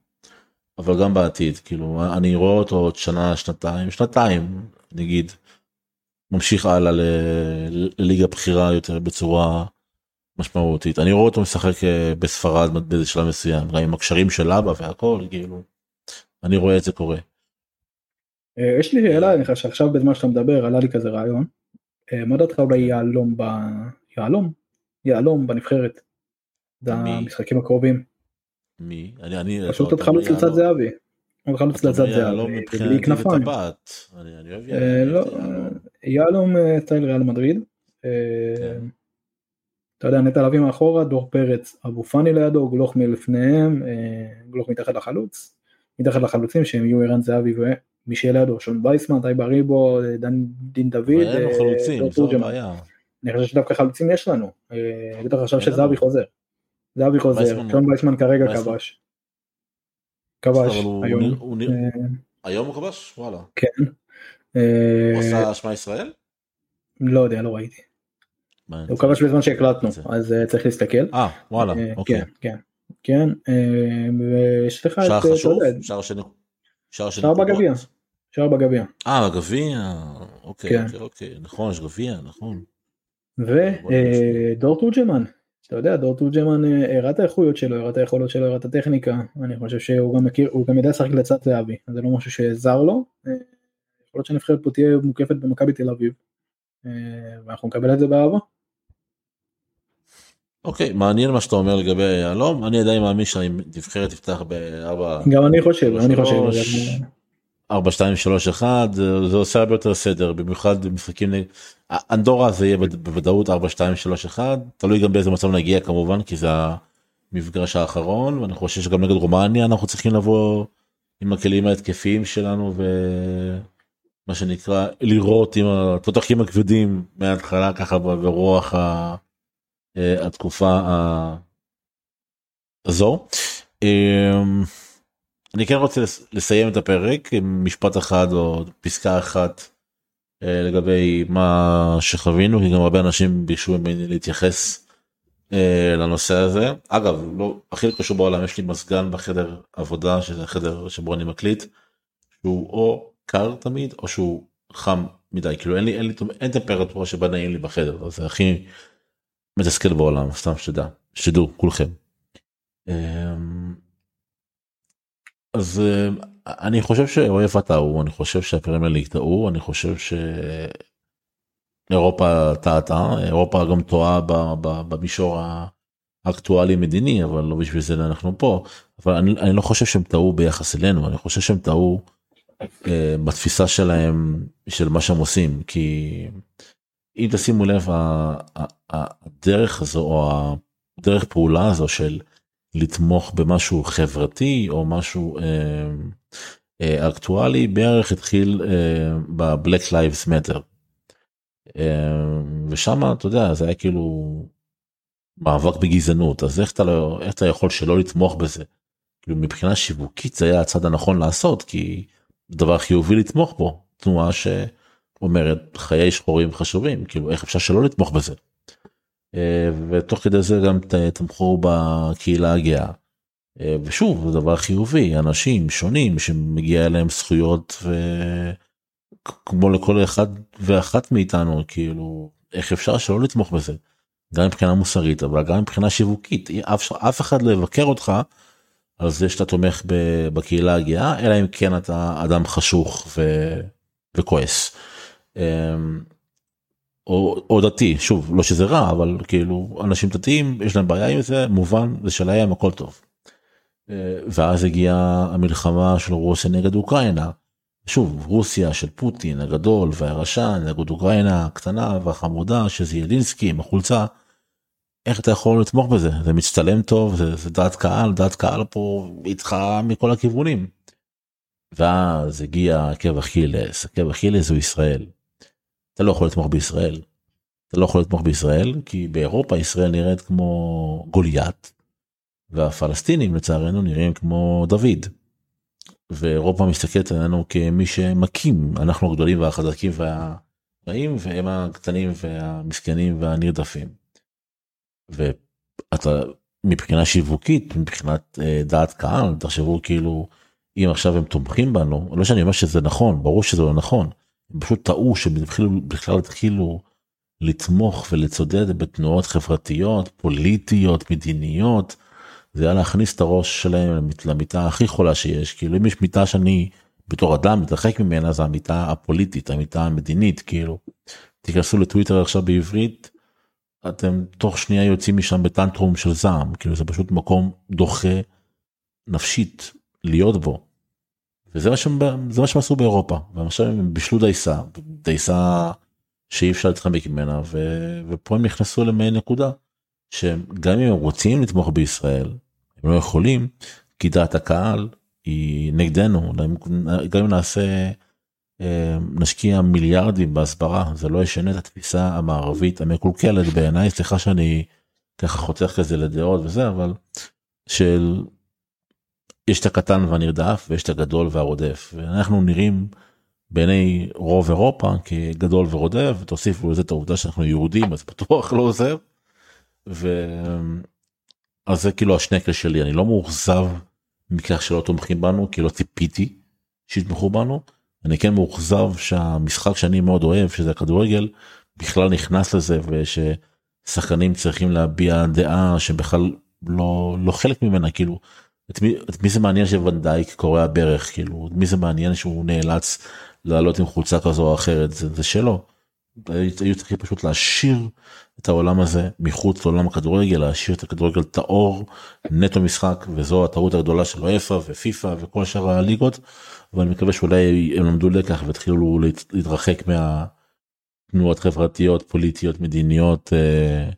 אבל גם בעתיד כאילו אני רואה אותו עוד שנה שנתיים שנתיים נגיד ממשיך הלאה לליגה בכירה יותר בצורה משמעותית אני רואה אותו משחק אה, בספרד באיזה שלב מסוים גם עם הקשרים של אבא והכל כאילו אני רואה את זה קורה. אה, יש לי שאלה אליך שעכשיו בזמן שאתה מדבר עלה לי כזה רעיון. אה, מה דעתך אולי יהלום ב... יהלום? יהלום בנבחרת. במשחקים הקרובים. מי? אני אני פשוט עוד חלוץ לצד. זהבי. עוד חלוץ לצד זהבי. בלי כנפיים. אני אוהב אה, יהלום. לא, יהלום אה, סטייל ריאל מדריד. אה, כן. אתה יודע נטע לביא מאחורה דור פרץ אבו פאני לידו גלוך מלפניהם אה, גלוך מתחת לחלוץ. מתחת לחלוצים שהם יהיו ערן זהבי ומי שיהיה לידו שון וייסמן טאי בריבו אה, דן דין דוד. אין לנו אה, חלוצים זו. הבעיה. אני חושב שדווקא חלוצים יש לנו. אה, בטח עכשיו. שזהבי חוזר. זהבי חוזר, וייסמן- שון וייסמן כרגע כבש. כבש היום. אה, היום הוא כבש? וואלה. כן. אה, הוא עשה שמע ישראל? לא יודע, לא ראיתי. הוא כבש בזמן שהקלטנו, זה. אז אה, צריך להסתכל. אה וואלה אה, אוקיי. כן, כן. כן, אה, ויש לך את, שער אה, חשוב? שער של שער של שער? בגביע. שער בגביע. אה בגביע. אוקיי כן. אוקיי אוקיי נכון יש גביע נכון. ודור תורג'מן, אתה יודע, דור תורג'מן אה, הראה את האיכויות שלו, הראה את היכולות שלו, הראה את הטכניקה, אני חושב שהוא גם מכיר, הוא גם יודע לשחק לצד זהבי, זה לא משהו שזר לו. אה, יכול להיות שהנבחרת פה תהיה מוקפת במכבי תל אביב, אה, ואנחנו נקבל את זה באהבה. אוקיי מעניין מה שאתה אומר לגבי יהלום אני עדיין מאמין שהנבחרת תפתח בארבע גם אני חושב, אני חושב. שלוש. 4 2 3 1 זה עושה הרבה יותר סדר במיוחד במשחקים נגד אנדורה זה יהיה בווד- בוודאות 4 2 3 1 תלוי גם באיזה מצב נגיע כמובן כי זה המפגש האחרון ואני חושב שגם נגד רומניה אנחנו צריכים לבוא עם הכלים ההתקפיים שלנו ו... מה שנקרא לירות עם התותחים הכבדים מההתחלה ככה ברוח ה, אה, התקופה הזו. אמ, אני כן רוצה לסיים את הפרק עם משפט אחד או פסקה אחת אה, לגבי מה שחווינו כי גם הרבה אנשים ביקשו ממני להתייחס אה, לנושא הזה. אגב לא הכי קשור בעולם יש לי מזגן בחדר עבודה שזה החדר שבו אני מקליט שהוא או קר תמיד או שהוא חם מדי. כאילו אין לי אין לי אין טמפרטורה שבה נעים לי בחדר זה הכי מתסכל בעולם סתם שתדע. שתדעו כולכם. אז אה, אני חושב שאוהב טעו אני חושב שהפרמייר ליג טעו אני חושב שאירופה טעתה אירופה גם טועה במישור האקטואלי מדיני אבל לא בשביל זה אנחנו פה. אבל אני, אני לא חושב שהם טעו ביחס אלינו אני חושב שהם טעו uh, בתפיסה שלהם של מה שהם עושים כי אם תשימו לב הדרך הזו או הדרך פעולה הזו של לתמוך במשהו חברתי או משהו אה, אה, אקטואלי בערך התחיל אה, ב Black Lives Matter. אה, ושם אתה יודע זה היה כאילו מאבק בגזענות אז איך אתה לא איך אתה יכול שלא לתמוך בזה. כאילו מבחינה שיווקית זה היה הצד הנכון לעשות כי דבר חיובי לתמוך בו תנועה שאומרת חיי שחורים חשובים כאילו איך אפשר שלא לתמוך בזה. אה, ותוך כדי זה גם תמכו בקהילה הגאה. אה, ושוב זה דבר חיובי אנשים שונים שמגיע אליהם זכויות וכמו לכל אחד ואחת מאיתנו כאילו איך אפשר שלא לתמוך בזה. גם מבחינה מוסרית אבל גם מבחינה שיווקית אף, אף אחד לא יבקר אותך על זה שאתה תומך בקהילה הגאה אלא אם כן אתה אדם חשוך ו... וכועס. או, או דתי שוב לא שזה רע אבל כאילו אנשים דתיים יש להם בעיה עם זה מובן זה שלהם הכל טוב. אה, ואז הגיעה המלחמה של רוסיה נגד אוקראינה. שוב רוסיה של פוטין הגדול והרשע נגד אוקראינה הקטנה והחמודה שזה ילינסקי עם החולצה. איך אתה יכול לתמוך בזה זה מצטלם טוב זה, זה דעת קהל דעת קהל פה איתך מכל הכיוונים. ואז הגיע עקב אכילס עקב אכילס הוא ישראל. אתה לא יכול לתמוך בישראל. אתה לא יכול לתמוך בישראל כי באירופה ישראל נראית כמו גוליית והפלסטינים לצערנו נראים כמו דוד. ואירופה מסתכלת עלינו כמי שמכים אנחנו הגדולים והחזקים והרעים והם הקטנים והמסכנים והנרדפים. ואתה מבחינה שיווקית מבחינת אה, דעת קהל תחשבו כאילו אם עכשיו הם תומכים בנו לא שאני אומר שזה נכון ברור שזה לא נכון פשוט טעו שבכלל התחילו לתמוך ולצודד בתנועות חברתיות, פוליטיות, מדיניות. זה היה להכניס את הראש שלהם למיטה הכי חולה שיש, כאילו אם יש מיטה שאני בתור אדם מתרחק ממנה זה המיטה הפוליטית, המיטה המדינית, כאילו. תיכנסו לטוויטר עכשיו בעברית, אתם תוך שנייה יוצאים משם בטנטרום של זעם, כאילו זה פשוט מקום דוחה נפשית להיות בו. וזה מה שהם, זה מה שהם עשו באירופה. ועכשיו הם בישלו דייסה דייסה שאי אפשר להתחמק ממנה ו, ופה הם נכנסו למעין נקודה שגם אם הם רוצים לתמוך בישראל הם לא יכולים כי דעת הקהל היא נגדנו. גם אם נעשה אה, נשקיע מיליארדים בהסברה זה לא ישנה את התפיסה המערבית המקולקלת בעיניי. סליחה שאני ככה חותך כזה לדעות וזה אבל של יש את הקטן והנרדף ויש את הגדול והרודף. ואנחנו נראים בעיני רוב אירופה כגדול ורודף ותוסיפו לזה את העובדה שאנחנו יהודים אז בטוח לא עוזר. ו... אז זה כאילו השנקל שלי. אני לא מאוכזב מכך שלא תומכים בנו כי לא ציפיתי שיתמכו בנו. אני כן מאוכזב שהמשחק שאני מאוד אוהב שזה הכדורגל בכלל נכנס לזה וששחקנים צריכים להביע דעה שבכלל לא לא חלק ממנה כאילו את מי, את מי זה מעניין שוונדייק קורע ברך כאילו מי זה מעניין שהוא נאלץ לעלות עם חולצה כזו או אחרת זה, זה שלו. היו צריכים פשוט להשאיר את העולם הזה מחוץ לעולם הכדורגל להשאיר את הכדורגל טהור נטו משחק וזו הטעות הגדולה של אופה ופיפא וכל שאר הליגות ואני מקווה שאולי הם למדו לקח והתחילו להתרחק מהתנועות חברתיות פוליטיות מדיניות אה,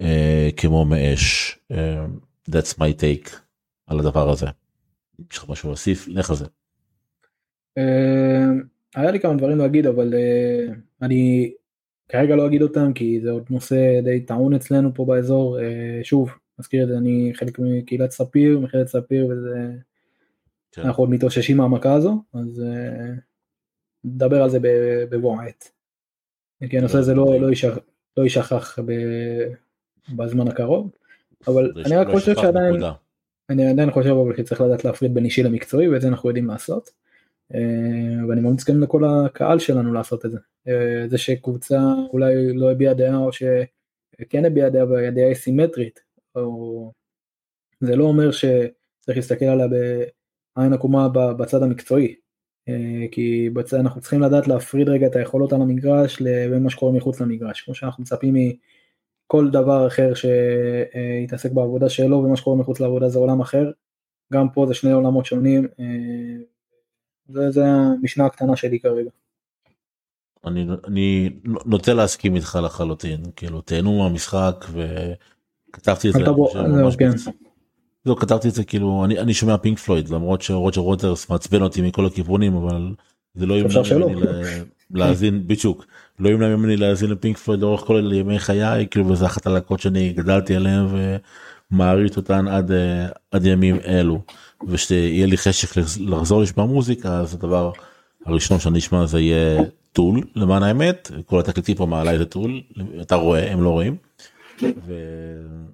אה, כמו מאש. אה, that's my take. על הדבר הזה. יש לך משהו להוסיף? לך על זה. אה, היה לי כמה דברים להגיד אבל uh, אני כרגע לא אגיד אותם כי זה עוד נושא די טעון אצלנו פה באזור uh, שוב מזכיר את זה אני חלק מקהילת ספיר מכללת ספיר וזה כן. אנחנו עוד מתאוששים מהמכה הזו אז נדבר על זה בבוא העת. כי הנושא הזה לא, לא, יישכח, לא יישכח ב, בזמן הקרוב אבל אני רק חושב שעדיין אני עדיין חושב אבל שצריך לדעת להפריד בין אישי למקצועי ואת זה אנחנו יודעים לעשות. אה, ואני ממליץ גם לכל הקהל שלנו לעשות את זה. אה, זה שקבוצה אולי לא הביעה דעה או שכן הביעה דעה והדעה היא סימטרית, או... זה לא אומר שצריך להסתכל עליה בעין עקומה בצד המקצועי. אה, כי בצד אנחנו צריכים לדעת להפריד רגע את היכולות על המגרש לבין מה שקורה מחוץ למגרש, כמו שאנחנו מצפים מכל דבר אחר שיתעסק בעבודה שלו ומה שקורה מחוץ לעבודה זה עולם אחר, גם פה זה שני עולמות שונים זה, זה המשנה הקטנה שלי כרגע. אני, אני נוטה להסכים איתך לחלוטין כאילו תהנו מהמשחק וכתבתי את זה. כן. לא כתבתי את זה כאילו אני אני שומע פינק פלויד למרות שרוג'ר רוטרס מעצבן אותי מכל הכיוונים אבל זה לא ימנע ממני להאזין בדיוק לא ימנע ממני להאזין לפינק פלויד לאורך כל ימי חיי כאילו וזה אחת הלקות שאני גדלתי עליהן ומעריץ אותן עד אה, עד ימים אלו. ושיהיה לי חשק לחזור לשמוע מוזיקה אז הדבר הראשון שאני אשמע זה יהיה טול למען האמת כל התקליטים פה מעלה איזה טול אתה רואה הם לא רואים.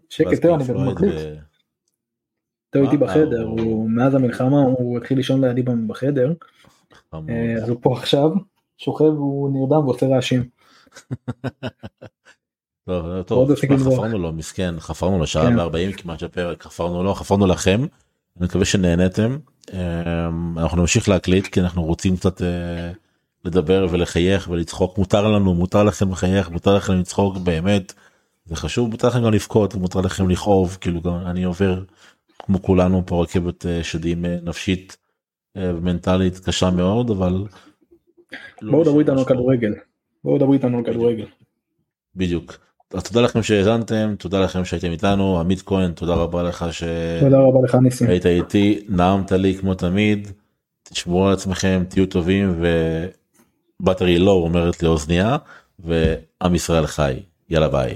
שקט אני מקליט. אתה איתי בחדר הוא מאז המלחמה הוא התחיל לישון לידי בחדר אה, אז הוא פה עכשיו שוכב הוא נרדם ועושה רעשים. טוב, חפרנו לו מסכן חפרנו לו שעה ו40 כן. כמעט של פרק חפרנו לו חפרנו לכם אני מקווה שנהנתם אמ, אנחנו נמשיך להקליט כי אנחנו רוצים קצת אה, לדבר ולחייך ולצחוק מותר לנו מותר לכם לחייך מותר לכם לצחוק באמת זה חשוב מותר לכם גם לבכות מותר לכם לכאוב כאילו גם אני עובר כמו כולנו פה רכבת אה, שדים אה, נפשית ומנטלית קשה מאוד אבל. לא בואו דברו איתנו על כדורגל. בואו דברו איתנו על כדורגל. בדיוק. אז תודה לכם שהאזנתם תודה לכם שהייתם איתנו עמית כהן תודה רבה לך ש... תודה רבה לך ניסים. היית איתי נעמת לי כמו תמיד תשמעו על עצמכם תהיו טובים ובטרי לא אומרת לי אוזנייה ועם ישראל חי יאללה ביי.